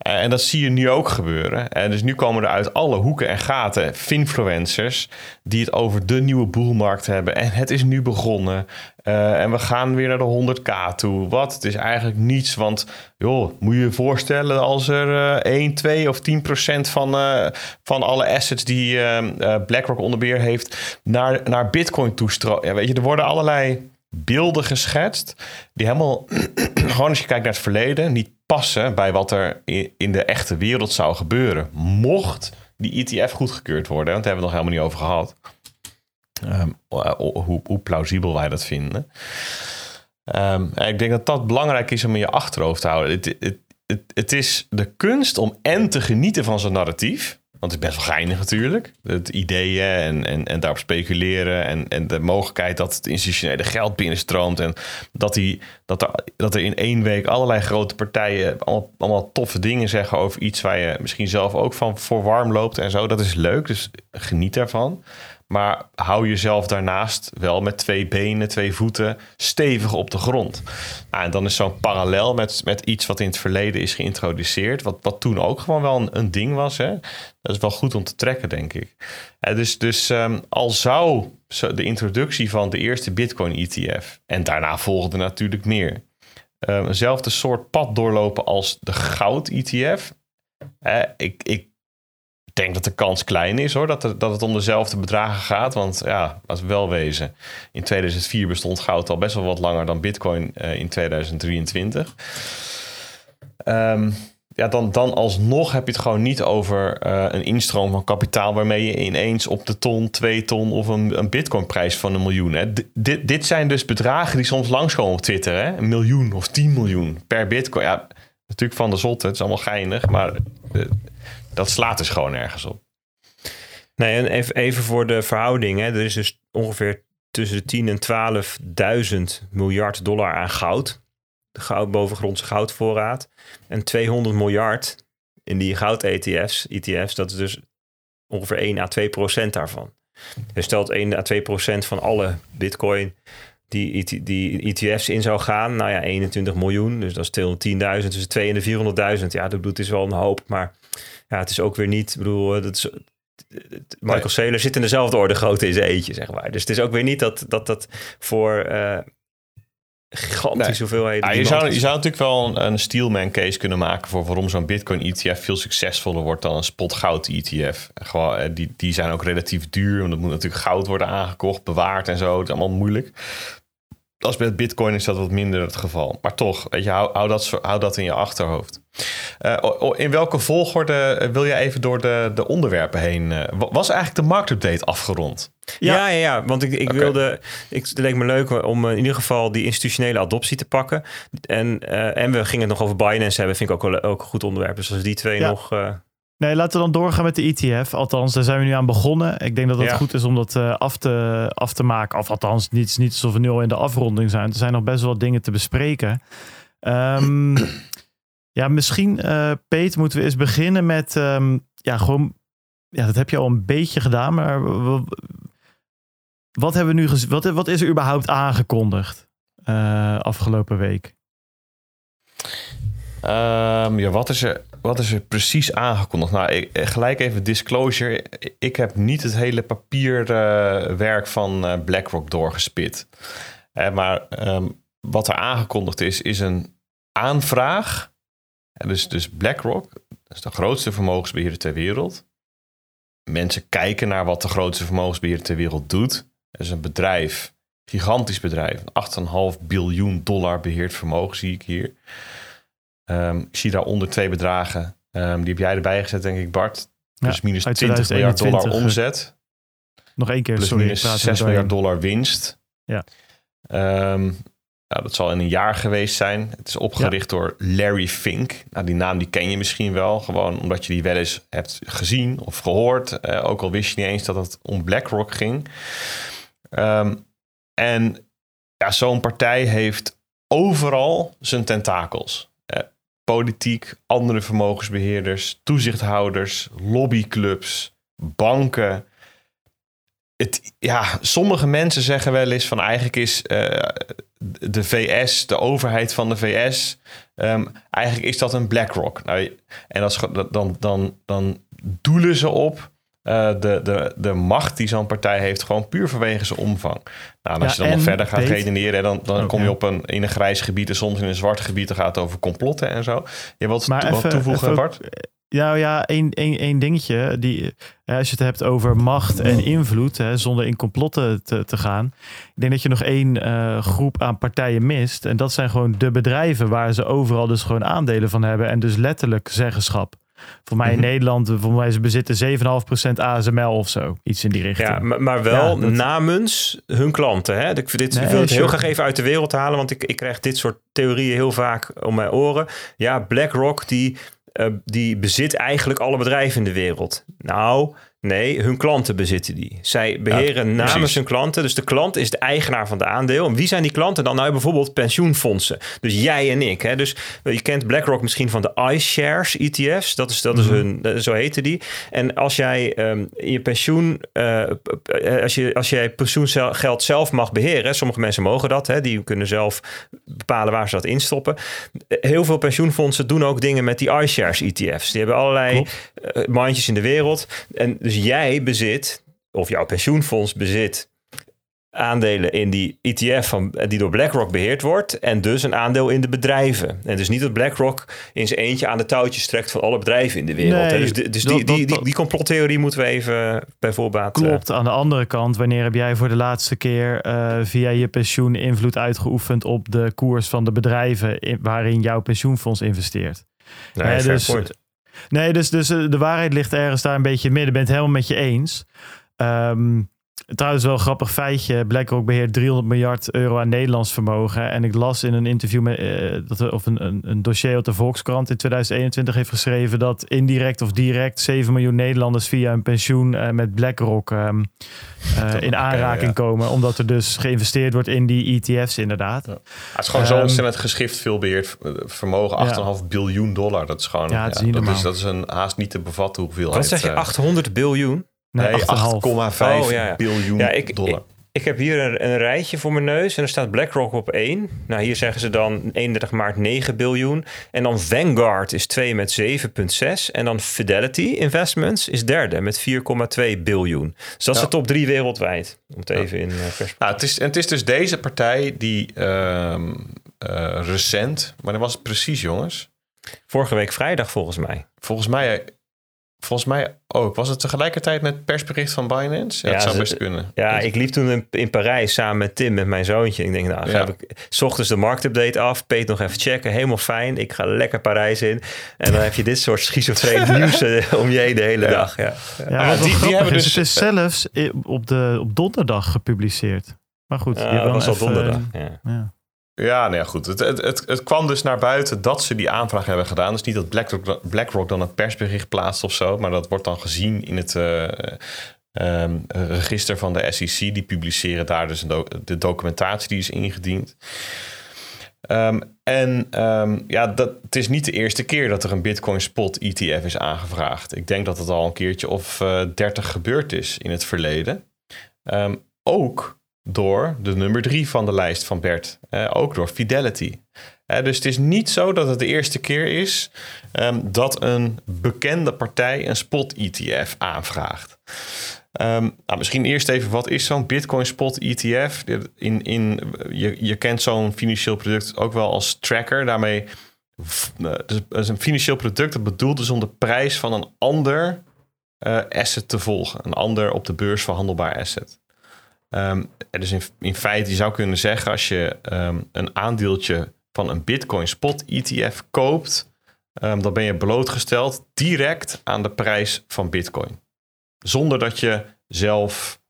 Uh, en dat zie je nu ook gebeuren. En dus nu komen er uit alle hoeken en gaten finfluencers die het over de nieuwe boelmarkt hebben. En het is nu begonnen. Uh, en we gaan weer naar de 100k toe. Wat? Het is eigenlijk niets. Want joh, moet je je voorstellen als er uh, 1, 2 of 10 procent van, van alle assets die BlackRock onder beheer heeft naar, naar Bitcoin toestromen. Ja, weet je, er worden allerlei beelden geschetst die helemaal, gewoon als je kijkt naar het verleden, niet passen bij wat er in de echte wereld zou gebeuren. Mocht die ETF goedgekeurd worden, want daar hebben we nog helemaal niet over gehad. Um, hoe, plausibel wij dat vinden. Um, ik denk dat dat belangrijk is om in je achterhoofd te houden. Het, het, het, het is de kunst om en te genieten van zijn narratief. Want het is best wel geinig natuurlijk. Het ideeën en, en, en daarop speculeren. En, en de mogelijkheid dat het institutionele geld binnenstroomt. En dat, die, dat, er, dat er in één week allerlei grote partijen allemaal, allemaal toffe dingen zeggen over iets waar je misschien zelf ook van voor warm loopt en zo. Dat is leuk. Dus geniet daarvan. Maar hou jezelf daarnaast wel met twee benen, twee voeten stevig op de grond. Nou, en dan is zo'n parallel met, met iets wat in het verleden is geïntroduceerd. Wat, wat toen ook gewoon wel een, ding was. Hè? Dat is wel goed om te trekken, denk ik. En dus dus um, al zou de introductie van de eerste Bitcoin-ETF. En daarna volgde natuurlijk meer. Um, soort pad doorlopen als de goud-ETF. Uh, ik, ik denk dat de kans klein is hoor, dat, dat het om dezelfde bedragen gaat. Want ja, als we wel wezen, in 2004 bestond goud al best wel wat langer dan Bitcoin uh, in 2023. Um, ja, dan, dan alsnog heb je het gewoon niet over uh, een instroom van kapitaal waarmee je ineens op de ton, twee ton of een, een bitcoinprijs van een miljoen. Dit, dit zijn dus bedragen die soms langskomen op Twitter. Hè. Een miljoen of 10 miljoen per bitcoin. Ja, natuurlijk van de zotte, het is allemaal geinig, maar uh, dat slaat dus gewoon ergens op. Nee, en even, voor de verhouding. Hè. Er is dus ongeveer tussen de 10 en 12.000 miljard dollar aan goud. De goud, bovengrondse goudvoorraad. En 200 miljard in die goud-ETF's. ETF's, dat is dus ongeveer 1 à 2 procent daarvan. Je stelt 1 à 2 procent van alle bitcoin die, die ETF's in zou gaan. Nou ja, 21 miljoen. Dus dat is 210.000. Tussen 2 en de 400.000. Ja, dat doet is wel een hoop. Maar ja, het is ook weer niet. Ik bedoel, dat is, Michael nee. Saylor zit in dezelfde orde groot in zijn eentje, zeg maar. Dus het is ook weer niet dat dat, dat voor uh, gigantische nee. hoeveelheden... Ja, je, zou, je zou natuurlijk wel een, een Steelman case kunnen maken... voor waarom zo'n Bitcoin ETF veel succesvoller wordt... dan een spot goud ETF. Gewoon, eh, die, die zijn ook relatief duur... want er moet natuurlijk goud worden aangekocht, bewaard en zo. Het is allemaal moeilijk als bij Bitcoin is dat wat minder het geval. Maar toch, weet je, hou, hou, dat, hou dat in je achterhoofd. Uh, in welke volgorde wil je even door de, de onderwerpen heen? Uh, was eigenlijk de marktupdate afgerond? Ja, ja, ja, want ik, ik wilde, ik, het leek me leuk om in ieder geval die institutionele adoptie te pakken. En, en we gingen het nog over Binance hebben, vind ik ook wel ook een goed onderwerp. Dus als die twee nog. Nee, laten we dan doorgaan met de ETF. Althans, daar zijn we nu aan begonnen. Ik denk dat het goed is om dat uh, af, te, af te maken. Of althans, niet, niet alsof we nu al in de afronding zijn. Er zijn nog best wel dingen te bespreken. Um, ja, misschien, uh, Peet, moeten we eens beginnen met... Um, ja, gewoon... Ja, dat heb je al een beetje gedaan, maar... Wat, hebben we nu wat, wat is er überhaupt aangekondigd uh, afgelopen week? Um, ja, wat is er wat is er precies aangekondigd? Nou, ik, eh, gelijk even disclosure. Ik heb niet het hele papierwerk uh, van uh, BlackRock doorgespit. Maar um, wat er aangekondigd is, is een aanvraag. dus, dus BlackRock, dat is de grootste vermogensbeheerder ter wereld. Mensen kijken naar wat de grootste vermogensbeheerder ter wereld doet. Dat is een bedrijf, gigantisch bedrijf. 8,5 biljoen dollar beheerd vermogen zie ik hier. Um, ik zie daaronder twee bedragen. Um, die heb jij erbij gezet, denk ik, Bart. Dus minus 20 miljard dollar eh, omzet. Nog één keer, plus sorry. Minus 6 miljard dollar winst. Ja. Um, nou, dat zal in een jaar geweest zijn. Het is opgericht door Larry Fink. Nou, die naam die ken je misschien wel. Gewoon omdat je die wel eens hebt gezien of gehoord. Uh, ook al wist je niet eens dat het om BlackRock ging. Um, en ja, zo'n partij heeft overal zijn tentakels politiek, andere vermogensbeheerders, toezichthouders, lobbyclubs, banken. Het, ja, sommige mensen zeggen wel eens van eigenlijk is uh, de VS, de overheid van de VS, ehm, eigenlijk is dat een BlackRock. Nou, en dan, dan, dan doelen ze op uh, de, de, de macht die zo'n partij heeft, gewoon puur vanwege zijn omvang. Nou, als je dan nog verder gaat redeneren, dan, dan kom je op een, in een grijs gebied en soms in een zwart gebied. Dan gaat het over complotten en zo. Je wilt wat, wat toevoegen, Bart? Ja, ja, één, één, één dingetje. Die, als je het hebt over macht en invloed, hè, zonder in complotten te, te gaan. Ik denk dat je nog één uh, groep aan partijen mist. En dat zijn gewoon de bedrijven waar ze overal dus gewoon aandelen van hebben. En dus letterlijk zeggenschap. Voor mij in mhm. Nederland, voor mij ze bezitten 7,5% ASML of zo. Iets in die richting. Ja, maar, wel namens hun klanten. Hè? Ik, dit, ik wil het heel graag even uit de wereld halen, want ik, ik krijg dit soort theorieën heel vaak om mijn oren. Ja, BlackRock die, uh, die bezit eigenlijk alle bedrijven in de wereld. Nou, Nee, hun klanten bezitten die. Zij beheren namens hun klanten. Dus de klant is de eigenaar van de aandeel. En wie zijn die klanten dan? Nou, bijvoorbeeld pensioenfondsen. Dus jij en ik. Hè? Dus je kent BlackRock misschien van de iShares ETF's. Dat is, dat is mhm. hun, eh, zo heette die. En als jij um, je pensioen, uh, als, je, als jij pensioengeld zelf mag beheren. Sommige mensen mogen dat. Hè? Die kunnen zelf bepalen waar ze dat instoppen. Heel veel pensioenfondsen doen ook dingen met die iShares ETF's. Die hebben allerlei mandjes in de wereld. En dus jij bezit, of jouw pensioenfonds bezit, aandelen in die ETF van, die door BlackRock beheerd wordt. En dus een aandeel in de bedrijven. En dus niet dat BlackRock in zijn eentje aan de touwtjes trekt van alle bedrijven in de wereld. Nee, dus, dus die, die, die, die, complottheorie moeten we even bij voorbaat... Eh, Klopt. Aan de andere kant, wanneer heb jij voor de laatste keer uh, via je pensioen invloed uitgeoefend op de koers van de bedrijven waarin jouw pensioenfonds investeert? Nee, dus, Nee, dus, dus eh, de waarheid ligt ergens daar een beetje in het midden. Ben het helemaal met je eens. Um, Trouwens, wel een grappig feitje. BlackRock beheert 300 miljard euro aan Nederlands vermogen. En ik las in een interview met, uh, dat, of een, een, een, dossier uit de Volkskrant in 2021 heeft geschreven dat indirect of direct 7 miljoen Nederlanders via een pensioen uh, met BlackRock um, uh, in aanraking komen. Omdat er dus geïnvesteerd wordt in die ETF's inderdaad. Ja. Het is gewoon um, zo ehm, ontzettend geschift veel beheerd vermogen. 8,5 ja. biljoen dollar. Dat is gewoon, ja, dat, is, dat is een haast niet te bevatten hoeveel. Wat zeg je, 800 biljoen? Nee, 8,5 oh, ja, ja. biljoen ja, ik, dollar. Ik, heb hier een, een, rijtje voor mijn neus en er staat BlackRock op 1. Nou, hier zeggen ze dan 31 maart 9 biljoen. En dan Vanguard is 2 met 7,6. En dan Fidelity Investments is derde met 4,2 biljoen. Dus dat is de top 3 wereldwijd. Om het even in uh, nou, het, is, het is dus deze partij die uh, uh, recent, maar dat was het precies jongens? Vorige week vrijdag volgens mij. Volgens mij volgens mij ook. Was het tegelijkertijd met persbericht van Binance? Ja, dat zou best kunnen. Ja, ik liep toen in, in, Parijs samen met Tim, met mijn zoontje. Ik denk, nou, ga ik s ochtends de marktupdate af. Peet nog even checken. Helemaal fijn. Ik ga lekker Parijs in. En dan heb je dit soort schizofreen nieuws eh, om je heen de hele dag. Ja, ja. die, die hebben dus... Het is zelfs op, de, op donderdag gepubliceerd. Maar goed, ja, dat was al donderdag. Ja. Ja, nou ja, goed. Het, het, het, kwam dus naar buiten dat ze die aanvraag hebben gedaan. Dus niet dat BlackRock, BlackRock dan een persbericht plaatst of zo, maar dat wordt dan gezien in het uh, um, register van de SEC. Die publiceren daar dus de documentatie die is ingediend. Um, en um, ja, dat, het is niet de eerste keer dat er een Bitcoin spot ETF is aangevraagd. Ik denk dat het al een keertje of eh, 30 gebeurd is in het verleden. ook door de nummer drie van de lijst van Bert. Ook door Fidelity. Dus het is niet zo dat het de eerste keer is um, dat een bekende partij een spot-ETF aanvraagt. Um, nou, misschien eerst even, wat is zo'n Bitcoin Spot ETF? In, in, je, je kent zo'n financieel product ook wel als tracker. Daarmee uh, is een financieel product dat bedoeld is om de prijs van een ander uh, asset te volgen. Een ander op de beurs verhandelbaar asset. Um, dus in, in feite, je zou kunnen zeggen, als je um, een aandeeltje van een Bitcoin spot ETF koopt, um, dan ben je blootgesteld direct aan de prijs van Bitcoin. Zonder dat je zelf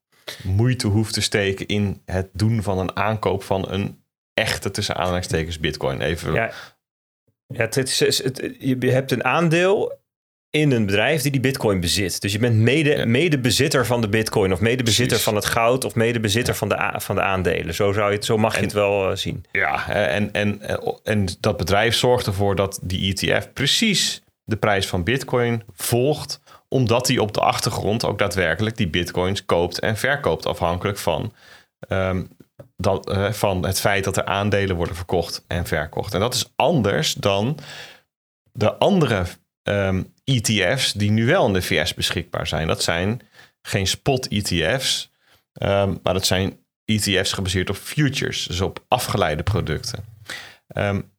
moeite hoeft te steken in het doen van een aankoop van een echte tussen aanhalingstekens Bitcoin. Even. Ja. Ja, het is, het, je hebt een aandeel in een bedrijf die die bitcoin bezit. Dus je bent mede, medebezitter van de bitcoin of medebezitter van het goud of medebezitter ja. van, de, van de aandelen. Zo, zou je het, zo mag je het wel uh, zien. Ja, en, en, en dat bedrijf zorgt ervoor dat die ETF precies de prijs van bitcoin volgt, omdat hij op de achtergrond ook daadwerkelijk die bitcoins koopt en verkoopt afhankelijk van, um, dat, uh, van het feit dat er aandelen worden verkocht en verkocht. En dat is anders dan de andere um, ETF's die nu wel in de VS beschikbaar zijn. Dat zijn geen spot ETF's, um, maar dat zijn ETF's gebaseerd op futures, dus op afgeleide producten. Um,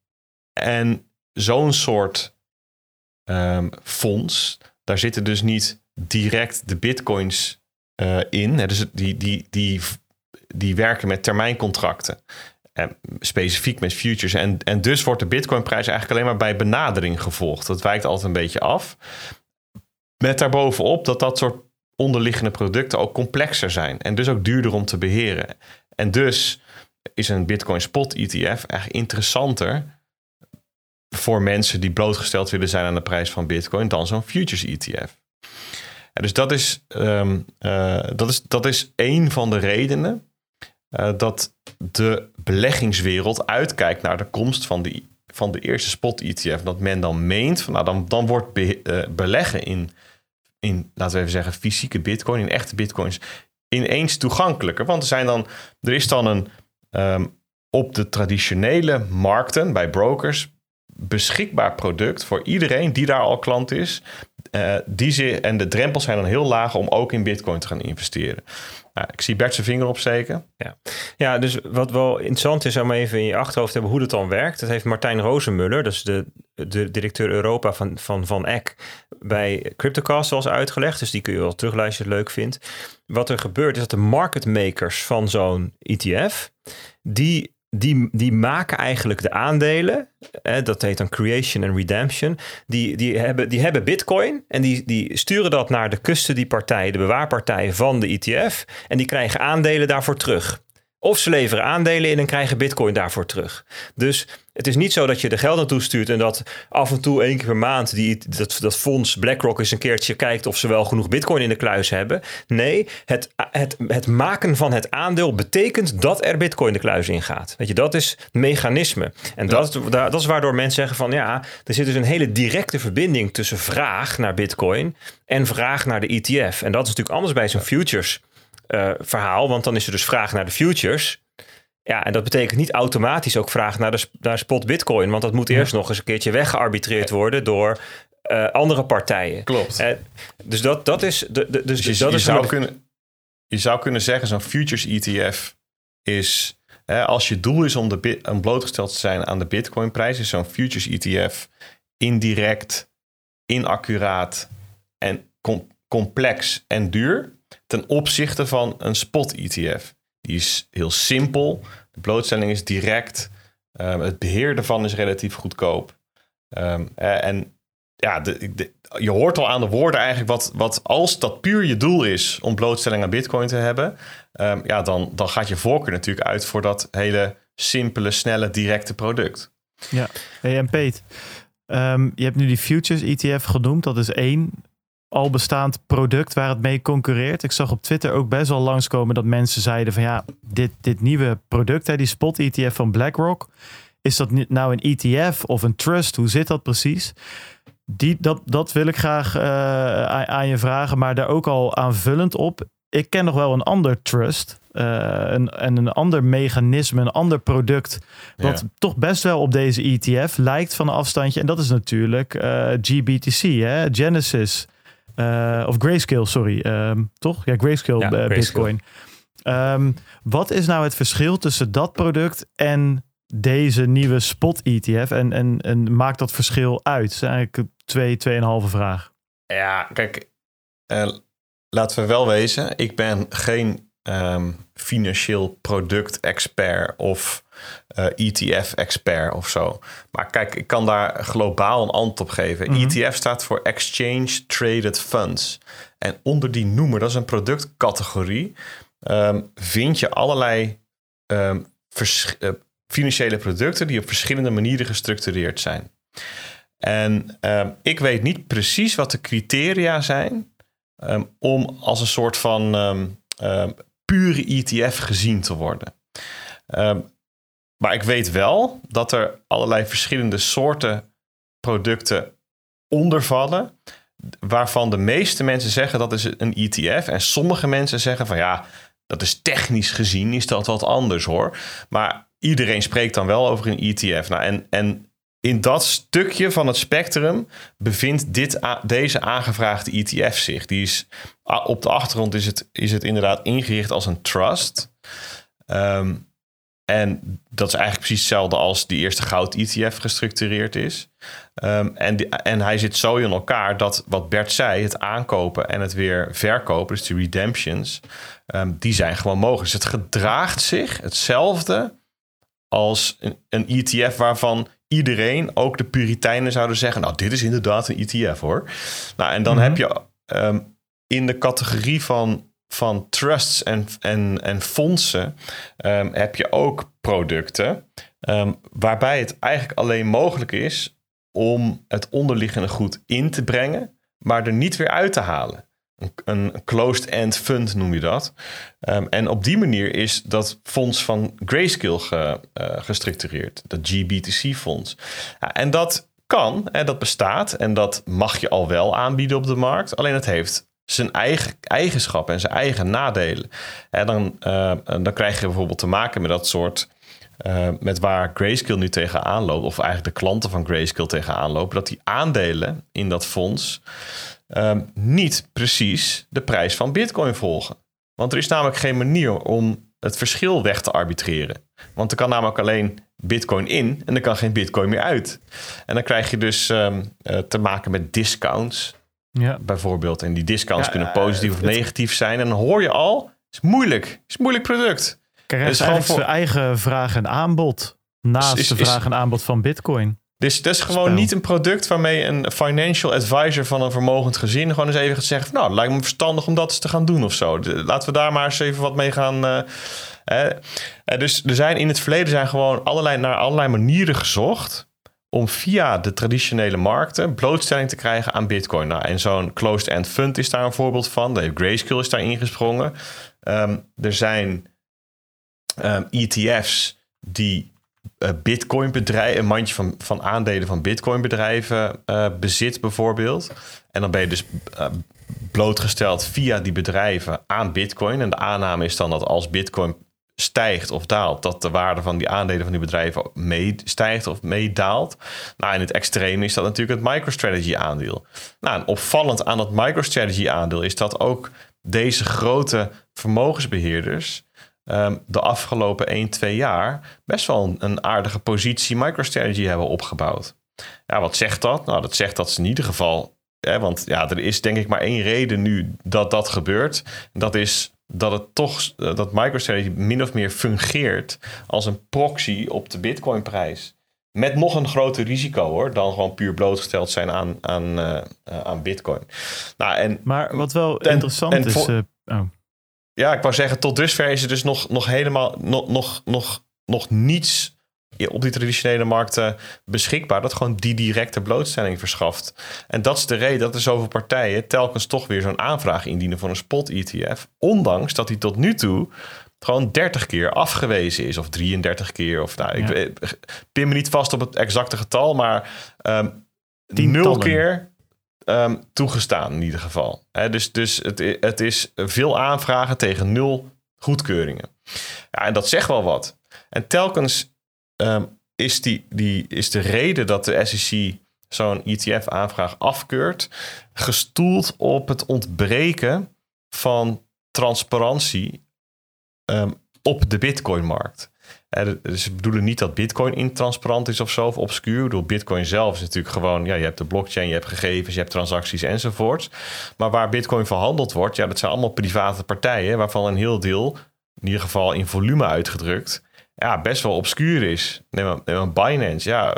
en zo'n soort fonds, daar zitten dus niet direct de bitcoins uh, in. Dus die, die, die, die werken met termijncontracten specifiek met futures. En, en dus wordt de Bitcoin-prijs eigenlijk alleen maar bij benadering gevolgd. Dat wijkt altijd een beetje af. Met daarbovenop dat dat soort onderliggende producten ook complexer zijn. En dus ook duurder om te beheren. En dus is een Bitcoin Spot ETF eigenlijk interessanter voor mensen die blootgesteld willen zijn aan de prijs van Bitcoin dan zo'n futures ETF. Dus dat is, um, dat, is, dat is één van de redenen uh, dat de beleggingswereld uitkijkt naar de komst van, die, van de eerste spot-ETF. Dat men dan meent, van, nou, dan, dan wordt be, uh, beleggen in, in, laten we even zeggen, fysieke bitcoin, in echte bitcoins, ineens toegankelijker. Want er, zijn dan, er is dan een um, op de traditionele markten bij brokers beschikbaar product voor iedereen die daar al klant is. Uh, die en de drempels zijn dan heel laag om ook in bitcoin te gaan investeren. Nou, ik zie Bert zijn vinger opsteken. Ja. ja, dus wat wel interessant is om even in je achterhoofd te hebben hoe dat dan werkt. Dat heeft Martijn Rozenmuller, dat is de, de directeur Europa van Van, van Eck, bij CryptoCast al uitgelegd. Dus die kun je wel terugluisteren leuk vindt. Wat er gebeurt is dat de market makers van zo'n ETF, die die, die maken eigenlijk de aandelen, hè, dat heet dan creation en redemption, die, die, hebben, die hebben bitcoin en die, die sturen dat naar de custody partij, de bewaarpartij van de ETF en die krijgen aandelen daarvoor terug. Of ze leveren aandelen in en krijgen bitcoin daarvoor terug. Dus het is niet zo dat je er geld naartoe stuurt en dat af en toe één keer per maand die, dat, dat fonds BlackRock eens een keertje kijkt of ze wel genoeg bitcoin in de kluis hebben. Nee, het, het, het maken van het aandeel betekent dat er bitcoin de kluis in gaat. Weet je, dat is het mechanisme. En dat, dat is waardoor mensen zeggen van ja, er zit dus een hele directe verbinding tussen vraag naar bitcoin en vraag naar de ETF. En dat is natuurlijk anders bij zo'n futures uh, verhaal, want dan is er dus vraag naar de futures. Ja, en dat betekent niet automatisch ook vraag naar de naar spot bitcoin, want dat moet eerst nog eens een keertje weggearbitreerd worden door uh, andere partijen. Klopt. Uh, dus dat, dat is. De, de, dus, dus je, dat je is zou kunnen, je zou kunnen zeggen, zo'n futures ETF is. Hè, als je doel is om, de, om blootgesteld te zijn aan de bitcoin prijs, is zo'n futures ETF indirect, inaccuraat en complex en duur ten opzichte van een spot ETF. Die is heel simpel, de blootstelling is direct, um, het beheer ervan is relatief goedkoop. Um, en ja, de, je hoort al aan de woorden eigenlijk wat, wat als dat puur je doel is om blootstelling aan Bitcoin te hebben, um, ja, dan, dan gaat je voorkeur natuurlijk uit voor dat hele simpele, snelle, directe product. Ja, hey, en Peet, je hebt nu die Futures ETF genoemd. Dat is één al bestaand product waar het mee concurreert. Ik zag op Twitter ook best wel langskomen dat mensen zeiden van ja, dit, dit nieuwe product, hè, die spot ETF van BlackRock, is dat nou een ETF of een trust? Hoe zit dat precies? Die, dat, dat wil ik graag uh, aan je vragen, maar daar ook al aanvullend op. Ik ken nog wel een ander trust uh, een, en een ander mechanisme, een ander product, wat toch best wel op deze ETF lijkt van een afstandje. En dat is natuurlijk uh, GBTC, hè? Genesis. Uh, of Grayscale, sorry. Um, toch? Ja, Grayscale, ja, Grayscale. Bitcoin. Um, wat is nou het verschil tussen dat product en deze nieuwe spot ETF? En, en, en maakt dat verschil uit? Dat is eigenlijk twee, tweeënhalve vraag. Ja, kijk, uh, laten we wel wezen. Ik ben geen um, financieel product-expert of uh, eh, ETF-expert of zo. Maar kijk, ik kan daar globaal een antwoord op geven. Mm ETF staat voor Exchange Traded Funds. En onder die noemer, dat is een productcategorie, um, vind je allerlei um, uh, financiële producten die op verschillende manieren gestructureerd zijn. En um, ik weet niet precies wat de criteria zijn om als een soort van pure ETF gezien te worden. maar ik weet wel dat er allerlei verschillende soorten producten ondervallen. Waarvan de meeste mensen zeggen dat is een ETF. En sommige mensen zeggen van ja, dat is technisch gezien is dat wat anders hoor. Maar iedereen spreekt dan wel over een ETF. Nou, en, en in dat stukje van het spectrum bevindt dit, deze aangevraagde ETF zich. Die is, op de achtergrond is het, is het inderdaad ingericht als een trust. Ehm, en dat is eigenlijk precies hetzelfde als die eerste goud-ETF gestructureerd is. Um, en, en hij zit zo in elkaar dat wat Bert zei, het aankopen en het weer verkopen, dus de redemptions, um, die zijn gewoon mogelijk. Dus het gedraagt zich hetzelfde als een, een ETF waarvan iedereen, ook de Puritijnen, zouden zeggen: Nou, dit is inderdaad een ETF hoor. Nou, en dan mhm. heb je um, in de categorie van, van trusts en, en, en fondsen, um, heb je ook producten um, waarbij het eigenlijk alleen mogelijk is om het onderliggende goed in te brengen, maar er niet weer uit te halen. Een, closed-end fund noem je dat. Um, en op die manier is dat fonds van Grayscale ge, uh, gestructureerd. Dat GBTC-fonds. En dat kan, en dat bestaat. En dat mag je al wel aanbieden op de markt. Alleen het heeft zijn eigen eigenschappen en zijn eigen nadelen. En dan, uh, dan krijg je bijvoorbeeld te maken met dat soort... Uh, met waar Grayscale nu tegenaan loopt... of eigenlijk de klanten van Grayscale tegenaan lopen... dat die aandelen in dat fonds um, niet precies de prijs van Bitcoin volgen. Want er is namelijk geen manier om het verschil weg te arbitreren. Want er kan namelijk alleen Bitcoin in en er kan geen Bitcoin meer uit. En dan krijg je dus um, uh, te maken met discounts. Ja. Bijvoorbeeld. En die discounts kunnen positief of negatief zijn. En dan hoor je al, het is moeilijk. Het is een moeilijk product. Kijk, het is gewoon voor eigen vraag en aanbod. Naast de vraag en aanbod van Bitcoin. Dus dat is gewoon niet een product waarmee een financial advisor van een vermogend gezin gewoon eens even gaat zeggen: Nou, lijkt me verstandig om dat eens te gaan doen of zo. laten we daar maar eens even wat mee gaan. Uh, dus er zijn in het verleden zijn gewoon allerlei, naar allerlei manieren gezocht om via de traditionele markten blootstelling te krijgen aan Bitcoin. Nou, en zo'n closed-end fund is daar een voorbeeld van. De Grayscale is daar ingesprongen. Um, er zijn um, ehm, ETF's die uh, Bitcoin bedrijven, een mandje van, van aandelen van Bitcoin bedrijven uh, bezit bijvoorbeeld. En dan ben je dus uh, blootgesteld via die bedrijven aan Bitcoin. En de aanname is dan dat als Bitcoin stijgt of daalt, dat de waarde van die aandelen van die bedrijven mee stijgt of meedaalt. Nou, in het extreme is dat natuurlijk het MicroStrategy aandeel. Nou, en opvallend aan dat MicroStrategy aandeel is dat ook deze grote vermogensbeheerders Ehm, de afgelopen 1, 2 jaar best wel een, aardige positie MicroStrategy hebben opgebouwd. Ja, wat zegt dat? Nou, dat zegt dat ze in ieder geval Hè, want ja, er is denk ik maar één reden nu dat dat gebeurt. Dat is dat het toch dat MicroStrategy min of meer fungeert als een proxy op de Bitcoin-prijs. Met nog een groter risico hoor, dan gewoon puur blootgesteld zijn aan, aan, uh, aan Bitcoin. Nou, en, maar wat wel interessant is. Uh, oh. Ja, ik wou zeggen, tot dusver is er dus nog, nog helemaal nog, nog, nog, nog niets op die traditionele markten beschikbaar. Dat gewoon die directe blootstelling verschaft. En dat is de reden dat er zoveel partijen telkens toch weer zo'n aanvraag indienen voor een spot ETF. Ondanks dat die tot nu toe gewoon 30 keer afgewezen is. Of 33 keer. Of nou, ik pin me niet vast op het exacte getal, maar um, nul keer ehm, toegestaan in ieder geval. dus dus het, het is veel aanvragen tegen nul goedkeuringen. Ja, en dat zegt wel wat. En telkens Ehm, is, die, die, is de reden dat de SEC zo'n ETF-aanvraag afkeurt, gestoeld op het ontbreken van transparantie um, op de Bitcoin-markt. Dus ze bedoelen niet dat Bitcoin intransparant is of zo, of obscuur. Bedoel, Bitcoin zelf is natuurlijk gewoon, ja, je hebt de blockchain, je hebt gegevens, je hebt transacties enzovoorts. Maar waar Bitcoin verhandeld wordt, ja, dat zijn allemaal private partijen, waarvan een heel deel, in ieder geval in volume uitgedrukt, ja, best wel obscuur is. Neem een, Binance. Ja,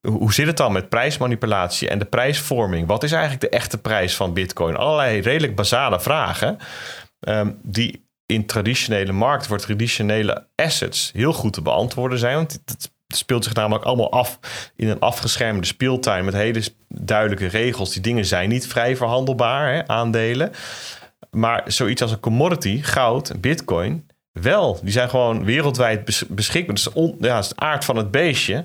hoe zit het dan met prijsmanipulatie en de prijsvorming? Wat is eigenlijk de echte prijs van Bitcoin? Allerlei redelijk basale vragen um, die in traditionele markt voor traditionele assets heel goed te beantwoorden zijn. Want het speelt zich namelijk allemaal af in een afgeschermde speeltuin met hele duidelijke regels. Die dingen zijn niet vrij verhandelbaar, hè, aandelen. Maar zoiets als een commodity, goud, bitcoin, wel, die zijn gewoon wereldwijd beschikbaar. Dus on, ja, is het aard van het beestje.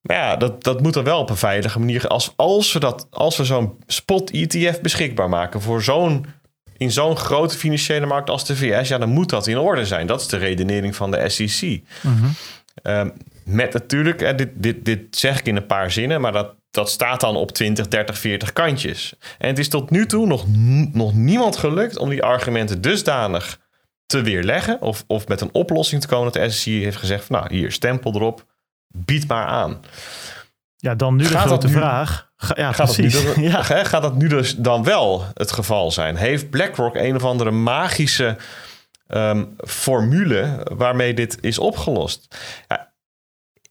Maar ja, dat, dat moet er wel op een veilige manier. Als, als we, dat, als we zo'n spot-ETF beschikbaar maken voor zo'n in zo'n grote financiële markt als de VS, ja, dan moet dat in orde zijn. Dat is de redenering van de SEC. Mhm. Ehm, met natuurlijk, dit, dit, dit zeg ik in een paar zinnen, maar dat, dat staat dan op 20, 30, 40 kantjes. En het is tot nu toe nog, nog niemand gelukt om die argumenten dusdanig te weerleggen of, of met een oplossing te komen dat de SEC heeft gezegd van nou hier stempel erop, bied maar aan. Ja, dan nu de gaat grote vraag. ja, gaat precies. Dat nu, ja. gaat dat nu dus dan wel het geval zijn? Heeft BlackRock een of andere magische ehm, formule waarmee dit is opgelost? Ja,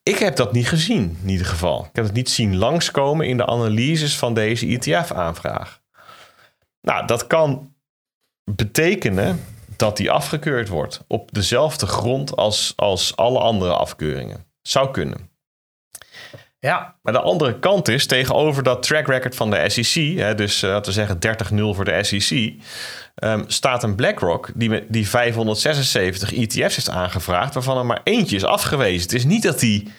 ik heb dat niet gezien, in ieder geval. Ik heb het niet zien langskomen in de analyses van deze ETF-aanvraag. Nou, dat kan betekenen dat die afgekeurd wordt op dezelfde grond als, als alle andere afkeuringen. Zou kunnen. Ja, maar de andere kant is tegenover dat track record van de SEC, hè, dus uh, laten we zeggen 30-0 voor de SEC, ehm, staat een BlackRock die, met, die 576 ETF's heeft aangevraagd, waarvan er maar eentje is afgewezen. Het is niet dat die.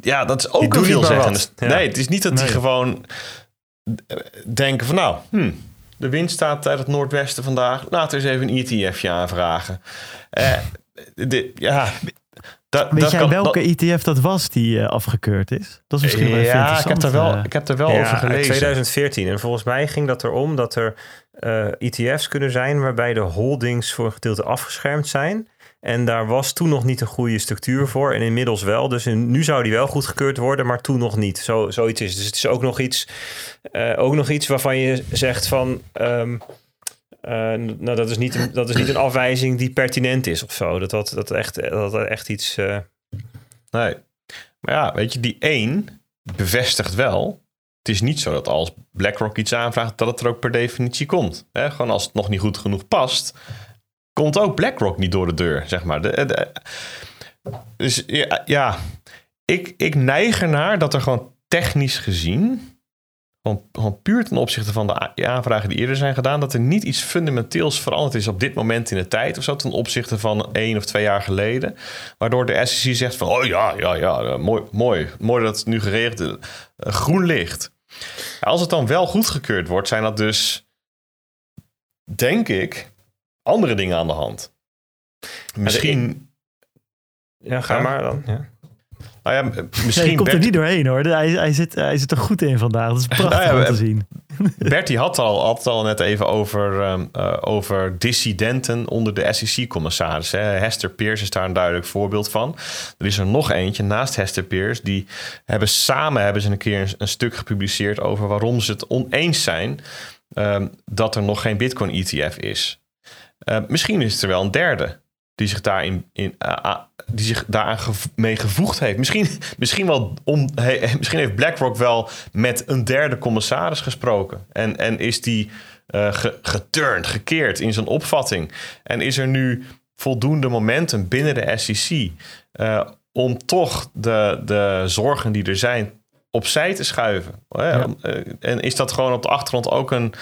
Ja, dat is ook een veelzeggende. Ja. Nee, het is niet dat die gewoon eh, denken van nou, hmm, de wind staat uit het noordwesten vandaag. Laten we eens even een ETFje aanvragen. Uh, ja, Weet jij welke ETF dat was die uh, afgekeurd is? Dat is misschien wel ja, ik heb er wel, ik heb er wel over gelezen. 2014. En volgens mij ging dat erom dat er uh, ETF's kunnen zijn waarbij de holdings voor een gedeelte afgeschermd zijn. En daar was toen nog niet een goede structuur voor. En inmiddels wel. Dus nu zou die wel goedgekeurd worden, maar toen nog niet. Zo, zoiets is. Dus het is ook nog iets, uh, ook nog iets waarvan je zegt van. Um, uh, nou, dat is, niet een, dat is niet een afwijzing die pertinent is of zo. Dat dat, dat, echt, dat, echt iets. Uh... Nee. Maar ja, weet je, die één bevestigt wel. Het is niet zo dat als BlackRock iets aanvraagt, dat het er ook per definitie komt. Hè? Gewoon als het nog niet goed genoeg past, komt ook BlackRock niet door de deur, zeg maar. Dus ja, ja, ik, ik neig ernaar dat er gewoon technisch gezien, gewoon, gewoon puur ten opzichte van de aanvragen die eerder zijn gedaan, dat er niet iets fundamenteels veranderd is op dit moment in de tijd of zo, ten opzichte van één of twee jaar geleden. Waardoor de SEC zegt van, oh ja, ja, ja, mooi, mooi, mooi dat het nu geregeld is. Uh, groen licht. Als het dan wel goedgekeurd wordt, zijn dat dus, denk ik, andere dingen aan de hand. Misschien. Ja, ga maar dan. Ja. Nou ja, misschien nee, komt er niet doorheen hoor. Hij, hij, zit, hij zit er goed in vandaag. Dat is prachtig nou ja, om te zien. Bertie had al, had al net even over, um, over dissidenten onder de SEC-commissaris. Hester Pierce is daar een duidelijk voorbeeld van. Er is er nog eentje naast Hester Pierce. Die hebben samen hebben ze een keer een, stuk gepubliceerd over waarom ze het oneens zijn um, dat er nog geen Bitcoin-ETF is. Uh, misschien is er wel een derde die zich, daarin, in, uh, die zich daaraan mee gevoegd heeft. Misschien, misschien, wel om, he, misschien heeft BlackRock wel met een derde commissaris gesproken. En, en is die uh, ge, geturnd, gekeerd in zijn opvatting. En is er nu voldoende momentum binnen de SEC om toch de, de zorgen die er zijn opzij te schuiven. Ja. En is dat gewoon op de achtergrond ook een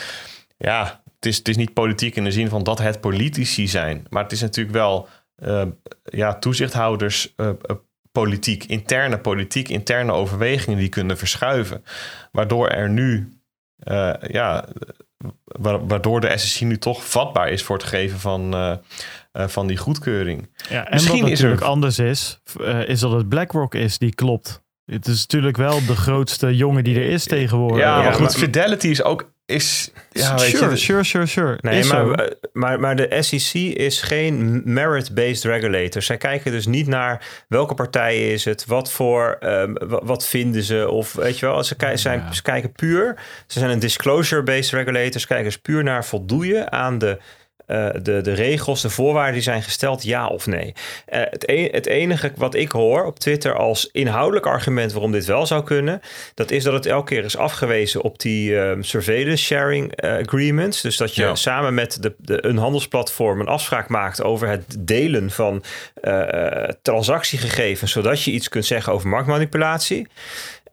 ja, het is, het is niet politiek in de zin van dat het politici zijn. Maar het is natuurlijk wel ja, toezichthouders. Uh, politiek, interne politiek, interne overwegingen die kunnen verschuiven. Waardoor er nu, uh, ja, waardoor de SSC nu toch vatbaar is voor het geven van, uh, uh, van die goedkeuring. Ja, en Misschien wat natuurlijk er... anders is, is dat het BlackRock is die klopt. Het is natuurlijk wel de grootste jongen die er is tegenwoordig. Ja, maar goed, Fidelity is ook is. Ja, weet sure, je, sure, sure, sure. Nee, maar, maar, maar de SEC is geen merit-based regulator. Zij kijken dus niet naar welke partij is het, wat voor, um, wat vinden ze, of weet je wel, ze, zijn, ze kijken puur. Ze zijn een disclosure-based regulator. Ze kijken dus puur naar voldoe je aan de uh, de, de regels, de voorwaarden die zijn gesteld, ja of nee. Uh, het, e het enige wat ik hoor op Twitter als inhoudelijk argument waarom dit wel zou kunnen, dat is dat het elke keer is afgewezen op die um, surveillance sharing uh, agreements. Dus dat je ja. samen met de, de, een handelsplatform een afspraak maakt over het delen van transactiegegevens, zodat je iets kunt zeggen over marktmanipulatie.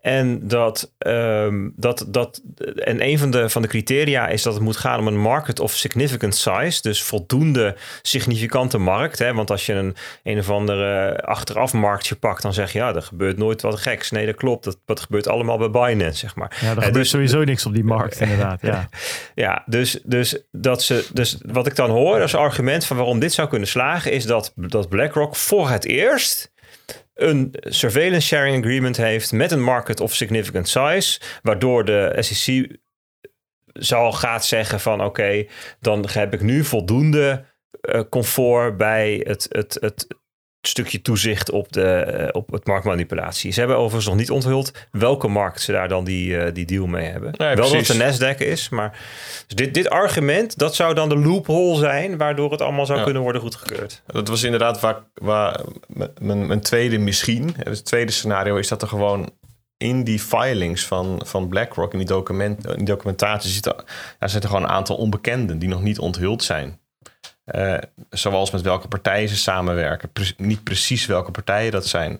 En dat, um, dat, dat en een van de, van de criteria is dat het moet gaan om een market of significant size. Dus voldoende significante markt. Hè? Want als je een een of andere achteraf marktje pakt, dan zeg je ja, er gebeurt nooit wat geks. Nee, dat klopt. Dat, dat gebeurt allemaal bij Binance, zeg maar. Ja, er gebeurt dus, sowieso niks op die markt, inderdaad. Ja, ja dus, dus, dat ze, dus wat ik dan hoor als argument van waarom dit zou kunnen slagen, is dat, dat BlackRock voor het eerst een surveillance sharing agreement heeft met een market of significant size, waardoor de SEC zal gaat zeggen van oké, dan heb ik nu voldoende uh, comfort bij het, het, het, stukje toezicht op, de, eh, op het marktmanipulatie. Ze hebben overigens nog niet onthuld welke markt ze daar dan die, uh, die deal mee hebben. Nee, Wel precies. dat de Nasdaq is, maar dus dit, dit argument, dat zou dan de loophole zijn waardoor het allemaal zou ja. kunnen worden goedgekeurd. Dat was inderdaad waar, waar mijn, mijn tweede misschien, het tweede scenario is dat er gewoon in die filings van, van BlackRock, in die, document, in die documentatie, zitten, er zitten gewoon een aantal onbekenden die nog niet onthuld zijn. Uh, zoals met welke partijen ze samenwerken. Pre niet precies welke partijen dat zijn.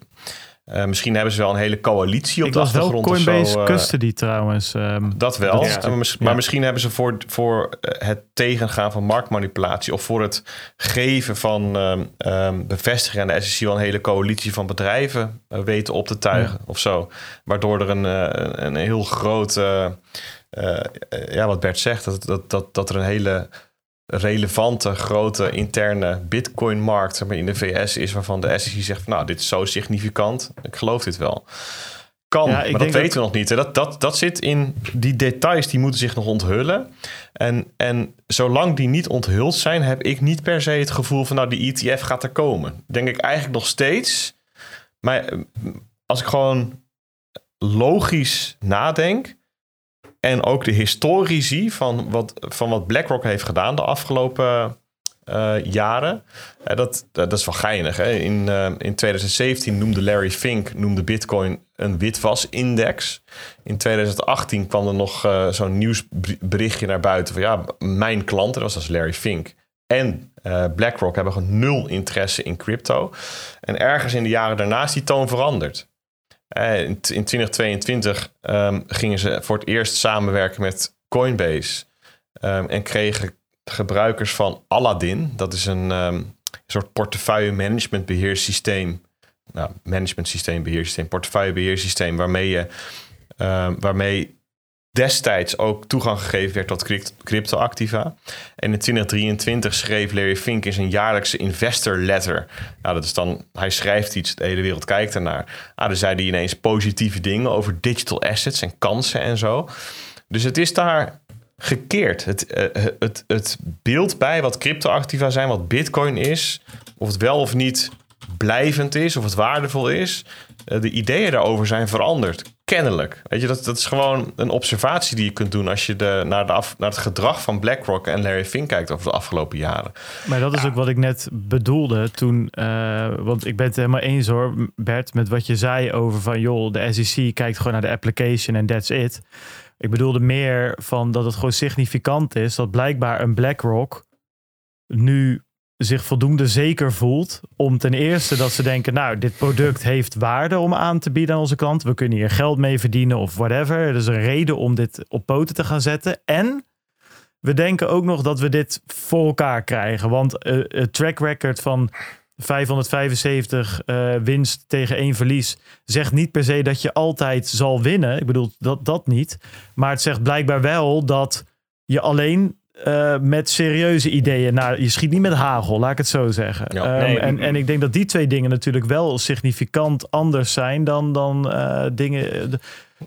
Uh, misschien hebben ze wel een hele coalitie op Ik de achtergrond. Wel Coinbase of zo, uh, custody trouwens. Um, dat wel. Dat, ja. Maar misschien hebben ze voor, voor het tegengaan van marktmanipulatie... of voor het geven van um, um, bevestiging aan de SEC... wel een hele coalitie van bedrijven weten op te tuigen ja. of zo. Waardoor er een, een heel groot... ja, wat Bert zegt, dat, dat, dat, dat er een hele relevante grote interne Bitcoin-markt in de VS is, waarvan de SEC zegt: van, Nou, dit is zo significant, ik geloof dit wel. Kan, ja, maar dat weten dat... we nog niet. Dat, dat, dat zit in die details, die moeten zich nog onthullen. En, en zolang die niet onthuld zijn, heb ik niet per se het gevoel van, nou, die ETF gaat er komen. Denk ik eigenlijk nog steeds. Maar als ik gewoon logisch nadenk, en ook de historie van wat, van wat BlackRock heeft gedaan de afgelopen uh, jaren. Uh, dat, dat is wel geinig. Hè? In, in 2017 noemde Larry Fink noemde Bitcoin een witwasindex. In 2018 kwam er nog zo'n nieuwsberichtje naar buiten van ja, mijn klanten, dat was als Larry Fink. En BlackRock hebben gewoon nul interesse in crypto. En ergens in de jaren daarna is die toon veranderd. Eh, in, in 2022 um, gingen ze voor het eerst samenwerken met Coinbase. Um, en kregen gebruikers van Aladdin, dat is een um, soort portefeuille management beheersysteem. Nou, management systeem, beheersysteem, portefeuille beheersysteem, waarmee je waarmee destijds ook toegang gegeven werd tot cryptoactiva. En in 2023 schreef Larry Fink in zijn jaarlijkse investor letter. Nou, dat is dan, hij schrijft iets, de hele wereld kijkt ernaar. Ah, dan zei hij ineens positieve dingen over digital assets en kansen en zo. Dus het is daar gekeerd. Het, uh, het, het beeld bij wat cryptoactiva zijn, wat bitcoin is, of het wel of niet blijvend is, of het waardevol is, uh, de ideeën daarover zijn veranderd. Kennelijk. Weet je, dat, dat is gewoon een observatie die je kunt doen als je de, naar, de af, naar het gedrag van BlackRock en Larry Fink kijkt over de afgelopen jaren. Maar dat is ook wat ik net bedoelde toen, uh, want ik ben het helemaal eens hoor, Bert, met wat je zei over van joh, de SEC kijkt gewoon naar de application en that's it. Ik bedoelde meer van dat het gewoon significant is dat blijkbaar een BlackRock nu zich voldoende zeker voelt om ten eerste dat ze denken, nou, dit product heeft waarde om aan te bieden aan onze klant. We kunnen hier geld mee verdienen of whatever. Er is een reden om dit op poten te gaan zetten. En we denken ook nog dat we dit voor elkaar krijgen. Want uh, het track record van 575 uh, eh, winst tegen één verlies zegt niet per se dat je altijd zal winnen. Ik bedoel, dat, dat niet. Maar het zegt blijkbaar wel dat je alleen uh, met serieuze ideeën. Nou, je schiet niet met hagel, laat ik het zo zeggen. Ja, um, nee, en, en ik denk dat die twee dingen natuurlijk wel significant anders zijn dan, dan uh, dingen.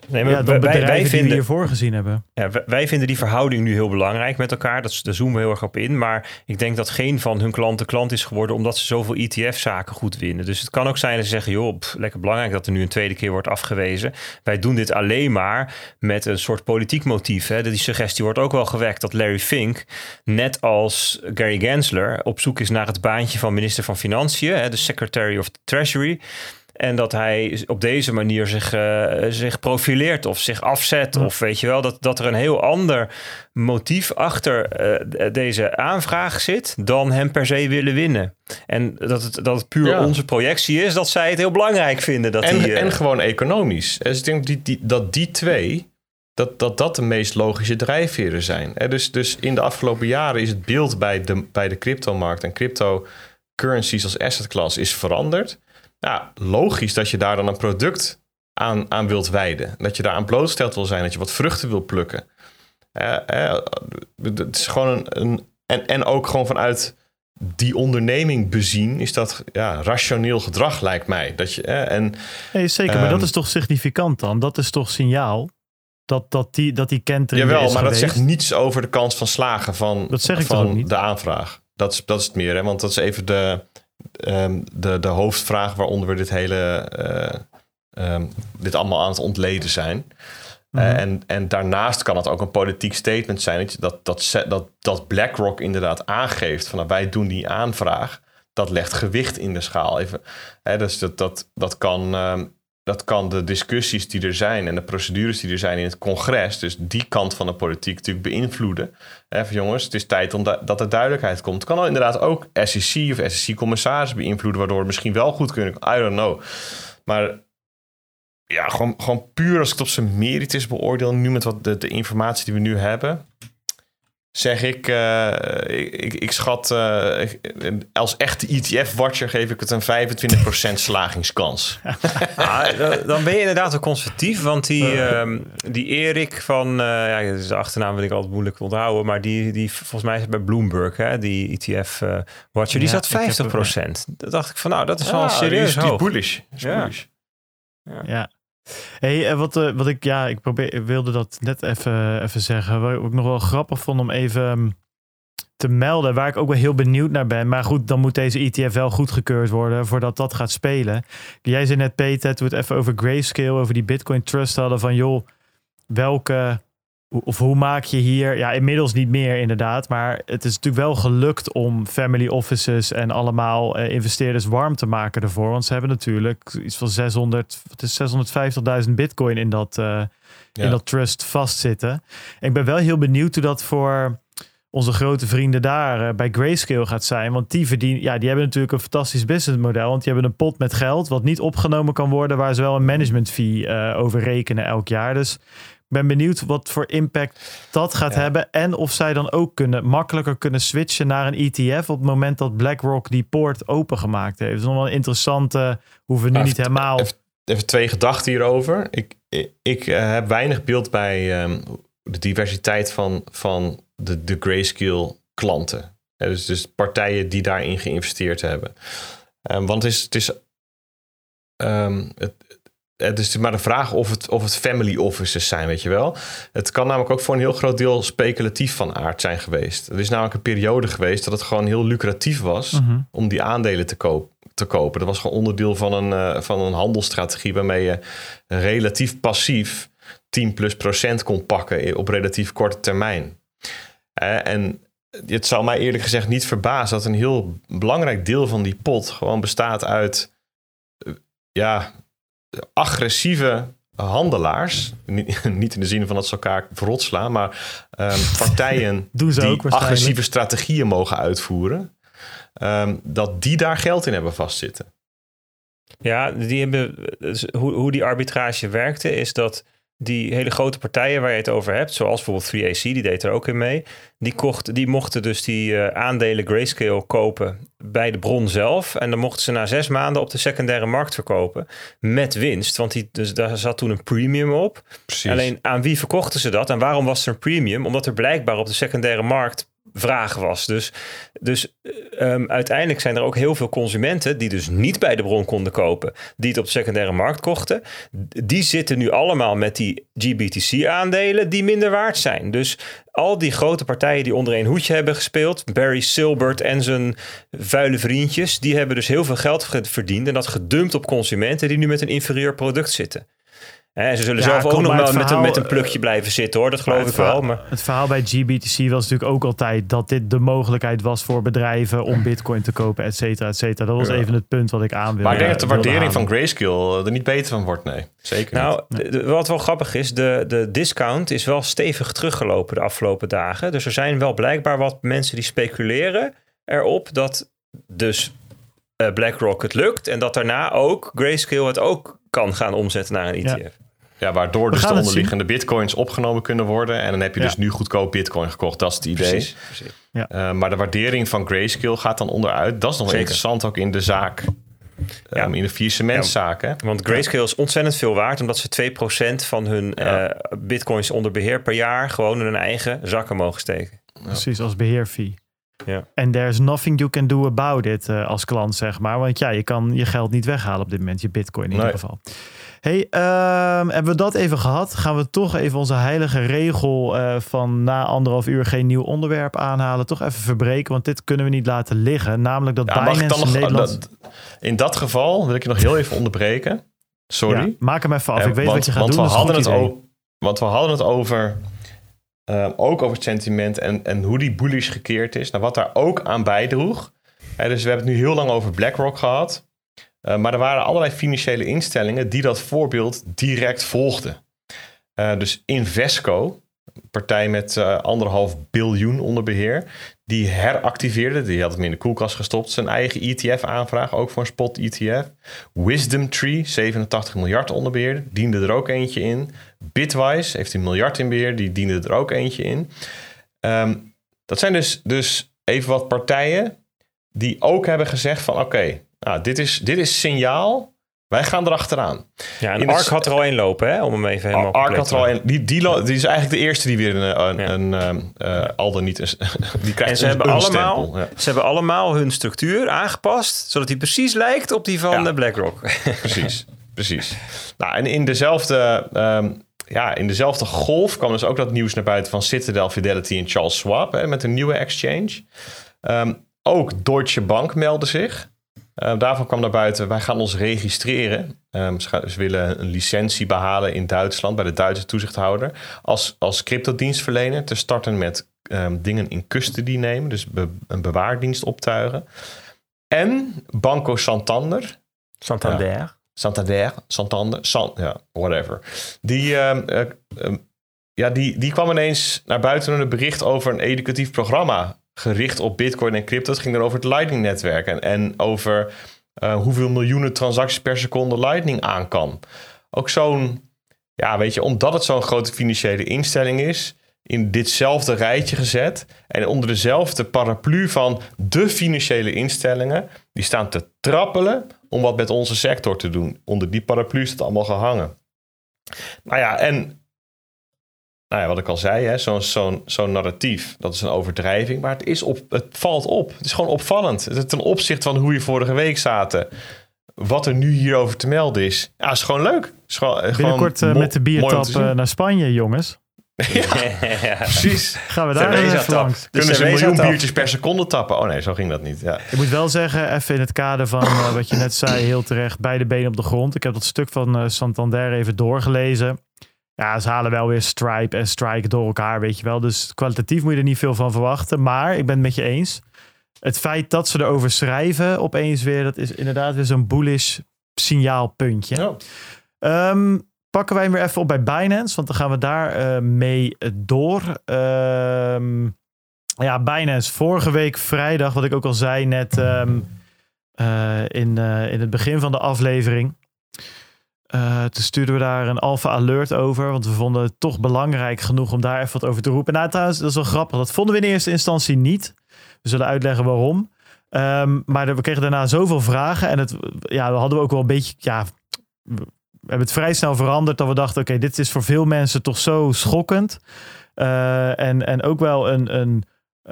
Nee, maar ja, dan wij, wij vinden, die hiervoor gezien hebben. Ja, wij vinden die verhouding nu heel belangrijk met elkaar. Dat, daar zoomen we heel erg op in. Maar ik denk dat geen van hun klanten klant is geworden... omdat ze zoveel ETF-zaken goed winnen. Dus het kan ook zijn dat ze zeggen... joh, lekker belangrijk dat er nu een tweede keer wordt afgewezen. Wij doen dit alleen maar met een soort politiek motief. Hè. Die suggestie wordt ook wel gewekt dat Larry Fink... net als Gary Gensler op zoek is naar het baantje van minister van Financiën... Hè, de Secretary of the Treasury... En dat hij op deze manier zich, uh, zich profileert of zich afzet. Of weet je wel, dat, dat er een heel ander motief achter uh, deze aanvraag zit dan hem per se willen winnen. En dat het, dat het puur onze projectie is dat zij het heel belangrijk vinden. Dat en, die, uh, en gewoon economisch. Dus ik denk die, die, dat die twee, dat, dat dat de meest logische drijfveren zijn. Dus, dus in de afgelopen jaren is het beeld bij de, bij de cryptomarkt en cryptocurrencies als asset class is veranderd ja, logisch dat je daar dan een product aan, aan wilt wijden. Dat je daar aan blootgesteld wil zijn, dat je wat vruchten wil plukken. Uh, het is gewoon een, een, en, en ook gewoon vanuit die onderneming bezien, is dat ja, rationeel gedrag, lijkt mij. Dat je, en, nee, zeker, maar dat ehm, is toch significant dan? Dat is toch signaal dat, dat die, dat die kentering Jawel, maar dat zegt niets over de kans van slagen van, dat zeg ik van de aanvraag. Dat is, dat is het meer, hè? want dat is even de, Ehm, de, de hoofdvraag waaronder we dit hele uh, dit allemaal aan het ontleden zijn. Eh, mhm. en, en daarnaast kan het ook een politiek statement zijn dat, dat, dat, dat BlackRock inderdaad aangeeft van nou, wij doen die aanvraag. Dat legt gewicht in de schaal. Even, hè, dus dat, dat, dat kan ehm, dat kan de discussies die er zijn en de procedures die er zijn in het congres, dus die kant van de politiek natuurlijk beïnvloeden. Even jongens, het is tijd om dat er duidelijkheid komt. Het kan al inderdaad ook SEC of SEC-commissaris beïnvloeden, waardoor we misschien wel goed kunnen. I don't know. Maar ja, gewoon, gewoon puur als ik het op zijn merites beoordeel, nu met wat de, de informatie die we nu hebben, zeg ik, uh, ik, ik, schat, uh, als echte ETF-watcher geef ik het een 25% slagingskans. dan ben je inderdaad ook conservatief, want die, uh, die Erik van, uh, ja, de achternaam wil ik altijd moeilijk onthouden, maar die, die volgens mij is bij Bloomberg, hè, die ETF-watcher, die ja, zat 50%. Dat dacht ik van, nou, dat is wel ah, serieus die is, bullish. ja. bullish. Ja. ja. Hey, eh, wat, uh, wat ik, ja, ik probeer, wilde dat net even, even zeggen. Wat ik nog wel grappig vond om even ehm, te melden, waar ik ook wel heel benieuwd naar ben. Maar goed, dan moet deze ETF wel goedgekeurd worden voordat dat gaat spelen. Jij zei net, Peter, toen we het even over Grayscale, over die Bitcoin Trust hadden, van joh, welke of hoe maak je hier, ja, inmiddels niet meer inderdaad, maar het is natuurlijk wel gelukt om family offices en allemaal uh, investeerders warm te maken ervoor. Want ze hebben natuurlijk iets van 600, het is 650.000 bitcoin in dat, uh, in dat trust vastzitten. En ik ben wel heel benieuwd hoe dat voor onze grote vrienden daar uh, bij Grayscale gaat zijn. Want die verdienen, ja, die hebben natuurlijk een fantastisch businessmodel. Want die hebben een pot met geld wat niet opgenomen kan worden, waar ze wel een management fee over rekenen elk jaar. Dus ben benieuwd wat voor impact dat gaat hebben. En of zij dan ook kunnen, makkelijker kunnen switchen naar een ETF op het moment dat BlackRock die poort opengemaakt heeft. Dat is nog wel een interessante, hoeven we nu niet helemaal... Even, twee gedachten hierover. Ik, ik, eh, heb weinig beeld bij ehm, de diversiteit van, van de, de Grayscale klanten. dus, dus partijen die daarin geïnvesteerd hebben. Um, want het is, het is um, het, het is maar de vraag of het, of het family offices zijn, weet je wel. Het kan namelijk ook voor een heel groot deel speculatief van aard zijn geweest. Er is namelijk een periode geweest dat het gewoon heel lucratief was Mhm. om die aandelen te, koop, te kopen. Dat was gewoon onderdeel van een, uh, van een handelsstrategie waarmee je relatief passief 10 plus procent kon pakken op relatief korte termijn. Uh, en het zou mij eerlijk gezegd niet verbazen dat een heel belangrijk deel van die pot gewoon bestaat uit ja, agressieve handelaars. Niet in de zin van dat ze elkaar verrot slaan, maar um, partijen Doen ze die ook agressieve strategieën mogen uitvoeren. Um, dat die daar geld in hebben vastzitten. Ja, die hebben, dus hoe, hoe die arbitrage werkte is dat die hele grote partijen waar je het over hebt, zoals bijvoorbeeld 3AC, die deed er ook in mee, die, kocht, die mochten dus die uh, aandelen Grayscale kopen bij de bron zelf. En dan mochten ze na zes maanden op de secundaire markt verkopen met winst. Want die, dus daar zat toen een premium op. Precies. Alleen aan wie verkochten ze dat en waarom was er een premium? Omdat er blijkbaar op de secundaire markt vraag was. Dus, dus um, uiteindelijk zijn er ook heel veel consumenten die dus niet bij de bron konden kopen, die het op de secundaire markt kochten. Die zitten nu allemaal met die GBTC-aandelen die minder waard zijn. Dus al die grote partijen die onder één hoedje hebben gespeeld, Barry Silbert en zijn vuile vriendjes, die hebben dus heel veel geld verdiend en dat gedumpt op consumenten die nu met een inferieur product zitten. En ze zullen ja, zelf ook nog wel met, een, met een plukje blijven zitten hoor, dat geloof ik verhaal, wel. Maar... Het verhaal bij GBTC was natuurlijk ook altijd dat dit de mogelijkheid was voor bedrijven om bitcoin te kopen, et cetera, et cetera. Dat was ja. even het punt wat ik aan wilde Maar ik denk dat de waardering halen. van Grayscale er niet beter van wordt, nee. Zeker nou, niet. Wat wel grappig is, de, de discount is wel stevig teruggelopen de afgelopen dagen. Dus er zijn wel blijkbaar wat mensen die speculeren erop dat dus uh, BlackRock het lukt en dat daarna ook Grayscale het ook kan gaan omzetten naar een ETF. Ja. Ja, waardoor dus de onderliggende bitcoins opgenomen kunnen worden. En dan heb je ja. dus nu goedkoop bitcoin gekocht. Dat is het idee. Precies, precies. Ja. Uh, maar de waardering van Grayscale gaat dan onderuit. Dat is nog Zeker. interessant ook in de zaak. Ja. Um, in de vier cementzaken. Ja, want Grayscale is ontzettend veel waard. Omdat ze 2% van hun uh, bitcoins onder beheer per jaar... gewoon in hun eigen zakken mogen steken. Precies, als beheerfee. Ja. En there's nothing you can do about it uh, als klant, zeg maar. Want ja, je kan je geld niet weghalen op dit moment. Je bitcoin in nee. ieder geval. Hey, um, hebben we dat even gehad? Gaan we toch even onze heilige regel uh, van na anderhalf uur geen nieuw onderwerp aanhalen, toch even verbreken, want dit kunnen we niet laten liggen. Namelijk dat ja, Binance nog, Nederland... dat, in dat geval wil ik je nog heel even onderbreken. Sorry. Ja, maak hem even af. Ik weet want, wat je gaat want doen. We hadden het ook, want we hadden het over, uh, ook over het sentiment en, en hoe die bullish gekeerd is. Nou, wat daar ook aan bijdroeg. Hè, dus we hebben het nu heel lang over BlackRock gehad. Uh, maar er waren allerlei financiële instellingen die dat voorbeeld direct volgden. Uh, dus Invesco, een partij met uh, anderhalf biljoen onder beheer, die heractiveerde, die had hem in de koelkast gestopt, zijn eigen ETF-aanvraag, ook voor een spot ETF. Wisdom Tree, 87 miljard onder beheer, diende er ook eentje in. Bitwise heeft een miljard in beheer, die diende er ook eentje in. Um, dat zijn dus, dus even wat partijen die ook hebben gezegd van oké, nou, dit, is, dit is signaal. Wij gaan erachteraan. Ja, en Ark had er al één lopen, hè? Om hem even helemaal Ark had er al één. Die, die, die is eigenlijk de eerste die weer een, een, ja. een uh, al dan niet... Een, die krijgt en ze, hebben allemaal, ja. ze hebben allemaal hun structuur aangepast... zodat die precies lijkt op die van ja. BlackRock. precies, precies. Nou, en in dezelfde... Um, ja, in dezelfde golf kwam dus ook dat nieuws naar buiten van Citadel, Fidelity en Charles Schwab hè, met een nieuwe exchange. Um, ook Deutsche Bank meldde zich. Uh, daarvan kwam naar buiten, wij gaan ons registreren. Um, ze, gaan, ze, willen een licentie behalen in Duitsland bij de Duitse toezichthouder. Als, als cryptodienstverlener te starten met um, dingen in custody nemen. Dus be, een bewaardienst optuigen. En Banco Santander. Santander. Ja, Santander, Santander, San, ja, whatever. Die, um, uh, ja, die, die kwam ineens naar buiten met een bericht over een educatief programma gericht op Bitcoin en crypto. Het ging er over het Lightning-netwerk en, en over uh, hoeveel miljoenen transacties per seconde Lightning aan kan. Ook zo'n, ja, weet je, omdat het zo'n grote financiële instelling is, in ditzelfde rijtje gezet en onder dezelfde paraplu van de financiële instellingen, die staan te trappelen om wat met onze sector te doen. Onder die paraplu is het allemaal gehangen. Nou ja, en nou ja, wat ik al zei, zo'n zo zo narratief, dat is een overdrijving. Maar het, is op, het valt op. Het is gewoon opvallend. Het ten opzichte van hoe je vorige week zaten, wat er nu hierover te melden is, ja, is gewoon leuk. Is gewoon, Binnenkort met de biertap naar Spanje, jongens. ja, precies. Gaan we daar even langs. Kunnen ze een miljoen biertjes per seconde tappen? Oh nee, zo ging dat niet. Ja. Ik moet wel zeggen, even in het kader van uh, wat je net zei, heel terecht, beide benen op de grond. Ik heb dat stuk van uh, Santander even doorgelezen. Ja, ze halen wel weer Stripe en Strike door elkaar, weet je wel. Dus kwalitatief moet je er niet veel van verwachten. Maar ik ben het met je eens. Het feit dat ze erover schrijven opeens weer, dat is inderdaad weer zo'n bullish signaalpuntje. Oh. Um, pakken wij hem weer even op bij Binance, want dan gaan we daar uh, mee door. Um, ja, Binance, vorige week vrijdag, wat ik ook al zei net um, uh, in, uh, in het begin van de aflevering. Toen stuurden we daar een alpha alert over, want we vonden het toch belangrijk genoeg om daar even wat over te roepen. Nou, trouwens, dat is wel grappig. Dat vonden we in eerste instantie niet. We zullen uitleggen waarom. Um, maar we kregen daarna zoveel vragen en het, ja, we hadden ook wel een beetje, ja, we hebben het vrij snel veranderd. Dat we dachten, oké, dit is voor veel mensen toch zo schokkend. Uh, en, en ook wel een, een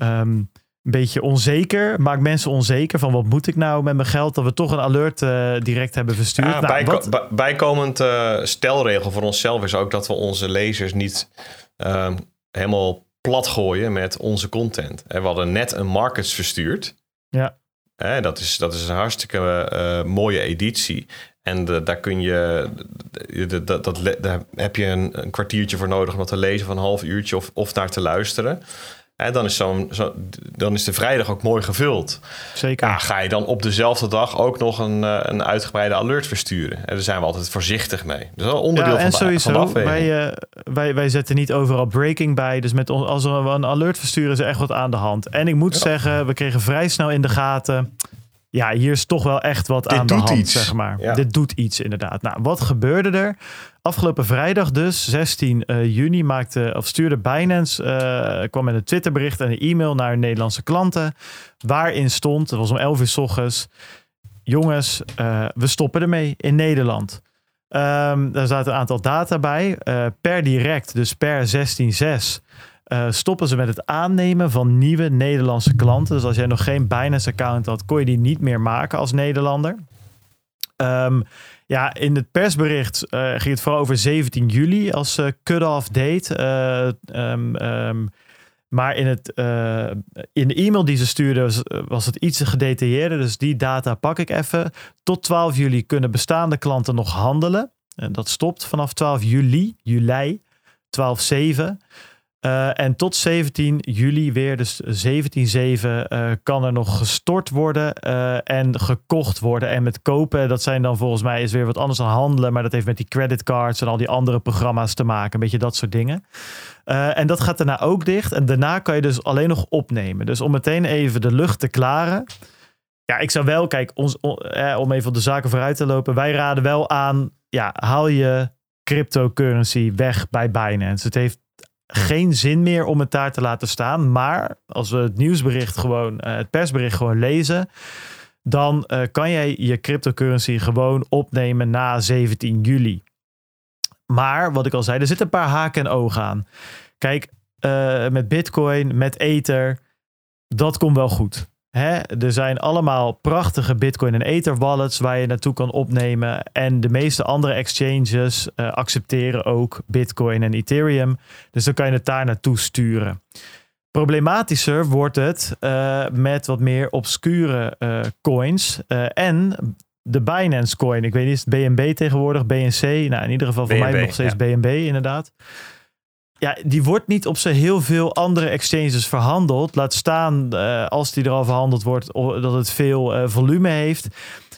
um, beetje onzeker. Maakt mensen onzeker van wat moet ik nou met mijn geld? Dat we toch een alert uh, direct hebben verstuurd. Ja, nou, wat... Bijkomend uh, stelregel voor onszelf is ook dat we onze lezers niet uh, helemaal plat gooien met onze content. We hadden net een markets verstuurd. Ja. dat, is, dat is een hartstikke mooie editie. En de, daar kun je, de, dat, daar heb je een, een, kwartiertje voor nodig om dat te lezen van een half uurtje of, of naar te luisteren. En dan, is zo'n, zo, dan is de vrijdag ook mooi gevuld. Zeker. Ja, ga je dan op dezelfde dag ook nog een, eh, een uitgebreide alert versturen? En daar zijn we altijd voorzichtig mee. Dat is wel onderdeel ja, en van, de, sowieso, van de wij, uh, wij, wij zetten niet overal breaking bij. Dus met, als we een alert versturen is er echt wat aan de hand. En ik moet zeggen, we kregen vrij snel in de gaten ja, hier is toch wel echt wat aan de hand, iets. zeg maar. Dit doet iets inderdaad. Nou, wat gebeurde er? Afgelopen vrijdag dus, 16 uh, eh, juni, maakte, of stuurde Binance, uh, kwam met een Twitterbericht en een e-mail naar Nederlandse klanten, waarin stond, het was om 11 uur s ochtends, jongens, uh, we stoppen ermee in Nederland. Um, daar zaten een aantal data bij. per direct, dus per 16.6, uh, stoppen ze met het aannemen van nieuwe Nederlandse klanten. Dus als jij nog geen Binance-account had, kon je die niet meer maken als Nederlander. Um, ja, in het persbericht uh, ging het vooral over 17 juli als uh, cut-off date. Um, um, maar in, het, in de e-mail die ze stuurden was, was, het iets gedetailleerder. Dus die data pak ik even. Tot 12 juli kunnen bestaande klanten nog handelen. En dat stopt vanaf 12 juli, juli, 12-7. Uh, en tot 17 juli weer, dus 17-7, uh, kan er nog gestort worden uh, en gekocht worden. En met kopen, dat zijn dan volgens mij is weer wat anders dan handelen. Maar dat heeft met die creditcards en al die andere programma's te maken. Een beetje dat soort dingen. En dat gaat daarna ook dicht. En daarna kan je dus alleen nog opnemen. Dus om meteen even de lucht te klaren. Ja, ik zou wel, kijk, ons, om even op de zaken vooruit te lopen. Wij raden wel aan, ja, haal je cryptocurrency weg bij Binance. Het heeft geen zin meer om het daar te laten staan. Maar als we het nieuwsbericht gewoon, uh, het persbericht gewoon lezen, dan uh, kan jij je cryptocurrency gewoon opnemen na 17 juli. Maar wat ik al zei, er zitten een paar haken en ogen aan. Kijk, uh, met Bitcoin, met Ether, dat komt wel goed. Hè, er zijn allemaal prachtige Bitcoin en Ether wallets waar je naartoe kan opnemen. En de meeste andere exchanges uh, accepteren ook Bitcoin en Ethereum. Dus dan kan je het daar naartoe sturen. Problematischer wordt het uh, met wat meer obscure uh, coins. en de Binance coin. Ik weet niet, is het BNB tegenwoordig? BNC? Nou, in ieder geval voor mij nog steeds ja. BNB inderdaad ja, die wordt niet op zo heel veel andere exchanges verhandeld. Laat staan uh, als die er al verhandeld wordt, dat het veel uh, volume heeft.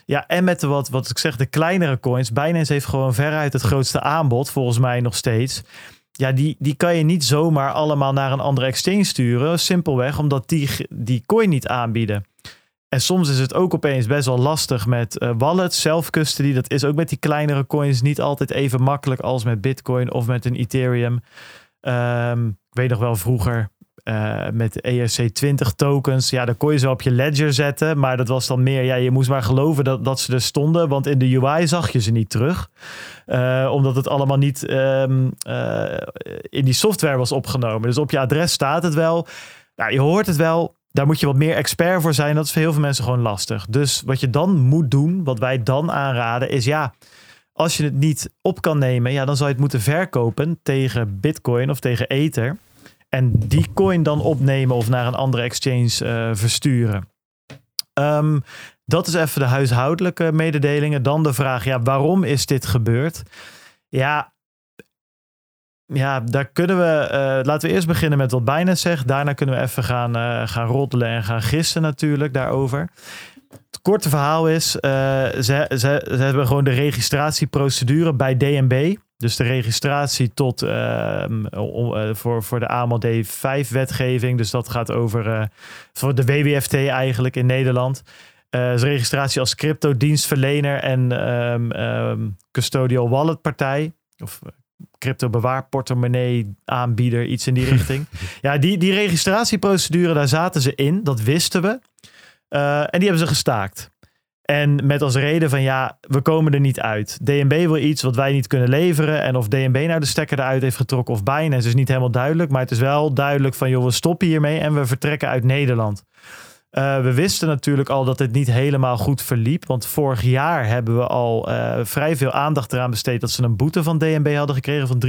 Ja, en met de wat, wat ik zeg, de kleinere coins. Binance heeft gewoon veruit het grootste aanbod, volgens mij nog steeds. Ja, die, die kan je niet zomaar allemaal naar een andere exchange sturen. Simpelweg omdat die die coin niet aanbieden. En soms is het ook opeens best wel lastig met uh, wallets, self-custody. Dat is ook met die kleinere coins niet altijd even makkelijk als met Bitcoin of met een Ethereum. Um, ik weet nog wel vroeger uh, met ERC20 tokens. Ja, dan kon je ze op je ledger zetten. Maar dat was dan meer, ja, je moest maar geloven dat, dat ze er stonden. Want in de UI zag je ze niet terug. Uh, omdat het allemaal niet um, uh, in die software was opgenomen. Dus op je adres staat het wel. Nou, je hoort het wel. daar moet je wat meer expert voor zijn. Dat is voor heel veel mensen gewoon lastig. Dus wat je dan moet doen, wat wij dan aanraden, is ja, als je het niet op kan nemen, ja, dan zou je het moeten verkopen tegen Bitcoin of tegen Ether. En die coin dan opnemen of naar een andere exchange uh, versturen. Um, dat is even de huishoudelijke mededelingen. Dan de vraag, ja, waarom is dit gebeurd? Ja, ja, daar kunnen we. Uh, laten we eerst beginnen met wat Binance zegt. Daarna kunnen we even gaan, uh, gaan roddelen en gaan gissen, natuurlijk, daarover. Het korte verhaal is: uh, ze, ze, ze hebben gewoon de registratieprocedure bij DNB. Dus de registratie tot, ehm, voor, voor de AML D5-wetgeving. Dus dat gaat over voor de WWFT eigenlijk in Nederland. Uh, registratie als crypto-dienstverlener en um, um, custodial wallet partij. Of crypto bewaar portemonnee aanbieder, iets in die richting. ja, die, die registratieprocedure, daar zaten ze in, dat wisten we. Uh, en die hebben ze gestaakt. En met als reden van ja, we komen er niet uit. DNB wil iets wat wij niet kunnen leveren. En of DNB nou de stekker eruit heeft getrokken of Binance is niet helemaal duidelijk. Maar het is wel duidelijk van joh, we stoppen hiermee en we vertrekken uit Nederland. Uh, we wisten natuurlijk al dat het niet helemaal goed verliep. Want vorig jaar hebben we al uh, vrij veel aandacht eraan besteed dat ze een boete van DNB hadden gekregen van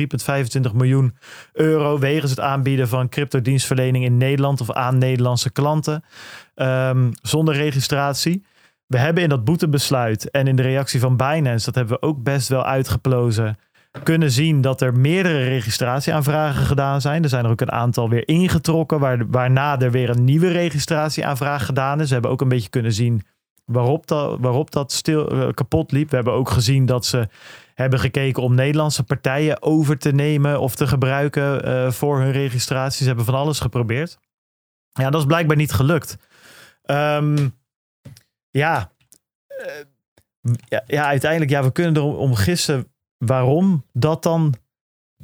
3,25 miljoen euro. Wegens het aanbieden van cryptodienstverlening in Nederland of aan Nederlandse klanten. Um, zonder registratie. We hebben in dat boetebesluit en in de reactie van Binance, dat hebben we ook best wel uitgeplozen kunnen zien dat er meerdere registratieaanvragen gedaan zijn. Er zijn er ook een aantal weer ingetrokken, waar, waarna er weer een nieuwe registratieaanvraag gedaan is. We hebben ook een beetje kunnen zien waarop dat, waarop dat stil, uh, kapot liep. We hebben ook gezien dat ze hebben gekeken om Nederlandse partijen over te nemen of te gebruiken uh, voor hun registraties. Ze hebben van alles geprobeerd. Ja, dat is blijkbaar niet gelukt. Um, ja, ja, ja, uiteindelijk, ja, we kunnen erom gissen waarom dat dan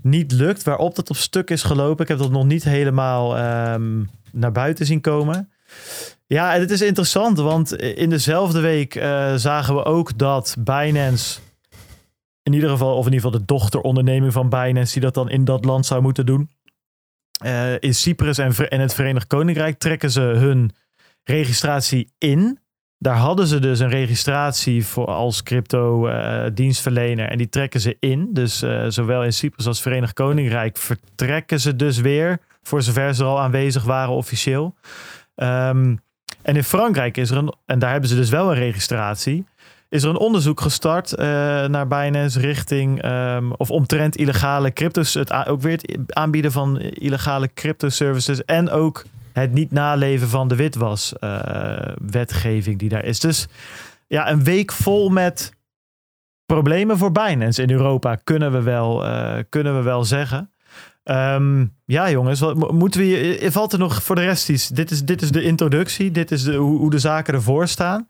niet lukt, waarop dat op stuk is gelopen. Ik heb dat nog niet helemaal um, naar buiten zien komen. Ja, het is interessant, want in dezelfde week uh, zagen we ook dat Binance, in ieder geval, of in ieder geval de dochteronderneming van Binance, die dat dan in dat land zou moeten doen. Uh, in Cyprus en, en het Verenigd Koninkrijk trekken ze hun registratie in. Daar hadden ze dus een registratie voor als crypto uh, dienstverlener en die trekken ze in. Dus uh, zowel in Cyprus als Verenigd Koninkrijk vertrekken ze dus weer, voor zover ze al aanwezig waren officieel. Um, en in Frankrijk is er een, en daar hebben ze dus wel een registratie, is er een onderzoek gestart uh, naar Binance richting, um, of omtrent illegale cryptos, het ook weer het aanbieden van illegale crypto services en ook het niet naleven van de witwas-wetgeving eh, die daar is. Dus ja, een week vol met problemen voor Binance in Europa, kunnen we wel, uh, kunnen we wel zeggen. Um, ja, jongens, wat moeten we. Valt er nog voor de rest iets? Dit is, dit is de introductie. Dit is de, hoe, hoe de zaken ervoor staan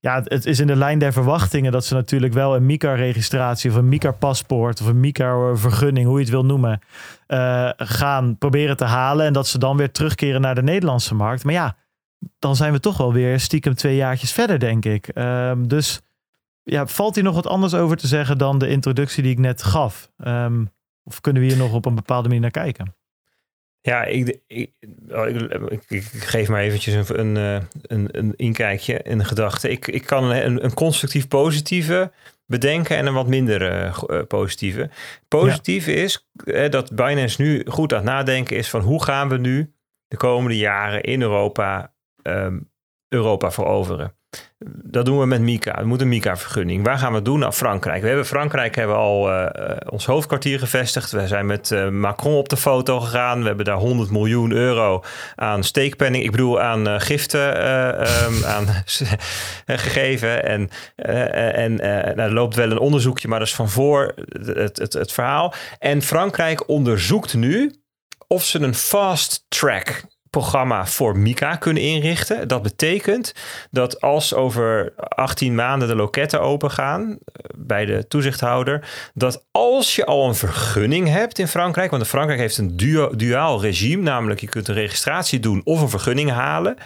ja, het is in de lijn der verwachtingen dat ze natuurlijk wel een MICAR-registratie of een MICAR-paspoort of een MICAR-vergunning, hoe je het wil noemen, uh, gaan proberen te halen. En dat ze dan weer terugkeren naar de Nederlandse markt. Maar ja, dan zijn we toch wel weer stiekem twee jaartjes verder, denk ik. Uh, dus ja, valt hier nog wat anders over te zeggen dan de introductie die ik net gaf? Um, of kunnen we hier nog op een bepaalde manier naar kijken? Ja, ik, ik, oh, ik, ik, geef maar eventjes een, een, eh, een, een inkijkje in de gedachte. Ik, ik kan een, een constructief positieve bedenken en een wat minder uh, positieve. Positief ja. is dat Binance nu goed aan het nadenken is van hoe gaan we nu de komende jaren in Europa um, Europa veroveren. Dat doen we met Mika. We moeten Mika-vergunning. Waar gaan we doen? Nou, Frankrijk. We hebben Frankrijk hebben al uh, ons hoofdkwartier gevestigd. We zijn met uh, Macron op de foto gegaan. We hebben daar 100 miljoen euro aan steekpenning. Ik bedoel aan uh, giften um, aan, gegeven. En, en nou, er loopt wel een onderzoekje, maar dat is van voor het, het, het verhaal. En Frankrijk onderzoekt nu of ze een fast track programma voor Mika kunnen inrichten. Dat betekent dat als over 18 maanden de loketten open gaan eh, bij de toezichthouder, dat als je al een vergunning hebt in Frankrijk, want Frankrijk heeft een duaal regime, namelijk je kunt een registratie doen of een vergunning halen.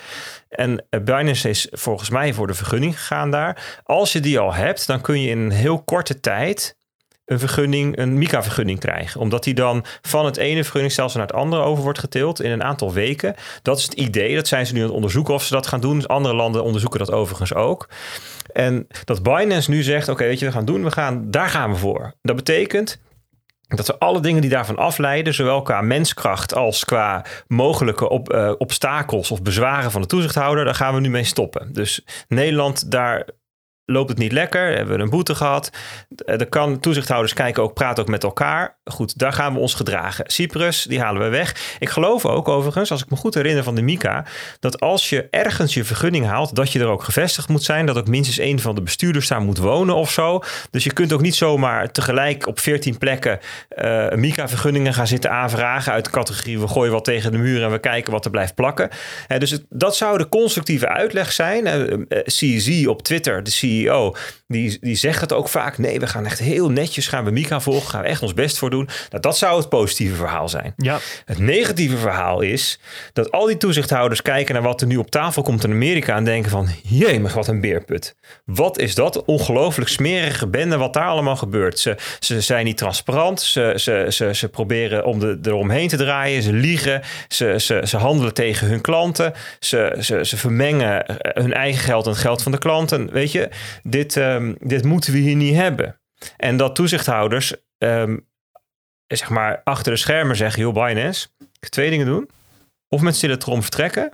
En Binance is volgens mij voor de vergunning gegaan daar. Als je die al hebt, dan kun je in een heel korte tijd een vergunning, een MICA-vergunning krijgen. Omdat die dan van het ene vergunningsstelsel naar het andere over wordt getild in een aantal weken. Dat is het idee. Dat zijn ze nu aan het onderzoeken of ze dat gaan doen. Andere landen onderzoeken dat overigens ook. En dat Binance nu zegt: oké, weet je, we gaan doen, we gaan, daar gaan we voor. Dat betekent dat we alle dingen die daarvan afleiden, zowel qua menskracht als qua mogelijke op, uh, obstakels of bezwaren van de toezichthouder, daar gaan we nu mee stoppen. Dus Nederland, daar loopt het niet lekker, hebben we een boete gehad. Eh, de kan, toezichthouders kijken ook, praten ook met elkaar. Goed, daar gaan we ons gedragen. Cyprus, die halen we weg. Ik geloof ook overigens, als ik me goed herinner van de MICA, dat als je ergens je vergunning haalt, dat je er ook gevestigd moet zijn. Dat ook minstens één van de bestuurders daar moet wonen of zo. Dus je kunt ook niet zomaar tegelijk op 14 plekken uh, MICA-vergunningen gaan zitten aanvragen uit de categorie we gooien wat tegen de muur en we kijken wat er blijft plakken. dus dat zou de constructieve uitleg zijn. Uh, CZ op Twitter, de CEO CEO, die, die zegt het ook vaak. Nee, we gaan echt heel netjes, gaan we Mika volgen, gaan we echt ons best voor doen. Nou, dat zou het positieve verhaal zijn. Ja. Het negatieve verhaal is dat al die toezichthouders kijken naar wat er nu op tafel komt in Amerika en denken van, jemig, wat een beerput. Wat is dat ongelooflijk smerige bende wat daar allemaal gebeurt. Ze, ze zijn niet transparant, ze, ze, ze, ze proberen om de, eromheen te draaien, ze liegen, ze, ze, ze handelen tegen hun klanten, ze, ze, ze vermengen hun eigen geld en het geld van de klanten. Weet je, dit, um, dit moeten we hier niet hebben. En dat toezichthouders um, zeg maar achter de schermen zeggen, joh Binance, twee dingen doen. Of met stille trom vertrekken.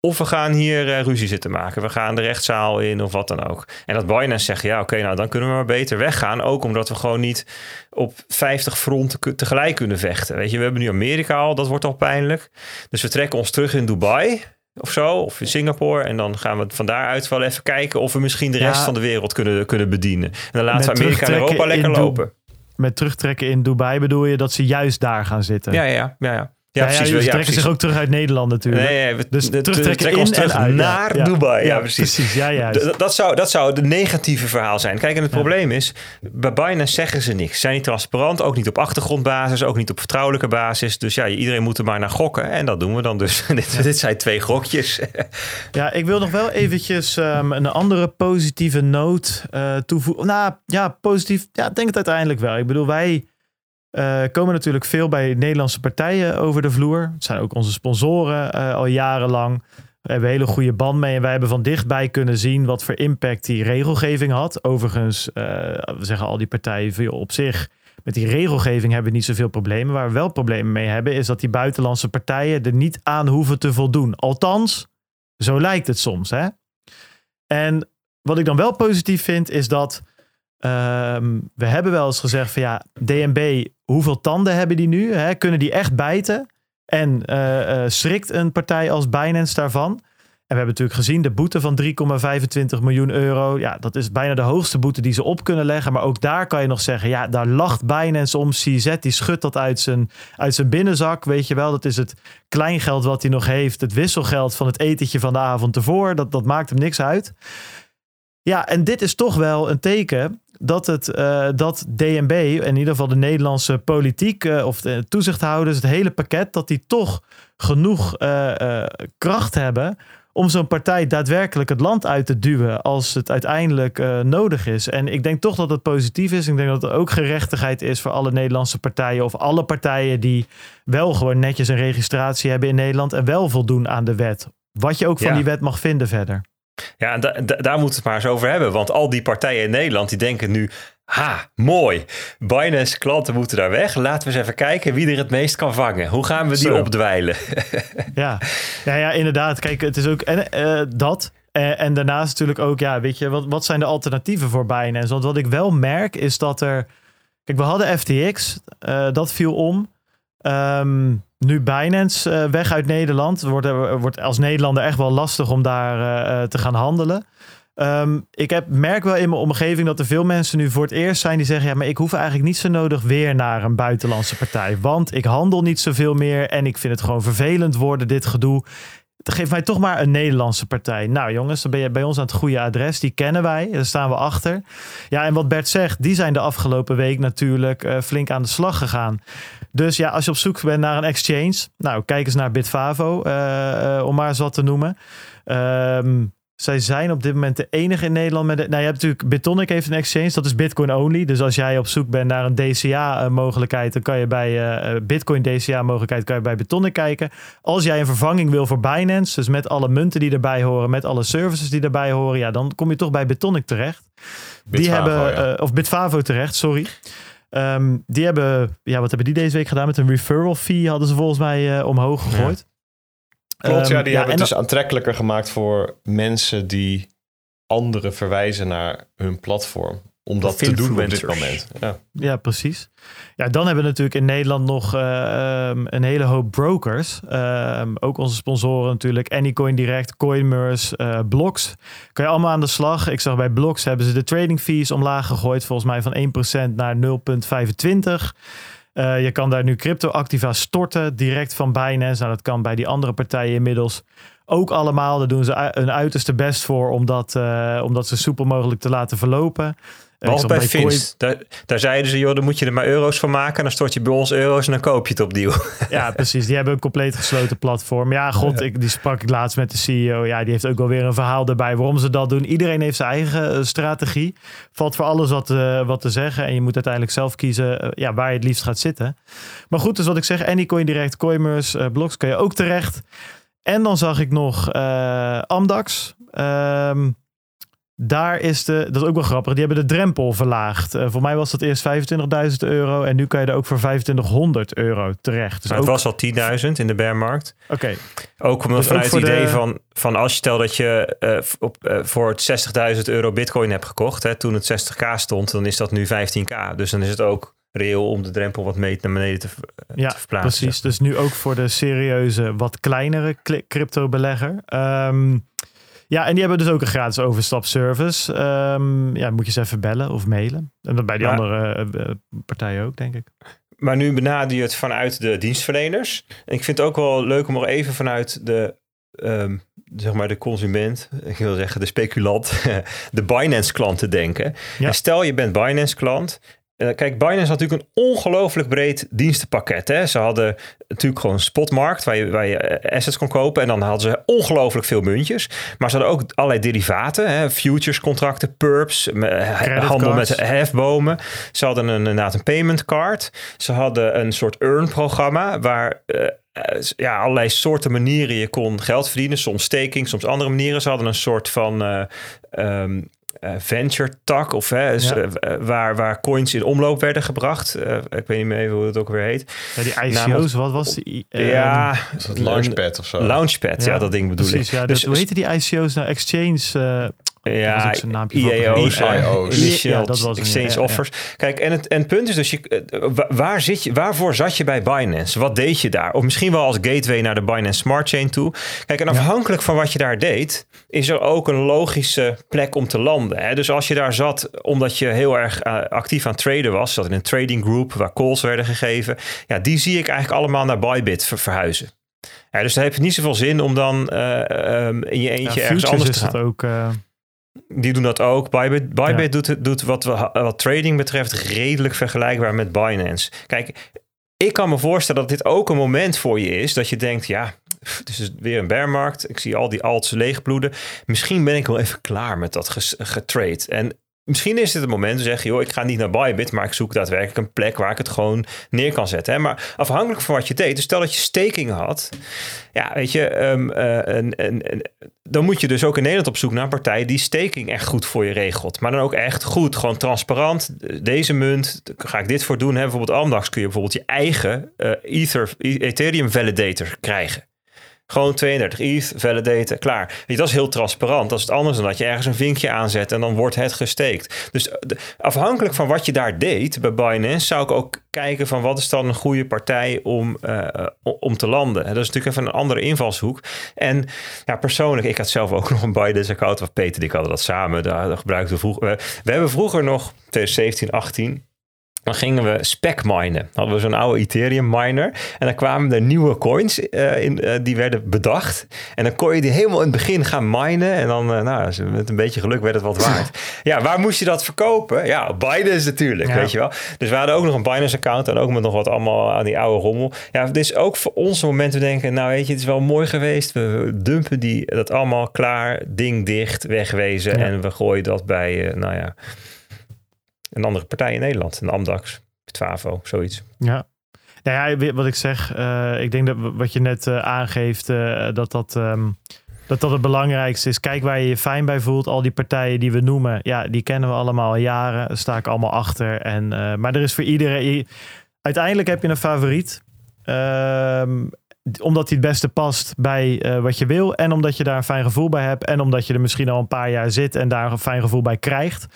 Of we gaan hier uh, ruzie zitten maken. We gaan de rechtszaal in of wat dan ook. En dat Binance zegt, ja oké, nou dan kunnen we maar beter weggaan. Ook omdat we gewoon niet op 50 fronten tegelijk kunnen vechten. Weet je, we hebben nu Amerika al, dat wordt al pijnlijk. Dus we trekken ons terug in Dubai of zo, of in Singapore. En dan gaan we van daaruit wel even kijken of we misschien de rest van de wereld kunnen, kunnen bedienen. En dan laten we Amerika en Europa lekker lopen. Met terugtrekken in Dubai bedoel je dat ze juist daar gaan zitten? Ja, ja, ja. ja. Ja, precies. Ja, trekken zich ook terug uit Nederland natuurlijk. Nee, we, dus de, terugtrekken in terug en uit, naar Dubai. Ja, precies. precies. Ja, ja. Dat, zou, dat zou het negatieve verhaal zijn. Kijk, en het probleem is, bij Binance zeggen ze niks. Ze zijn niet transparant, ook niet op achtergrondbasis, ook niet op vertrouwelijke basis. Dus ja, iedereen moet er maar naar gokken. En dat doen we dan dus. dit, dit zijn twee gokjes. ja, ik wil nog wel eventjes um, een andere positieve noot uh, toevoegen. Nou, ja, positief. Ja, denk het uiteindelijk wel. Ik bedoel, wij uh, komen natuurlijk veel bij Nederlandse partijen over de vloer. Het zijn ook onze sponsoren uh, al jarenlang. We hebben een hele goede band mee en wij hebben van dichtbij kunnen zien wat voor impact die regelgeving had. Overigens, uh, we zeggen al die partijen op zich. Met die regelgeving hebben we niet zoveel problemen. Waar we wel problemen mee hebben, is dat die buitenlandse partijen er niet aan hoeven te voldoen. Althans, zo lijkt het soms. Hè? En wat ik dan wel positief vind, is dat Ehm, we hebben wel eens gezegd van ja, DNB, hoeveel tanden hebben die nu? Hè? Kunnen die echt bijten? En uh, uh, schrikt een partij als Binance daarvan? En we hebben natuurlijk gezien de boete van 3,25 miljoen euro. Ja, dat is bijna de hoogste boete die ze op kunnen leggen. Maar ook daar kan je nog zeggen, ja, daar lacht Binance om. CZ, die schudt dat uit zijn, uit zijn binnenzak. Weet je wel, dat is het kleingeld wat hij nog heeft. Het wisselgeld van het etentje van de avond ervoor. Dat, dat maakt hem niks uit. Ja, en dit is toch wel een teken dat, het, uh, dat DNB, in ieder geval de Nederlandse politiek uh, of de toezichthouders, het hele pakket, dat die toch genoeg uh, kracht hebben om zo'n partij daadwerkelijk het land uit te duwen als het uiteindelijk nodig is. En ik denk toch dat het positief is. Ik denk dat er ook gerechtigheid is voor alle Nederlandse partijen of alle partijen die wel gewoon netjes een registratie hebben in Nederland en wel voldoen aan de wet. Wat je ook van die wet mag vinden verder. Ja, en daar moeten we het maar eens over hebben. Want al die partijen in Nederland die denken nu... Ha, mooi. Binance klanten moeten daar weg. Laten we eens even kijken wie er het meest kan vangen. Hoe gaan we die Zo. opdwijlen? ja. ja, ja, inderdaad. Kijk, het is ook en, uh, dat. Uh, en daarnaast natuurlijk ook, ja, weet je, wat, wat zijn de alternatieven voor Binance? Want wat ik wel merk is dat er... Kijk, we hadden FTX. Uh, dat viel om. Um, nu Binance uh, weg uit Nederland. Wordt, wordt als Nederlander echt wel lastig om daar uh, te gaan handelen. Um, ik heb, merk wel in mijn omgeving dat er veel mensen nu voor het eerst zijn die zeggen: Ja, maar ik hoef eigenlijk niet zo nodig weer naar een buitenlandse partij. Want ik handel niet zoveel meer en ik vind het gewoon vervelend worden, dit gedoe. Geef mij toch maar een Nederlandse partij. Nou jongens, dan ben je bij ons aan het goede adres. Die kennen wij, daar staan we achter. Ja, en wat Bert zegt, die zijn de afgelopen week natuurlijk flink aan de slag gegaan. Dus ja, als je op zoek bent naar een exchange, nou kijk eens naar Bitfavo, uh, uh, om maar eens wat te noemen. Um, zij zijn op dit moment de enige in Nederland met. De, nou, je hebt natuurlijk Bitonic heeft een exchange, dat is Bitcoin only. Dus als jij op zoek bent naar een DCA-mogelijkheid, dan kan je bij uh, Bitcoin DCA-mogelijkheid kan je bij Bitonic kijken. Als jij een vervanging wil voor Binance, dus met alle munten die erbij horen, met alle services die erbij horen, ja, dan kom je toch bij Bitonic terecht. die hebben, ja. uh, of Bitfavo terecht, sorry. Um, die hebben, ja, wat hebben die deze week gedaan? Met een referral fee hadden ze volgens mij uh, omhoog gegooid. Klopt, ja, die um, hebben het dus aantrekkelijker gemaakt voor mensen die anderen verwijzen naar hun platform. Om dat te doen op dit moment. Ja. ja, precies. Ja, dan hebben we natuurlijk in Nederland nog uh, um, een hele hoop brokers. Um, ook onze sponsoren natuurlijk. Anycoin Direct, Coinmerce, uh, Blocks. Kan je allemaal aan de slag. Ik zag bij Blocks hebben ze de trading fees omlaag gegooid. Volgens mij van 1% naar 0,25%. Uh, je kan daar nu crypto-activa storten direct van Binance. Nou, dat kan bij die andere partijen inmiddels ook allemaal. Daar doen ze hun uiterste best voor om dat, uh, om dat zo soepel mogelijk te laten verlopen. Behalve bij, bij Fins. Daar, daar zeiden ze, joh, dan moet je er maar euro's van maken. Dan stort je bij ons euro's en dan koop je het opnieuw. Ja, precies. Die hebben een compleet gesloten platform. Ja, god, Ik, die sprak ik laatst met de CEO. Ja, die heeft ook wel weer een verhaal erbij waarom ze dat doen. Iedereen heeft zijn eigen uh, strategie. Valt voor alles wat, uh, wat te zeggen. En je moet uiteindelijk zelf kiezen uh, ja, waar je het liefst gaat zitten. Maar goed, dus wat ik zeg, Anycoin Direct, Coimers, Blocks kan je ook terecht. En dan zag ik nog Amdax. Um, daar is de, dat is ook wel grappig, die hebben de drempel verlaagd. Uh, voor mij was dat eerst 25.000 euro en nu kan je er ook voor 2500 euro terecht. Dus het ook... was al 10.000 in de bearmarkt. Oké. Okay. Ook omdat dus vanuit het idee de... van, van als je stel dat je uh, op, uh, voor het 60.000 euro bitcoin hebt gekocht, hè, toen het 60k stond, dan is dat nu 15k. Dus dan is het ook reëel om de drempel wat mee naar beneden te, ja, te verplaatsen. precies. Dus nu ook voor de serieuze, wat kleinere crypto belegger. Um, ja, en die hebben dus ook een gratis overstapservice. Um, ja, moet je ze even bellen of mailen. En dat bij die maar, andere uh, partijen ook, denk ik. Maar nu benader je het vanuit de dienstverleners. En ik vind het ook wel leuk om nog even vanuit de, um, zeg maar de consument, ik wil zeggen de speculant, de Binance klant te denken. Ja. En stel je bent Binance klant kijk, Binance had natuurlijk een ongelooflijk breed dienstenpakket. Hè? Ze hadden natuurlijk gewoon een spotmarkt waar je, waar je assets kon kopen. En dan hadden ze ongelooflijk veel muntjes. Maar ze hadden ook allerlei derivaten. Hè? Futures contracten, perps, handel met hefbomen. Ze hadden een, inderdaad een payment card. Ze hadden een soort earn programma waar... Uh, ja, allerlei soorten manieren je kon geld verdienen. Soms staking, soms andere manieren. Ze hadden een soort van uh, um, uh, venture tak of hè, ja. uh, waar, waar coins in omloop werden gebracht. Uh, ik weet niet meer hoe het ook weer heet. Ja, die ICO's, Namelijk, wat was die? ja, het launchpad of zo. Launchpad, ja, ja dat ding bedoel precies, ik. Ja, dus, hoe heette die ICO's nou? Exchange ja, IO's, ja, dat was exchange offers. Kijk, en het, en het punt is dus, je, waar zit je, waarvoor zat je bij Binance? Wat deed je daar? Of misschien wel als gateway naar de Binance Smart Chain toe. Kijk, en afhankelijk van wat je daar deed, is er ook een logische plek om te landen. Hè? Dus als je daar zat omdat je heel erg uh, actief aan traden was, zat in een trading group waar calls werden gegeven, ja, die zie ik eigenlijk allemaal naar Bybit ver verhuizen. Ja, dus daar heeft het niet zoveel zin om dan uh, um, in je eentje ja, ergens anders te gaan. Het ook, uh... Die doen dat ook. Bybit, Bybit ja. doet, doet wat, wat trading betreft redelijk vergelijkbaar met Binance. Kijk, ik kan me voorstellen dat dit ook een moment voor je is dat je denkt, ja, het is weer een bearmarkt. Ik zie al die alts leegbloeden. Misschien ben ik wel even klaar met dat getrade. En Misschien is dit het moment te zeggen, joh, ik ga niet naar Bybit, maar ik zoek daadwerkelijk een plek waar ik het gewoon neer kan zetten. Hè? Maar afhankelijk van wat je deed, dus stel dat je staking had, ja, weet je, en, en, dan moet je dus ook in Nederland op zoek naar een partij die staking echt goed voor je regelt. Maar dan ook echt goed, gewoon transparant. Deze munt, ga ik dit voor doen. Hè? Bijvoorbeeld Amdax kun je bijvoorbeeld je eigen uh, Ether, Ethereum validator krijgen. Gewoon 32 ETH, validaten, klaar. Dat is heel transparant. Dat is het anders dan dat je ergens een vinkje aanzet en dan wordt het gesteekt. Dus afhankelijk van wat je daar deed bij Binance, zou ik ook kijken van wat is dan een goede partij om, uh, om te landen. Dat is natuurlijk even een andere invalshoek. En ja, persoonlijk, ik had zelf ook nog een Binance account, of Peter, die hadden dat samen. Daar gebruikten we vroeger. We hebben vroeger nog 2017, 18 dan gingen we spec minen. Hadden we zo'n oude Ethereum miner. En dan kwamen er nieuwe coins uh, in, uh, die werden bedacht. En dan kon je die helemaal in het begin gaan minen. En dan, uh, nou, met een beetje geluk werd het wat waard. ja, waar moest je dat verkopen? Ja, Binance natuurlijk, ja. weet je wel. Dus we hadden ook nog een Binance account. En ook met nog wat allemaal aan die oude rommel. Ja, dus ook voor ons moment te denken... Nou weet je, het is wel mooi geweest. We dumpen die, dat allemaal klaar. Ding dicht, wegwezen. Ja. En we gooien dat bij, nou ja een andere partij in Nederland. Een Amdax, Twavo, zoiets. Ja. Nou ja, wat ik zeg, uh, ik denk dat wat je net uh, aangeeft, uh, dat dat, um, dat dat het belangrijkste is. Kijk waar je je fijn bij voelt. Al die partijen die we noemen, ja, die kennen we allemaal al jaren. Sta ik allemaal achter. En, maar er is voor iedereen, uiteindelijk heb je een favoriet. Um, omdat hij het beste past bij wat je wil. En omdat je daar een fijn gevoel bij hebt. En omdat je er misschien al een paar jaar zit en daar een fijn gevoel bij krijgt.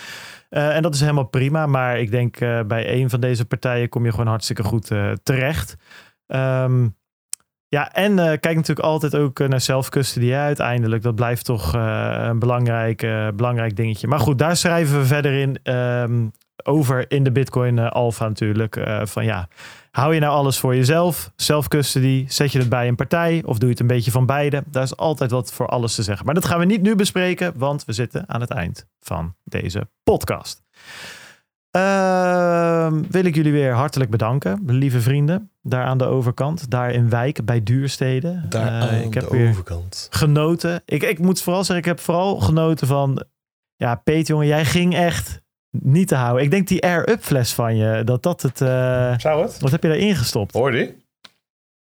Uh, en dat is helemaal prima. Maar ik denk uh, bij een van deze partijen kom je gewoon hartstikke goed terecht. Um, ja, en kijk natuurlijk altijd ook naar zelfcustody uiteindelijk. Dat blijft toch een belangrijk, belangrijk dingetje. Maar goed, daar schrijven we verder in um, over in de Bitcoin Alpha natuurlijk. van ja, Hou je nou alles voor jezelf? Self-custody? Zet je het bij een partij? Of doe je het een beetje van beide? Daar is altijd wat voor alles te zeggen. Maar dat gaan we niet nu bespreken, want we zitten aan het eind van deze podcast. Uh, wil ik jullie weer hartelijk bedanken, lieve vrienden. Daar aan de overkant, daar in Wijk bij Duursteden. Daar uh, aan ik heb de overkant. Genoten. Ik, ik moet vooral zeggen, ik heb vooral genoten van. Ja, Peet, jongen, jij ging echt niet te houden. Ik denk die air-up fles van je, dat dat het... Uh, Zou het? Wat heb je daarin gestopt? Hoor die?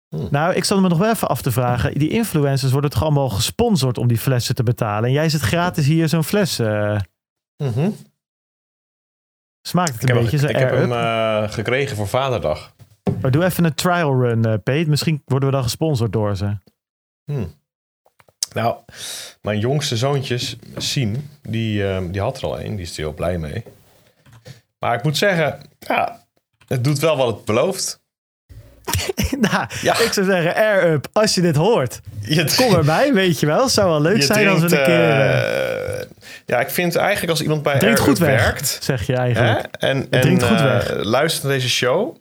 Hm. Nou, ik zat me nog wel even af te vragen. Die influencers worden toch allemaal gesponsord om die flessen te betalen. En jij zit gratis hier zo'n fles. Uh... Mm -hmm. Smaakt het een beetje zo Ik heb hem uh, gekregen voor Vaderdag. Maar doe even een trial run, uh, Pete. Misschien worden we dan gesponsord door ze. Hm. Nou, mijn jongste zoontjes, Siem, die, uh, die had er al een. Die is er heel blij mee. Maar ik moet zeggen, ja, het doet wel wat het belooft. nou, ja. ik zou zeggen, air up, als je dit hoort. Je kom erbij, weet je wel. Zou wel leuk zijn als we een keer... Uh, ja, ik vind eigenlijk als iemand bij Air goed werkt... zeg je eigenlijk. Hè? En, en goed uh, luistert naar deze show...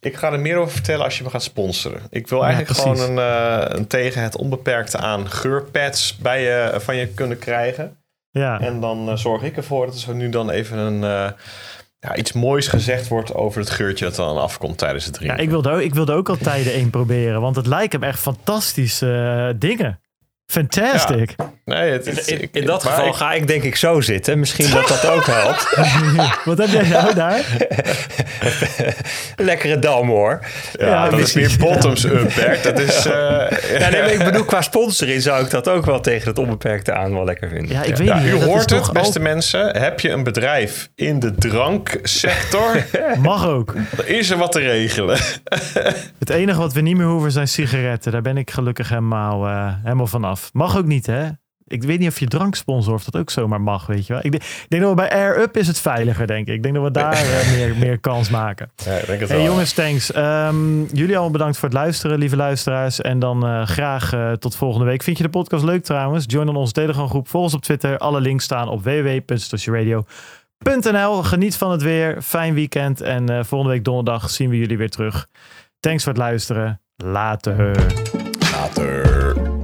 Ik ga er meer over vertellen als je me gaat sponsoren. Ik wil eigenlijk gewoon een, uh, een, tegen het onbeperkte aan geurpads bij je, van je kunnen krijgen. Ja. En dan zorg ik ervoor dat zo nu dan even een, ja, iets moois gezegd wordt over het geurtje dat dan afkomt tijdens het drinken. Ja, ik wilde, ook, ik wilde ook al tijden één proberen, want het lijken me echt fantastische dingen. Fantastic. Ja. Nee, het is, in, in, in dat geval ik... ga ik denk ik zo zitten. Misschien dat dat ook helpt. Wat heb jij nou daar? Lekkere dam hoor. Ja, ja dat is meer bottoms up. Dat is... Uh, ja, nee, ik bedoel, qua sponsoring zou ik dat ook wel tegen het onbeperkte aan wel lekker vinden. Ja, ik weet niet. U hoort het, beste ook... mensen. Heb je een bedrijf in de dranksector? Mag ook. Dan is er wat te regelen. het enige wat we niet meer hoeven zijn sigaretten. Daar ben ik gelukkig helemaal, uh, helemaal Mag ook niet, hè? Ik weet niet of je dranksponsor of dat ook zomaar mag, weet je wel. Ik denk, ik denk dat we bij Air Up is het veiliger, denk ik. Ik denk dat we daar uh, meer, meer kans maken. Ja, ik denk het hey, wel. jongens, thanks. Um, jullie allemaal bedankt voor het luisteren, lieve luisteraars. En dan uh, graag uh, tot volgende week. Vind je de podcast leuk trouwens? Join dan onze Telegram groep. Volg ons op Twitter. Alle links staan op www.statieradio.nl. Geniet van het weer. Fijn weekend. En volgende week donderdag zien we jullie weer terug. Thanks voor het luisteren. Later. Later.